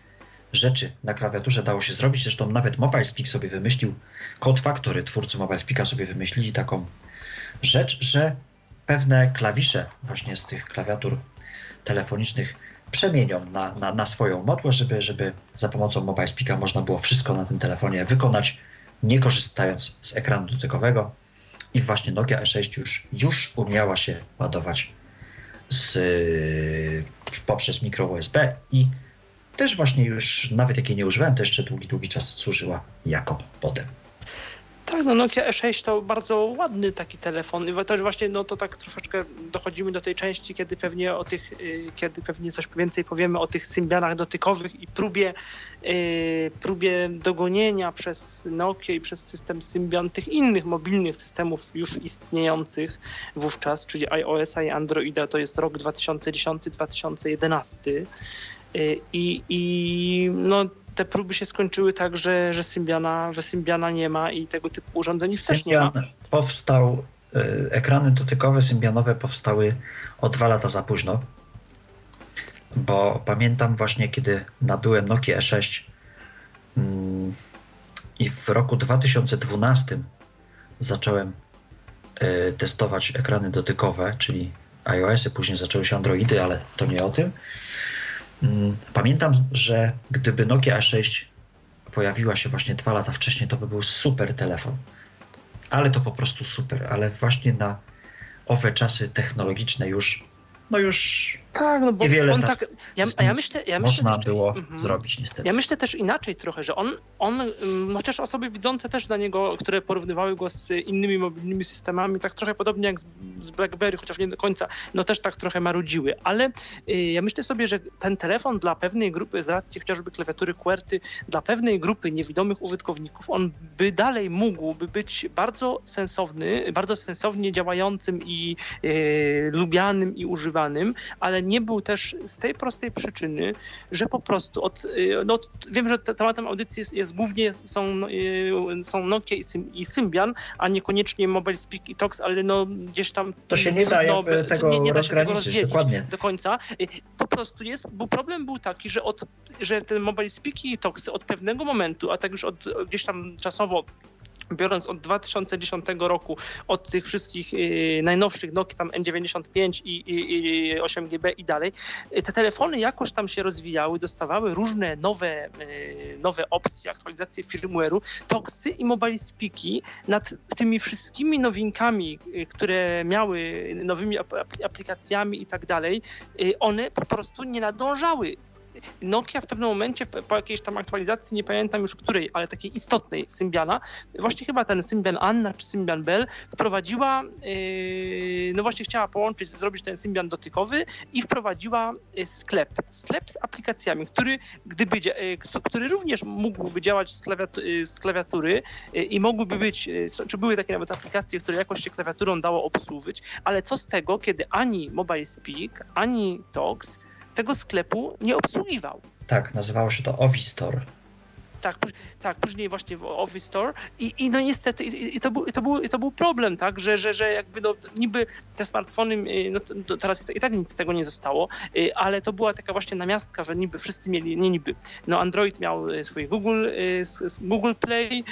B: rzeczy na klawiaturze dało się zrobić. Zresztą nawet Mobile Speak sobie wymyślił, Code Factory, twórcy Mobile Speaka sobie wymyślili taką rzecz, że pewne klawisze właśnie z tych klawiatur telefonicznych przemienią na, na, na swoją modłę, żeby, żeby za pomocą Mobile Speaka można było wszystko na tym telefonie wykonać, nie korzystając z ekranu dotykowego. I właśnie Nokia E6 już, już umiała się ładować z, poprzez mikro USB i też właśnie już, nawet jak jej nie używałem, to jeszcze długi, długi czas służyła jako modem.
C: Tak, no Nokia E6 to bardzo ładny taki telefon. I też właśnie, no to tak troszeczkę dochodzimy do tej części, kiedy pewnie o tych, y, kiedy pewnie coś więcej powiemy o tych symbianach dotykowych i próbie, y, próbie dogonienia przez Nokia i przez system Symbian tych innych mobilnych systemów już istniejących wówczas, czyli iOS-a i Androida, to jest rok 2010-2011. Y, I, i no, te próby się skończyły tak, że, że, Symbiana, że Symbiana nie ma i tego typu urządzeń już też nie ma.
B: Symbian powstał, y, ekrany dotykowe symbianowe powstały o dwa lata za późno, bo pamiętam właśnie, kiedy nabyłem Nokia E6 mm, i w roku 2012 zacząłem y, testować ekrany dotykowe, czyli iOS-y, później zaczęły się Androidy, ale to nie o tym. Mm, Pamiętam, że gdyby Nokia A6 pojawiła się właśnie dwa lata wcześniej, to by był super telefon. Ale to po prostu super. Ale właśnie na owe czasy technologiczne już, no już
C: Tak, no bo
B: Niewiele
C: on
B: tak
C: tak. Ja, ja myślę, ja myślę
B: Można było
C: mhm.
B: zrobić niestety.
C: Ja myślę też inaczej trochę, że on, on chociaż osoby widzące też dla niego, które porównywały go z innymi mobilnymi systemami, tak trochę podobnie jak z, z BlackBerry, chociaż nie do końca, no też tak trochę marudziły. Ale y, ja myślę sobie, że ten telefon dla pewnej grupy, z racji chociażby klawiatury QWERTY, dla pewnej grupy niewidomych użytkowników, on by dalej mógłby być bardzo sensowny, bardzo sensownie działającym i y, lubianym i używanym, ale nie był też z tej prostej przyczyny, że po prostu od, y, no, wiem, że te- tematem audycji jest, jest głównie są, y, są Nokia i, Sym, i Symbian, a niekoniecznie Mobile Speak i Tox, ale no gdzieś tam
B: To się nie da
C: by-
B: tego
C: nie, nie da się tego rozdzielić
B: dokładnie.
C: do końca. Y, Po prostu jest, bo problem był taki, że, od, że ten Mobile Speak i Tox od pewnego momentu, a tak już od gdzieś tam czasowo biorąc od 2010 roku, od tych wszystkich y, najnowszych Nokia, tam N95 i, i, i 8GB i dalej, y, te telefony jakoś tam się rozwijały, dostawały różne nowe, y, nowe opcje, aktualizacje firmware'u, Toxy i Mobile Speaki nad tymi wszystkimi nowinkami, które miały nowymi ap- ap- aplikacjami i tak dalej, one po prostu nie nadążały. Nokia w pewnym momencie, po- jakiejś tam aktualizacji, nie pamiętam już której, ale takiej istotnej Symbiana, właśnie chyba ten Symbian Anna czy Symbian Bell, wprowadziła, yy, no właśnie chciała połączyć, zrobić ten Symbian dotykowy i wprowadziła yy, sklep. Sklep z aplikacjami, który, gdyby, yy, który również mógłby działać z, z klawiatury i mogłyby być, czy były takie nawet aplikacje, które jakoś się klawiaturą dało obsłużyć, ale co z tego, kiedy ani Mobile Speak, ani Tox tego sklepu nie obsługiwał.
B: Tak, nazywało się to Ovi-Store.
C: Tak, tak, później właśnie w Office Store i, i no niestety i, i, to był, to był, to był problem, tak, że, że, że jakby no, niby te smartfony, y, no teraz i tak, i tak nic z tego nie zostało, y, ale to była taka właśnie namiastka, że niby wszyscy mieli, nie niby, no Android miał y, swój Google, Google Play,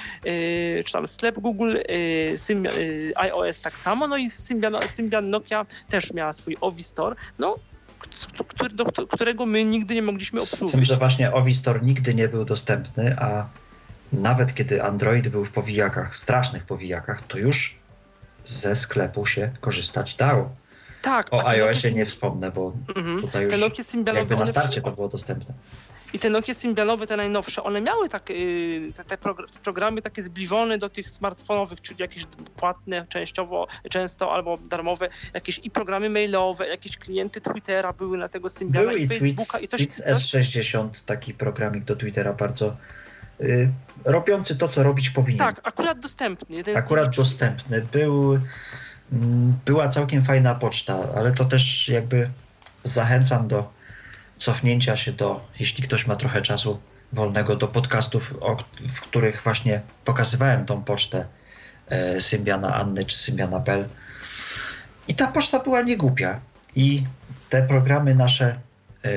C: czy tam sklep Google, Sym, y, iOS tak samo, no i Symbian, Symbian Nokia też miała swój Office Store, no który, do którego my nigdy nie mogliśmy
B: Z
C: obsługić.
B: tym, że właśnie Ovi-Store nigdy nie był dostępny, a nawet kiedy Android był w powijakach, strasznych powijakach, to już ze sklepu się korzystać dało.
C: Tak,
B: O
C: Nokia
B: iOSie
C: Sym-
B: nie wspomnę, bo
C: Mhm.
B: tutaj już
C: Nokia
B: jakby na starcie to było dostępne.
C: I te Nokia Symbianowe, te najnowsze, one miały tak, y, te, te progr- programy takie zbliżone do tych smartfonowych, czyli jakieś płatne częściowo, często albo darmowe, jakieś i programy mailowe, jakieś klienty Twittera były na tego Symbiana
B: Był
C: i
B: i
C: Facebooka
B: Tweets,
C: i coś,
B: Tweets
C: coś.
B: S60, taki programik do Twittera bardzo y, robiący to, co robić powinien.
C: Tak, akurat dostępny.
B: Akurat dostępny. Był, mm, była całkiem fajna poczta, ale to też jakby zachęcam do cofnięcia się do, jeśli ktoś ma trochę czasu wolnego, do podcastów, w których właśnie pokazywałem tą pocztę e, Symbiana Anny czy Symbiana Bell. I ta poczta była niegłupia. I te programy nasze, e,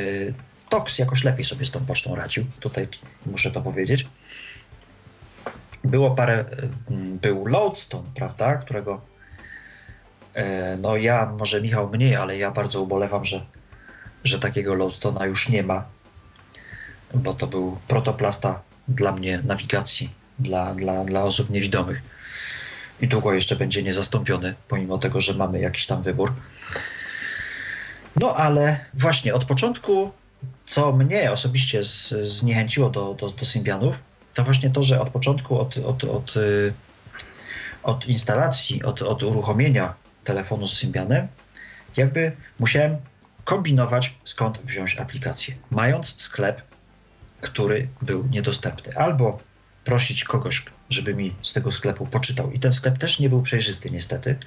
B: Tox jakoś lepiej sobie z tą pocztą radził. Tutaj muszę to powiedzieć. Było parę, mm, był Lodestone, prawda, którego e, no ja, może Michał mniej, ale ja bardzo ubolewam, że, że takiego Lodestone'a już nie ma, bo to był protoplasta dla mnie nawigacji, dla, dla, dla osób niewidomych. I długo jeszcze będzie niezastąpiony, pomimo tego, że mamy jakiś tam wybór. No ale właśnie od początku, co mnie osobiście z, zniechęciło do, do, do Symbianów, to właśnie to, że od początku, od, od, od, y, od instalacji, od, od uruchomienia telefonu z Symbianem, jakby musiałem kombinować, skąd wziąć aplikację. Mając sklep, który był niedostępny. Albo prosić kogoś, żeby mi z tego sklepu poczytał. I ten sklep też nie był przejrzysty, niestety.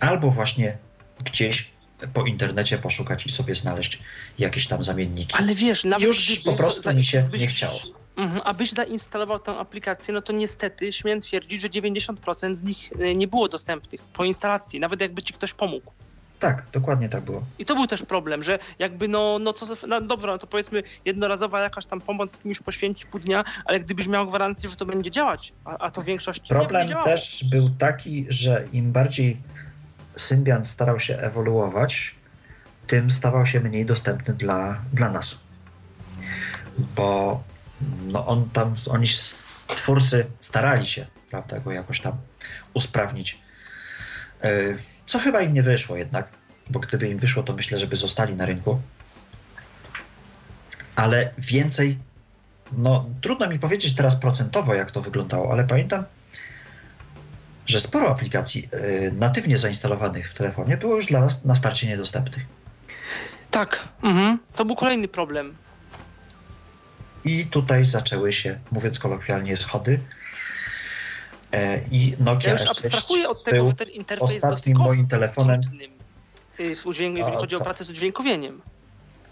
B: Albo właśnie gdzieś po internecie poszukać i sobie znaleźć jakieś tam zamienniki.
C: Ale wiesz, nawet
B: Już
C: gdyby
B: po prostu
C: za-
B: mi się
C: byś-
B: nie chciało.
C: Mhm, abyś zainstalował tę aplikację, no to niestety śmiem twierdzić, że 90% z nich y, nie było dostępnych po instalacji, nawet jakby ci ktoś pomógł.
B: Tak, dokładnie tak było.
C: I to był też problem, że jakby no, no co, no dobrze, no to powiedzmy jednorazowa jakaś tam pomoc kimś poświęcić pół dnia, ale gdybyś miał gwarancję, że to będzie działać, a, a to w większości nie
B: Problem
C: działało.
B: też był taki, że im bardziej Symbian starał się ewoluować, tym stawał się mniej dostępny dla, dla nas. Bo no on tam, oni twórcy starali się, prawda, go jakoś tam usprawnić. Yy, Co chyba im nie wyszło jednak. bo gdyby im wyszło, to myślę, żeby zostali na rynku. Ale więcej, no trudno mi powiedzieć teraz procentowo, jak to wyglądało, ale pamiętam, że sporo aplikacji y, natywnie zainstalowanych w telefonie było już dla nas na starcie niedostępnych.
C: Tak, mhm. to był kolejny problem.
B: I tutaj zaczęły się, mówiąc kolokwialnie, schody. E, I Nokia
C: Ja już
B: S6
C: abstrahuję od tego, że ten interfejs
B: ostatnim moim telefonem.
C: trudnym, y, jeżeli chodzi o pracę z udźwiękowieniem.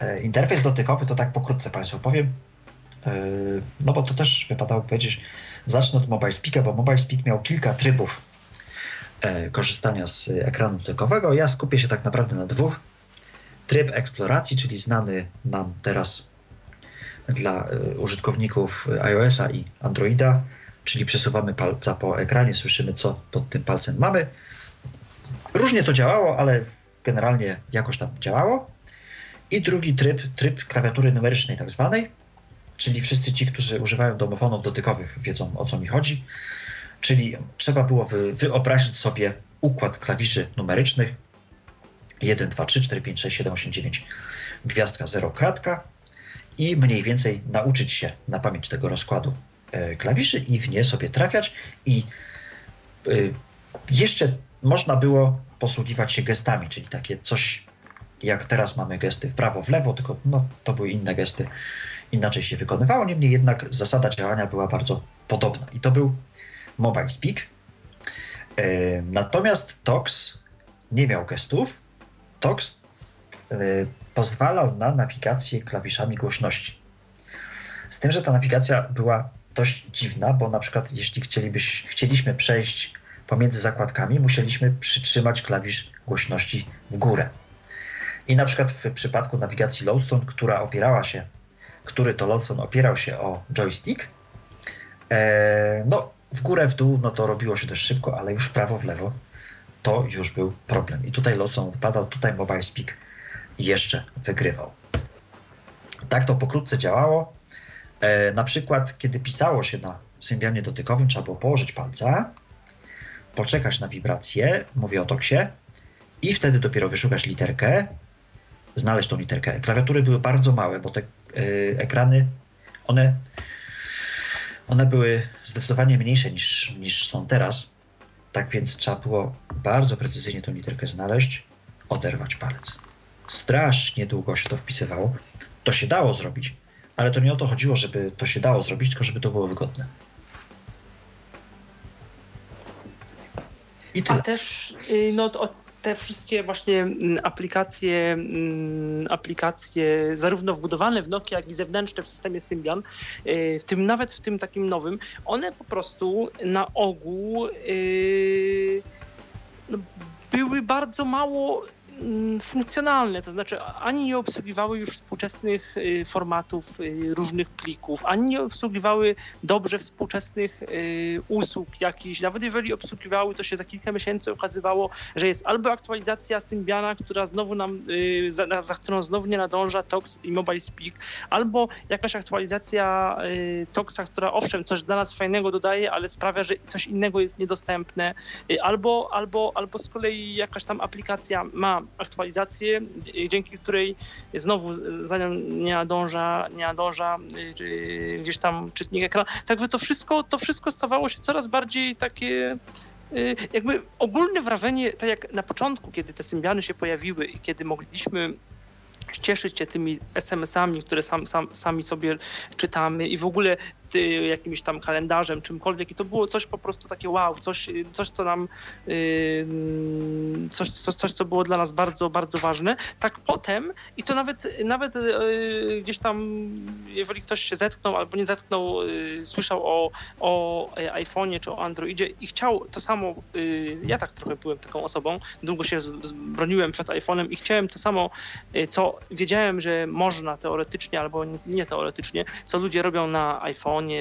B: E, Interfejs dotykowy to tak pokrótce Państwu powiem, E, no bo to też wypadało powiedzieć, zacznę od Mobile Speaka, bo Mobile Speak miał kilka trybów korzystania z ekranu dotykowego. Ja skupię się tak naprawdę na dwóch. Tryb eksploracji, czyli znany nam teraz dla użytkowników iOS-a i Androida, czyli przesuwamy palca po ekranie, słyszymy co pod tym palcem mamy. Różnie to działało, ale generalnie jakoś tam działało. I drugi tryb, tryb klawiatury numerycznej tak zwanej, czyli wszyscy ci, którzy używają domofonów dotykowych wiedzą o co mi chodzi. Czyli trzeba było wy, wyobrazić sobie układ klawiszy numerycznych 1, 2, 3, 4, 5, 6, 7, 8, 9, gwiazdka, 0, kratka i mniej więcej nauczyć się na pamięć tego rozkładu klawiszy i w nie sobie trafiać i y, jeszcze można było posługiwać się gestami, czyli takie coś jak teraz mamy gesty w prawo, w lewo, tylko no, to były inne gesty, inaczej się wykonywało, niemniej jednak zasada działania była bardzo podobna i to był Mobile Speak. E, Natomiast TOX nie miał gestów. TOX e, pozwalał na nawigację klawiszami głośności. Z tym, że ta nawigacja była dość dziwna, bo na przykład jeśli chcielibyś, chcieliśmy przejść pomiędzy zakładkami, musieliśmy przytrzymać klawisz głośności w górę. I na przykład w przypadku nawigacji Lodestone, która opierała się, który to Lodestone opierał się o joystick, e, no w górę, w dół, no to robiło się dość szybko, ale już w prawo, w lewo to już był problem. I tutaj Lodestone wypadał, tutaj Mobile Speak jeszcze wygrywał. Tak to pokrótce działało. E, na przykład, kiedy pisało się na symbianie dotykowym, trzeba było położyć palca, poczekać na wibrację, mówię o toksie, i wtedy dopiero wyszukać literkę, znaleźć tą literkę. Klawiatury były bardzo małe, bo te y, ekrany, one, one były zdecydowanie mniejsze niż, niż są teraz. Tak więc trzeba było bardzo precyzyjnie tą literkę znaleźć, oderwać palec. Strasznie długo się to wpisywało. To się dało zrobić, ale to nie o to chodziło, żeby to się dało zrobić, tylko żeby to było wygodne. I tyle.
C: A też y, no, te wszystkie właśnie mm, aplikacje, mm, aplikacje zarówno wbudowane w Nokia, jak i zewnętrzne w systemie Symbian, y, w tym nawet w tym takim nowym, one po prostu na ogół y, no, były bardzo mało funkcjonalne, to znaczy ani nie obsługiwały już współczesnych y, formatów y, różnych plików, ani nie obsługiwały dobrze współczesnych y, usług jakichś. Nawet jeżeli obsługiwały, to się za kilka miesięcy okazywało, że jest albo aktualizacja Symbiana, która znowu nam, za, za którą znowu nie nadąża TOX i Mobile Speak, albo jakaś aktualizacja TOXa, która owszem, coś dla nas fajnego dodaje, ale sprawia, że coś innego jest niedostępne, albo, albo, albo z kolei jakaś tam aplikacja ma aktualizację, dzięki której znowu za nią nie nadąża, nie nadąża y, y, gdzieś tam czytnik ekranu. Także to wszystko, to wszystko stawało się coraz bardziej takie y, jakby ogólne wrażenie, tak jak na początku, kiedy te symbiany się pojawiły i kiedy mogliśmy cieszyć się tymi SMS-ami, które sam, sam, sami sobie czytamy i w ogóle jakimś tam kalendarzem, czymkolwiek i to było coś po prostu takie wow, coś, coś co nam coś, coś, coś, co było dla nas bardzo, bardzo ważne. Tak potem i to nawet, nawet yy, gdzieś tam, jeżeli ktoś się zetknął albo nie zetknął, yy, słyszał o, o iPhone'ie czy o Androidzie i chciał to samo, yy, ja tak trochę byłem taką osobą, długo się broniłem przed iPhone'em i chciałem to samo, co wiedziałem, że można teoretycznie albo nie, nie teoretycznie, co ludzie robią na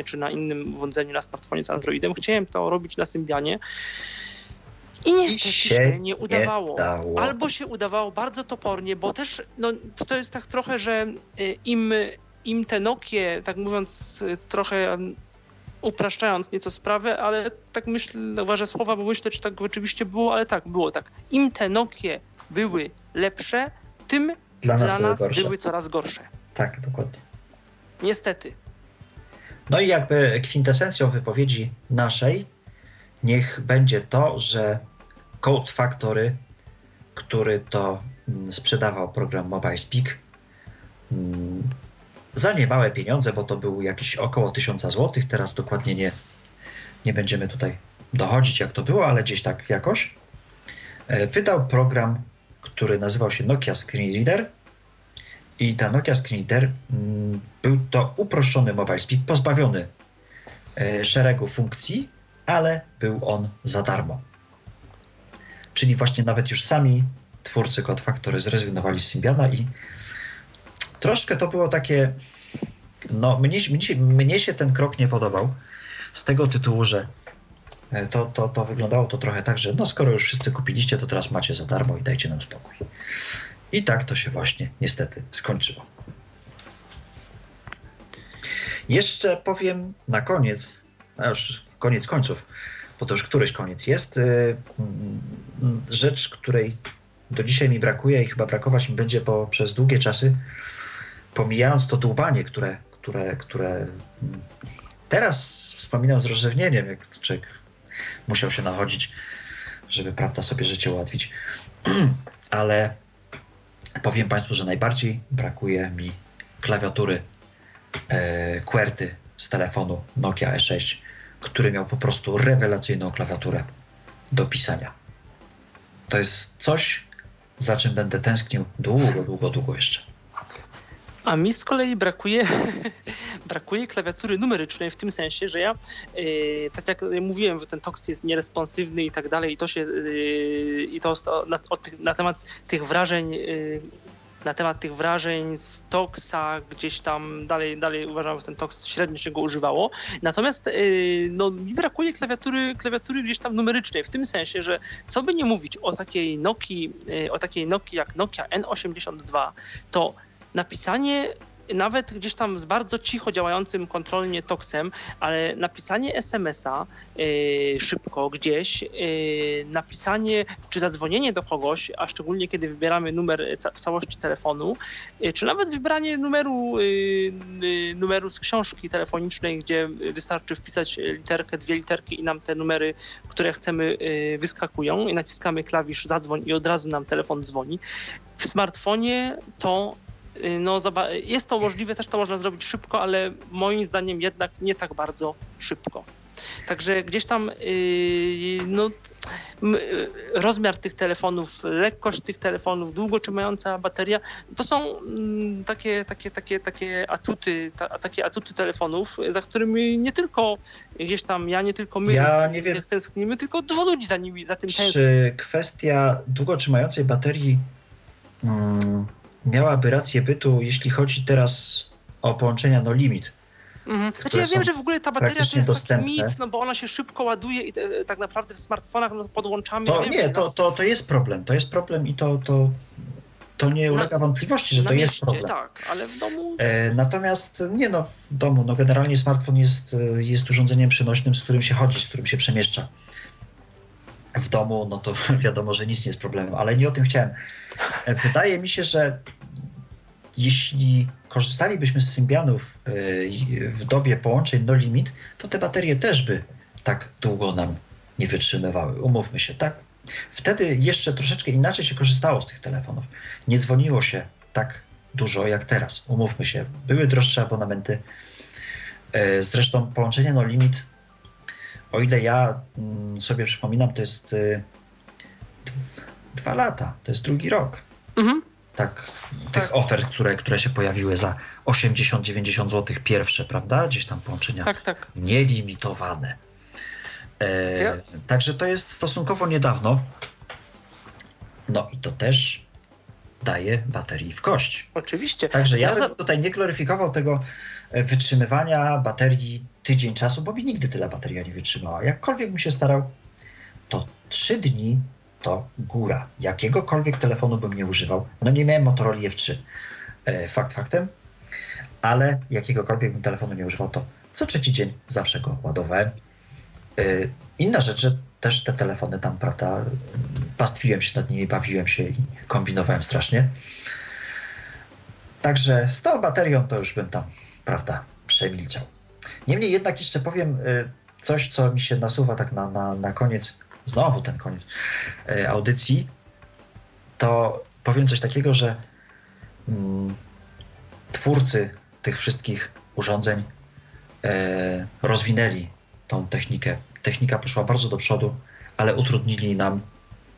C: czy na innym urządzeniu, na smartfonie z Androidem. Chciałem to robić na Symbianie. I niestety
B: się
C: się nie udawało.
B: dało.
C: Albo się udawało bardzo topornie, bo też no, to, to jest tak trochę, że y, im, im te Nokie, tak mówiąc y, trochę mm, upraszczając nieco sprawę, ale tak myślę, uważę słowa, bo myślę, czy tak rzeczywiście było, ale tak, było tak. Im te Nokie były lepsze, tym
B: Dla
C: dla
B: nas były
C: nas były coraz gorsze.
B: Tak, dokładnie.
C: Niestety.
B: No i jakby kwintesencją wypowiedzi naszej niech będzie to, że Code Factory, który to mm, sprzedawał program Mobile Speak mm, za niemałe pieniądze, bo to był jakiś około 1000 zł, teraz dokładnie nie, nie będziemy tutaj dochodzić jak to było, ale gdzieś tak jakoś, e, wydał program, który nazywał się Nokia Screen Reader i ta Nokia Screen Reader mm, był to uproszczony mobile speak, pozbawiony e, szeregu funkcji, ale był on za darmo. Czyli właśnie nawet już sami twórcy Code Factory zrezygnowali z Symbiana i troszkę to było takie, no mnie, mnie, mnie się ten krok nie podobał z tego tytułu, że e, to, to, to wyglądało to trochę tak, że no skoro już wszyscy kupiliście, to teraz macie za darmo i dajcie nam spokój. I tak to się właśnie niestety skończyło. Jeszcze powiem na koniec, a już koniec końców, bo to już któryś koniec jest, y, mm, rzecz, której do dzisiaj mi brakuje i chyba brakować mi będzie po, przez długie czasy, pomijając to dłubanie, które, które, które teraz wspominam z rozrzewnieniem, jak człowiek musiał się nachodzić, żeby prawda sobie życie ułatwić. Ale powiem Państwu, że najbardziej brakuje mi klawiatury e, QWERTY z telefonu Nokia E6, który miał po prostu rewelacyjną klawiaturę do pisania. To jest coś, za czym będę tęsknił długo, długo, długo jeszcze.
C: A mi z kolei brakuje, brakuje klawiatury numerycznej w tym sensie, że ja, e, tak jak mówiłem, że ten TOX jest nieresponsywny i tak dalej, i to się, e, i to na, tych, na temat tych wrażeń, e, na temat tych wrażeń z TOXa gdzieś tam dalej, dalej uważam, że ten TOX średnio się go używało. Natomiast no, mi brakuje klawiatury, klawiatury gdzieś tam numerycznej, w tym sensie, że co by nie mówić o takiej Nokii, o takiej Nokii jak Nokia N82, to napisanie nawet gdzieś tam z bardzo cicho działającym kontrolnie toksem, ale napisanie SMS-a yy, szybko gdzieś, yy, napisanie czy zadzwonienie do kogoś, a szczególnie kiedy wybieramy numer ca- w całości telefonu, yy, czy nawet wybranie numeru, yy, yy, numeru z książki telefonicznej, gdzie wystarczy wpisać literkę, dwie literki i nam te numery, które chcemy yy, wyskakują i naciskamy klawisz zadzwoń i od razu nam telefon dzwoni. W smartfonie to y, no, zoba- jest to możliwe, też to można zrobić szybko, ale moim zdaniem jednak nie tak bardzo szybko. Także gdzieś tam yy, no, y, rozmiar tych telefonów, lekkość tych telefonów, długo trzymająca bateria, to są mm, takie, takie, takie, takie atuty, ta, takie atuty telefonów, za którymi nie tylko gdzieś tam ja, nie tylko my
B: Ja nie wiem,
C: tęsknimy, tylko dużo ludzi za, nimi, za tym tęskni.
B: czy kwestia długo trzymającej baterii mm, miałaby rację bytu, jeśli chodzi teraz o połączenia no limit.
C: Mhm. Znaczy ja wiem, że w ogóle ta bateria to jest
B: dostępne.
C: taki mit, no bo ona się szybko ładuje i e, tak naprawdę w smartfonach no, podłączamy.
B: To
C: ja
B: nie, to, to, to jest problem. To jest problem i to, to, to nie ulega wątpliwości, że
C: na
B: to jest
C: mieście,
B: problem.
C: tak, ale w domu
B: E, Natomiast nie no, w domu, no generalnie smartfon jest, e, jest urządzeniem przenośnym, z którym się chodzi, z którym się przemieszcza. W domu, no to wiadomo, że nic nie jest problemem, ale nie o tym chciałem. Wydaje mi się, że jeśli korzystalibyśmy z Symbianów i- w dobie połączeń no limit, to te baterie też by tak długo nam nie wytrzymywały. Umówmy się, tak? Wtedy jeszcze troszeczkę inaczej się korzystało z tych telefonów. Nie dzwoniło się tak dużo jak teraz. Umówmy się, były droższe abonamenty. E, Zresztą połączenie no limit, o ile ja mm, sobie przypominam, to jest dw- dwa lata, to jest drugi rok.
C: mhm.
B: Tak, tych ofert, które, które się pojawiły za 80-90 zł pierwsze, prawda? Gdzieś tam połączenia
C: tak, tak.
B: nielimitowane. E,
C: Ja-
B: Także to jest stosunkowo niedawno. No i to też daje baterii w kość.
C: Oczywiście.
B: Także ja,
C: Ja
B: bym
C: za-
B: tutaj nie gloryfikował tego wytrzymywania baterii tydzień czasu, bo mi nigdy tyle bateria nie wytrzymała. Jakkolwiek bym się starał, to trzy dni to góra. Jakiegokolwiek telefonu bym nie używał. No nie miałem Motorola F3, e, fakt faktem, ale jakiegokolwiek bym telefonu nie używał, to co trzeci dzień zawsze go ładowałem. E, Inna rzecz, że też te telefony tam, prawda, pastwiłem się nad nimi, bawiłem się i kombinowałem strasznie. Także z tą baterią to już bym tam, prawda, przemilczał. Niemniej jednak jeszcze powiem y, coś, co mi się nasuwa tak na, na, na koniec, znowu ten koniec y, audycji, to powiem coś takiego, że mm, twórcy tych wszystkich urządzeń e, rozwinęli tą technikę. Technika poszła bardzo do przodu, ale utrudnili nam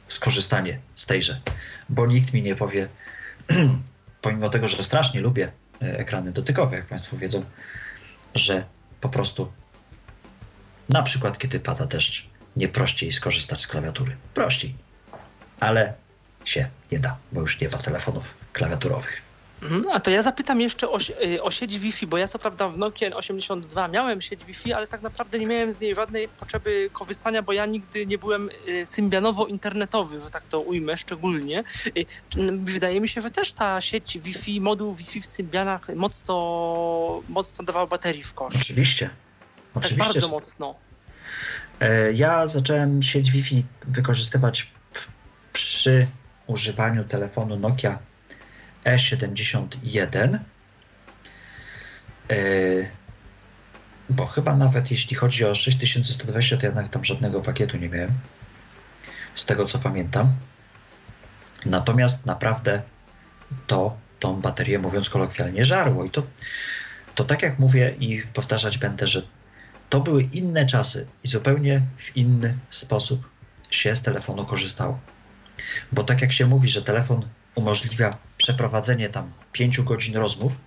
B: skorzystanie z tejże, bo nikt mi nie powie, pomimo tego, że strasznie lubię ekrany dotykowe, jak Państwo wiedzą, że po prostu na przykład, kiedy pada deszcz, nie prościej skorzystać z klawiatury. Prościej. Ale się nie da, bo już nie ma telefonów klawiaturowych.
C: Mhm, A to ja zapytam jeszcze o, y, o sieć Wi-Fi, bo ja co prawda w Nokia 82 miałem sieć Wi-Fi, ale tak naprawdę nie miałem z niej żadnej potrzeby korzystania, bo ja nigdy nie byłem y, symbianowo-internetowy, że tak to ujmę szczególnie. Y, Wydaje mi się, że też ta sieć Wi-Fi, moduł Wi-Fi w Symbianach mocno, mocno dawał baterii w kosz.
B: Oczywiście.
C: Tak
B: Oczywiście.
C: bardzo
B: że-
C: mocno.
B: E, Ja zacząłem sieć Wi-Fi wykorzystywać przy używaniu telefonu Nokia E71. E, Bo chyba nawet jeśli chodzi o 6120, to jednak tam żadnego pakietu nie miałem. Z tego co pamiętam. Natomiast naprawdę to tą baterię, mówiąc kolokwialnie, żarło. I to, to tak jak mówię i powtarzać będę, że to były inne czasy i zupełnie w inny sposób się z telefonu korzystało. Bo tak jak się mówi, że telefon umożliwia przeprowadzenie tam pięciu godzin rozmów,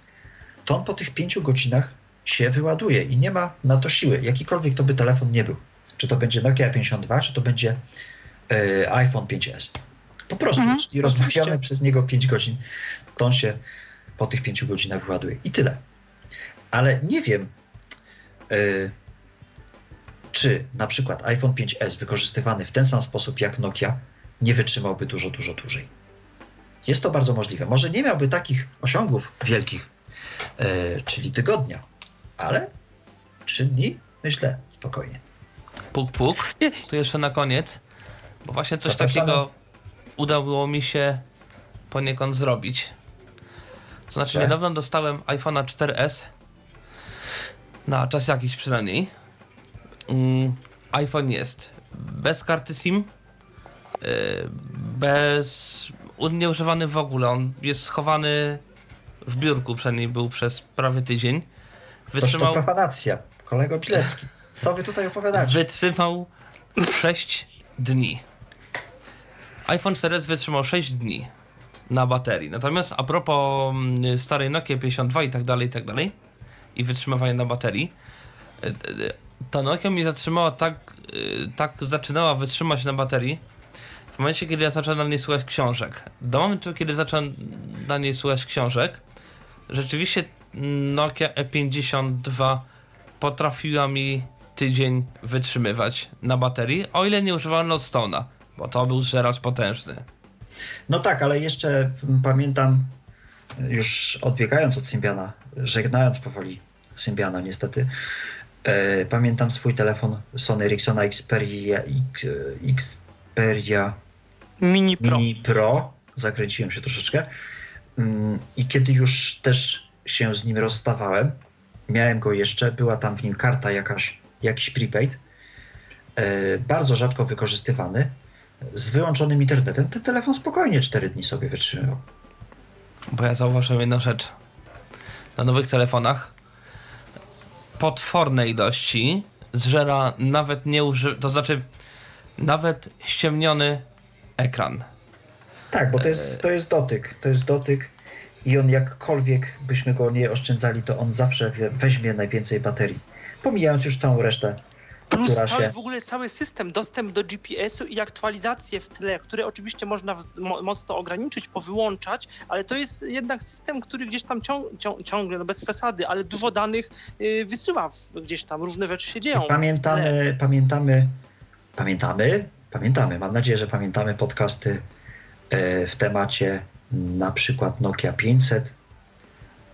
B: to on po tych pięciu godzinach się wyładuje i nie ma na to siły, jakikolwiek to by telefon nie był. Czy to będzie Nokia 52, czy to będzie e, iPhone 5S. Po prostu,
C: Mhm,
B: jeśli rozmawiamy przez niego 5 godzin, to on się po tych 5 godzinach wyładuje. I tyle. Ale nie wiem, e, czy na przykład iPhone 5S wykorzystywany w ten sam sposób jak Nokia nie wytrzymałby dużo, dużo dłużej. Jest to bardzo możliwe. Może nie miałby takich osiągów wielkich, e, czyli tygodnia, ale trzy dni, myślę, spokojnie.
E: Puk, puk. Tu jeszcze na koniec, bo właśnie coś
B: Zapraszamy.
E: takiego udało mi się poniekąd zrobić. To znaczy,
B: Że?
E: niedawno dostałem iPhone'a 4S. Na czas jakiś przynajmniej. Mm, iPhone jest bez karty SIM, yy, bez. Nieużywany w ogóle. On jest schowany w biurku, przynajmniej był przez prawie tydzień.
B: Toż to
E: Wytrzymał
B: profanacja. Kolego Pilecki, co wy tutaj opowiadacie?
E: Wytrzymał 6 dni. iPhone 4S wytrzymał 6 dni na baterii. Natomiast a propos mm, starej Nokia 52 i tak dalej, i tak dalej, i wytrzymywania na baterii, y, y, ta Nokia mi zatrzymała tak, y, tak zaczynała wytrzymać na baterii w momencie, kiedy ja zacząłem na niej słuchać książek. Do momentu, kiedy zacząłem na niej słuchać książek, rzeczywiście Nokia E52 potrafiła mi tydzień wytrzymywać na baterii, o ile nie używałem Lodestone'a, bo to był zżeracz potężny.
B: No tak, ale jeszcze pamiętam, już odbiegając od Symbiana, żegnając powoli Symbiana niestety, e, pamiętam swój telefon Sony Ericssona Xperia, X, Xperia
C: Mini Pro.
B: Mini Pro, zakręciłem się troszeczkę Mm, i kiedy już też się z nim rozstawałem, miałem go jeszcze, była tam w nim karta jakaś, jakiś prepaid, e, bardzo rzadko wykorzystywany, z wyłączonym internetem, ten telefon spokojnie 4 dni sobie wytrzymał.
E: Bo ja zauważyłem jedną rzecz. Na nowych telefonach potworne ilości zżera nawet nie uży... to znaczy nawet ściemniony ekran.
B: Tak, bo to jest, to jest dotyk, to jest dotyk i on jakkolwiek byśmy go nie oszczędzali, to on zawsze weźmie najwięcej baterii. Pomijając już całą resztę,
C: Plus
B: która
C: cały,
B: się...
C: w ogóle cały system, dostęp do GPS-u i aktualizacje w tle, które oczywiście można w, mo, mocno ograniczyć, powyłączać, ale to jest jednak system, który gdzieś tam ciąg, ciąg, ciągle, no bez przesady, ale dużo danych y, wysyła w, gdzieś tam, różne rzeczy się dzieją.
B: Pamiętamy, pamiętamy, pamiętamy, pamiętamy, mam nadzieję, że pamiętamy podcasty e, w temacie na przykład Nokia 500,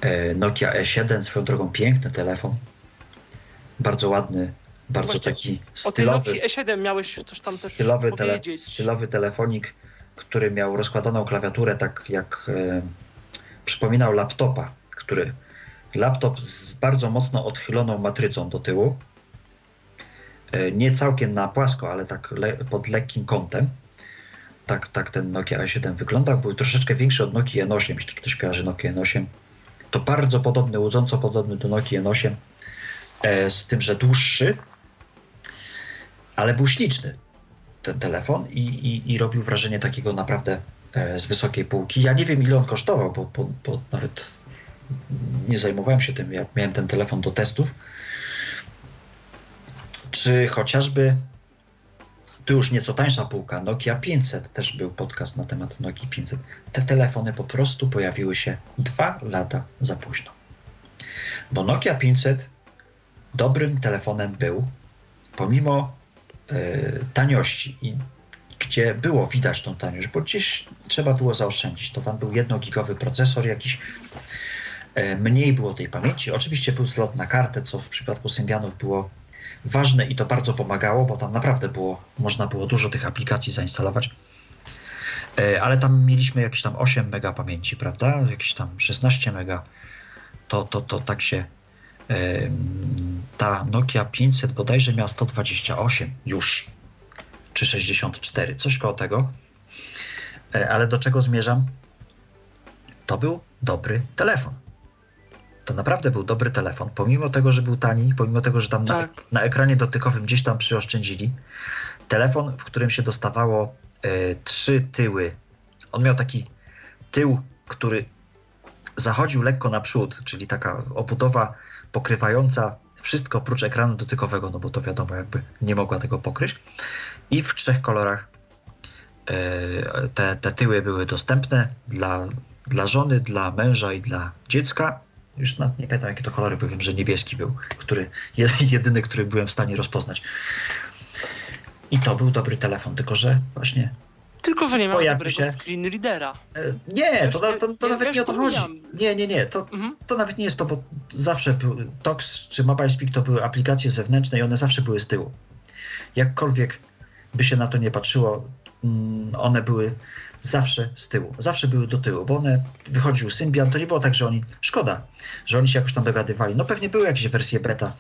B: e, Nokia E7, swoją drogą piękny telefon, bardzo ładny, bardzo
C: Właśnie,
B: taki
C: O tej
B: stylowy,
C: Nokii E7 miałeś coś tam też
B: stylowy, tele, stylowy telefonik, który miał rozkładaną klawiaturę tak jak e, przypominał laptopa, który laptop z bardzo mocno odchyloną matrycą do tyłu. E, nie całkiem na płasko, ale tak le, pod lekkim kątem. Tak, tak ten Nokia A7 wyglądał. Był troszeczkę większy od Nokia N8, jeśli ktoś kojarzy Nokia N8. To bardzo podobny, łudząco podobny do Nokia N8, e, z tym, że dłuższy, ale był śliczny ten telefon i, i, i robił wrażenie takiego naprawdę e, z wysokiej półki. Ja nie wiem, ile on kosztował, bo, bo, bo nawet nie zajmowałem się tym. Ja miałem ten telefon do testów. Czy chociażby tu już nieco tańsza półka, Nokia 500, też był podcast na temat Nokia 500. Te telefony po prostu pojawiły się dwa lata za późno. Bo Nokia 500 dobrym telefonem był, pomimo e, taniości, i gdzie było widać tą taniość, bo gdzieś trzeba było zaoszczędzić. To tam był jednogigowy procesor jakiś, e, mniej było tej pamięci. Oczywiście był slot na kartę, co w przypadku Symbianów było ważne i to bardzo pomagało, bo tam naprawdę było, można było dużo tych aplikacji zainstalować. E, Ale tam mieliśmy jakieś tam 8 mega pamięci, prawda? Jakieś tam 16 mega. To, to, to tak się. Ta Nokia 500 bodajże miała 128 już, czy 64, coś koło tego. E, Ale do czego zmierzam? To był dobry telefon. To naprawdę był dobry telefon, pomimo tego, że był tani, pomimo tego, że tam na,
C: Tak.
B: na ekranie dotykowym gdzieś tam przyoszczędzili. Telefon, w którym się dostawało e, trzy tyły. On miał taki tył, który zachodził lekko naprzód, czyli taka obudowa pokrywająca wszystko oprócz ekranu dotykowego, no bo to wiadomo, jakby nie mogła tego pokryć. I w trzech kolorach e, te, te tyły były dostępne dla, dla żony, dla męża i dla dziecka. Już na, nie pamiętam jakie to kolory, bo wiem, że niebieski był, który, jedyny, który byłem w stanie rozpoznać. I to był dobry telefon, tylko że właśnie
C: Tylko, że nie miał
B: Pojawi
C: dobrego
B: się-
C: screen readera.
B: E, Nie, to,
C: Wiesz,
B: to, to, nawet
C: wiesz,
B: nie o to chodzi. Nie, nie, nie. To,
C: Mhm.
B: to nawet nie jest to, bo zawsze Tox czy MobileSpeak to były aplikacje zewnętrzne i one zawsze były z tyłu. Jakkolwiek by się na to nie patrzyło, mm, one były zawsze z tyłu. Zawsze były do tyłu, bo one wychodził Symbian. To nie było tak, że oni. Szkoda, że oni się jakoś tam dogadywali. No pewnie były jakieś wersje beta,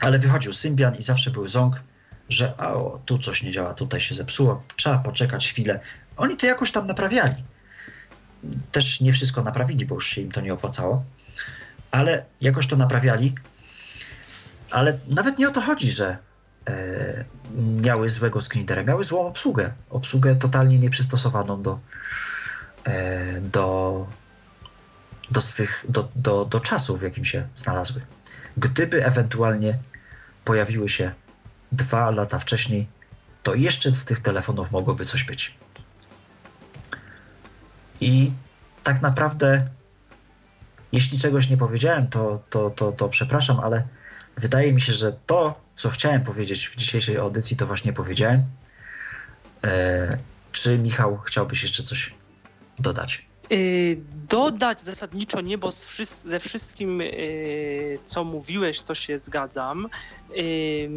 B: ale wychodził Symbian i zawsze był ząg, że a o, tu coś nie działa, tutaj się zepsuło, trzeba poczekać chwilę. Oni to jakoś tam naprawiali. Też nie wszystko naprawili, bo już się im to nie opłacało, ale jakoś to naprawiali. Ale nawet nie o to chodzi, że e, miały złego screenera, miały złą obsługę. Obsługę totalnie nieprzystosowaną do, e, do, do, swych, do, do, do czasu, w jakim się znalazły. Gdyby ewentualnie pojawiły się dwa lata wcześniej, to jeszcze z tych telefonów mogłoby coś być. I tak naprawdę, jeśli czegoś nie powiedziałem, to, to, to, to przepraszam, ale wydaje mi się, że to, co chciałem powiedzieć w dzisiejszej audycji, to właśnie powiedziałem. E, czy Michał chciałbyś jeszcze coś dodać?
C: Yy, dodać zasadniczo nie, bo ze wszystkim, yy, co mówiłeś, to się zgadzam. Yy,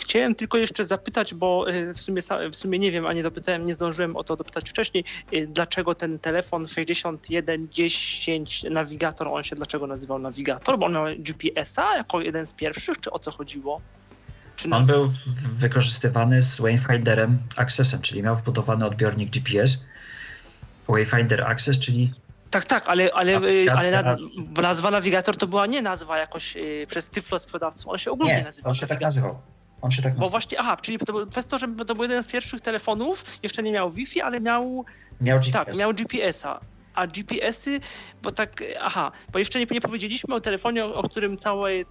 C: chciałem tylko jeszcze zapytać, bo w sumie, w sumie nie wiem, a nie dopytałem, nie zdążyłem o to dopytać wcześniej, dlaczego ten telefon 6110 nawigator, on się dlaczego nazywał nawigator? Bo on miał GPS-a jako jeden z pierwszych, czy o co chodziło?
B: On był wykorzystywany z Wayfinderem Accessem, czyli miał wbudowany odbiornik GPS. Wayfinder Access, czyli
C: Tak, tak, ale, ale,
B: Aplikacja
C: ale na,
B: na-
C: nazwa nawigator to była nie nazwa jakoś yy, przez Tyflo sprzedawców, on się ogólnie
B: nie,
C: nazywał.
B: on się tak nazywał. On się tak
C: Bo
B: nazywał.
C: właśnie, aha, czyli to przez to, że to był jeden z pierwszych telefonów, jeszcze nie miał Wi-Fi, ale miał,
B: Miał GPS.
C: tak, miał GPS-a. A GPS-y, bo tak, aha, bo jeszcze nie, nie powiedzieliśmy o telefonie, o, o którym cały,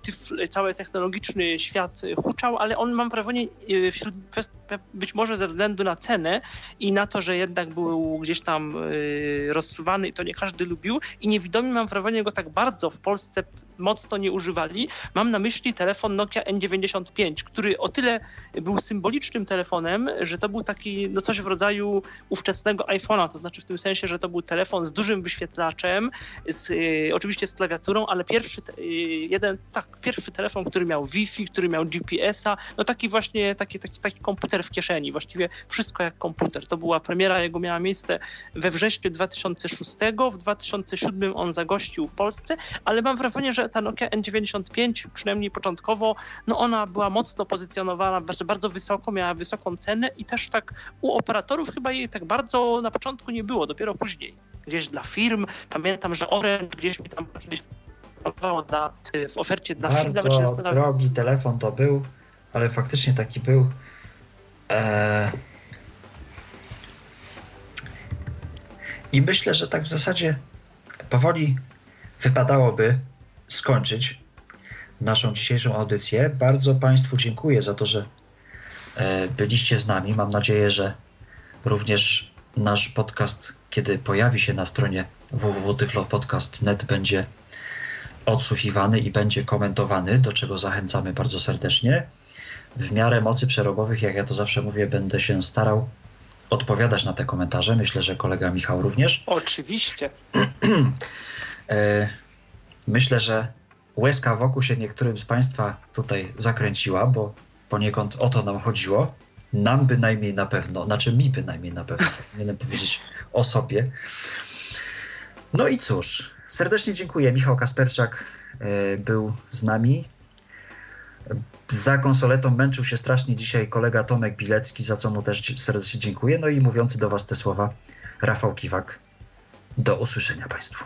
C: cały technologiczny świat huczał, ale on mam wrażenie, y, wśród, być może ze względu na cenę i na to, że jednak był gdzieś tam y, rozsuwany i to nie każdy lubił i niewidomi mam wrażenie go tak bardzo w Polsce mocno nie używali. Mam na myśli telefon Nokia N95, który o tyle był symbolicznym telefonem, że to był taki no coś w rodzaju ówczesnego iPhone'a, to znaczy w tym sensie, że to był telefon z dużym wyświetlaczem, z, y, oczywiście z klawiaturą, ale pierwszy, y, jeden, tak, pierwszy telefon, który miał Wi-Fi, który miał GPS-a, no taki właśnie, taki, taki, taki komputer w kieszeni, właściwie wszystko jak komputer. To była premiera, jego miała miejsce we wrześniu 2006, w 2007 on zagościł w Polsce, ale mam wrażenie, że ta Nokia N95, przynajmniej początkowo, no ona była mocno pozycjonowana bardzo, bardzo wysoko, miała wysoką cenę i też tak u operatorów chyba jej tak bardzo na początku nie było, dopiero później. Gdzieś dla firm, pamiętam, że Orange gdzieś mi tam kiedyś dla, w ofercie dla firm, nawet się
B: Bardzo
C: zastanawiam.
B: drogi telefon to był, ale faktycznie taki był. Eee... I myślę, że tak w zasadzie powoli wypadałoby skończyć naszą dzisiejszą audycję. Bardzo Państwu dziękuję za to, że e, byliście z nami. Mam nadzieję, że również nasz podcast, kiedy pojawi się na stronie www.tyflopodcast.net będzie odsłuchiwany i będzie komentowany, do czego zachęcamy bardzo serdecznie. W miarę mocy przerobowych, jak ja to zawsze mówię, będę się starał odpowiadać na te komentarze. Myślę, że kolega Michał również.
C: Oczywiście.
B: Myślę, że łezka wokół się niektórym z Państwa tutaj zakręciła, bo poniekąd o to nam chodziło. Nam bynajmniej na pewno, znaczy mi bynajmniej na pewno, powinienem powiedzieć o sobie. No i cóż, serdecznie dziękuję. Michał Kasperczak e, był z nami. Za konsoletą męczył się strasznie dzisiaj kolega Tomek Bilecki, za co mu też serdecznie dziękuję. No i mówiący do Was te słowa, Rafał Kiwak. Do usłyszenia Państwu.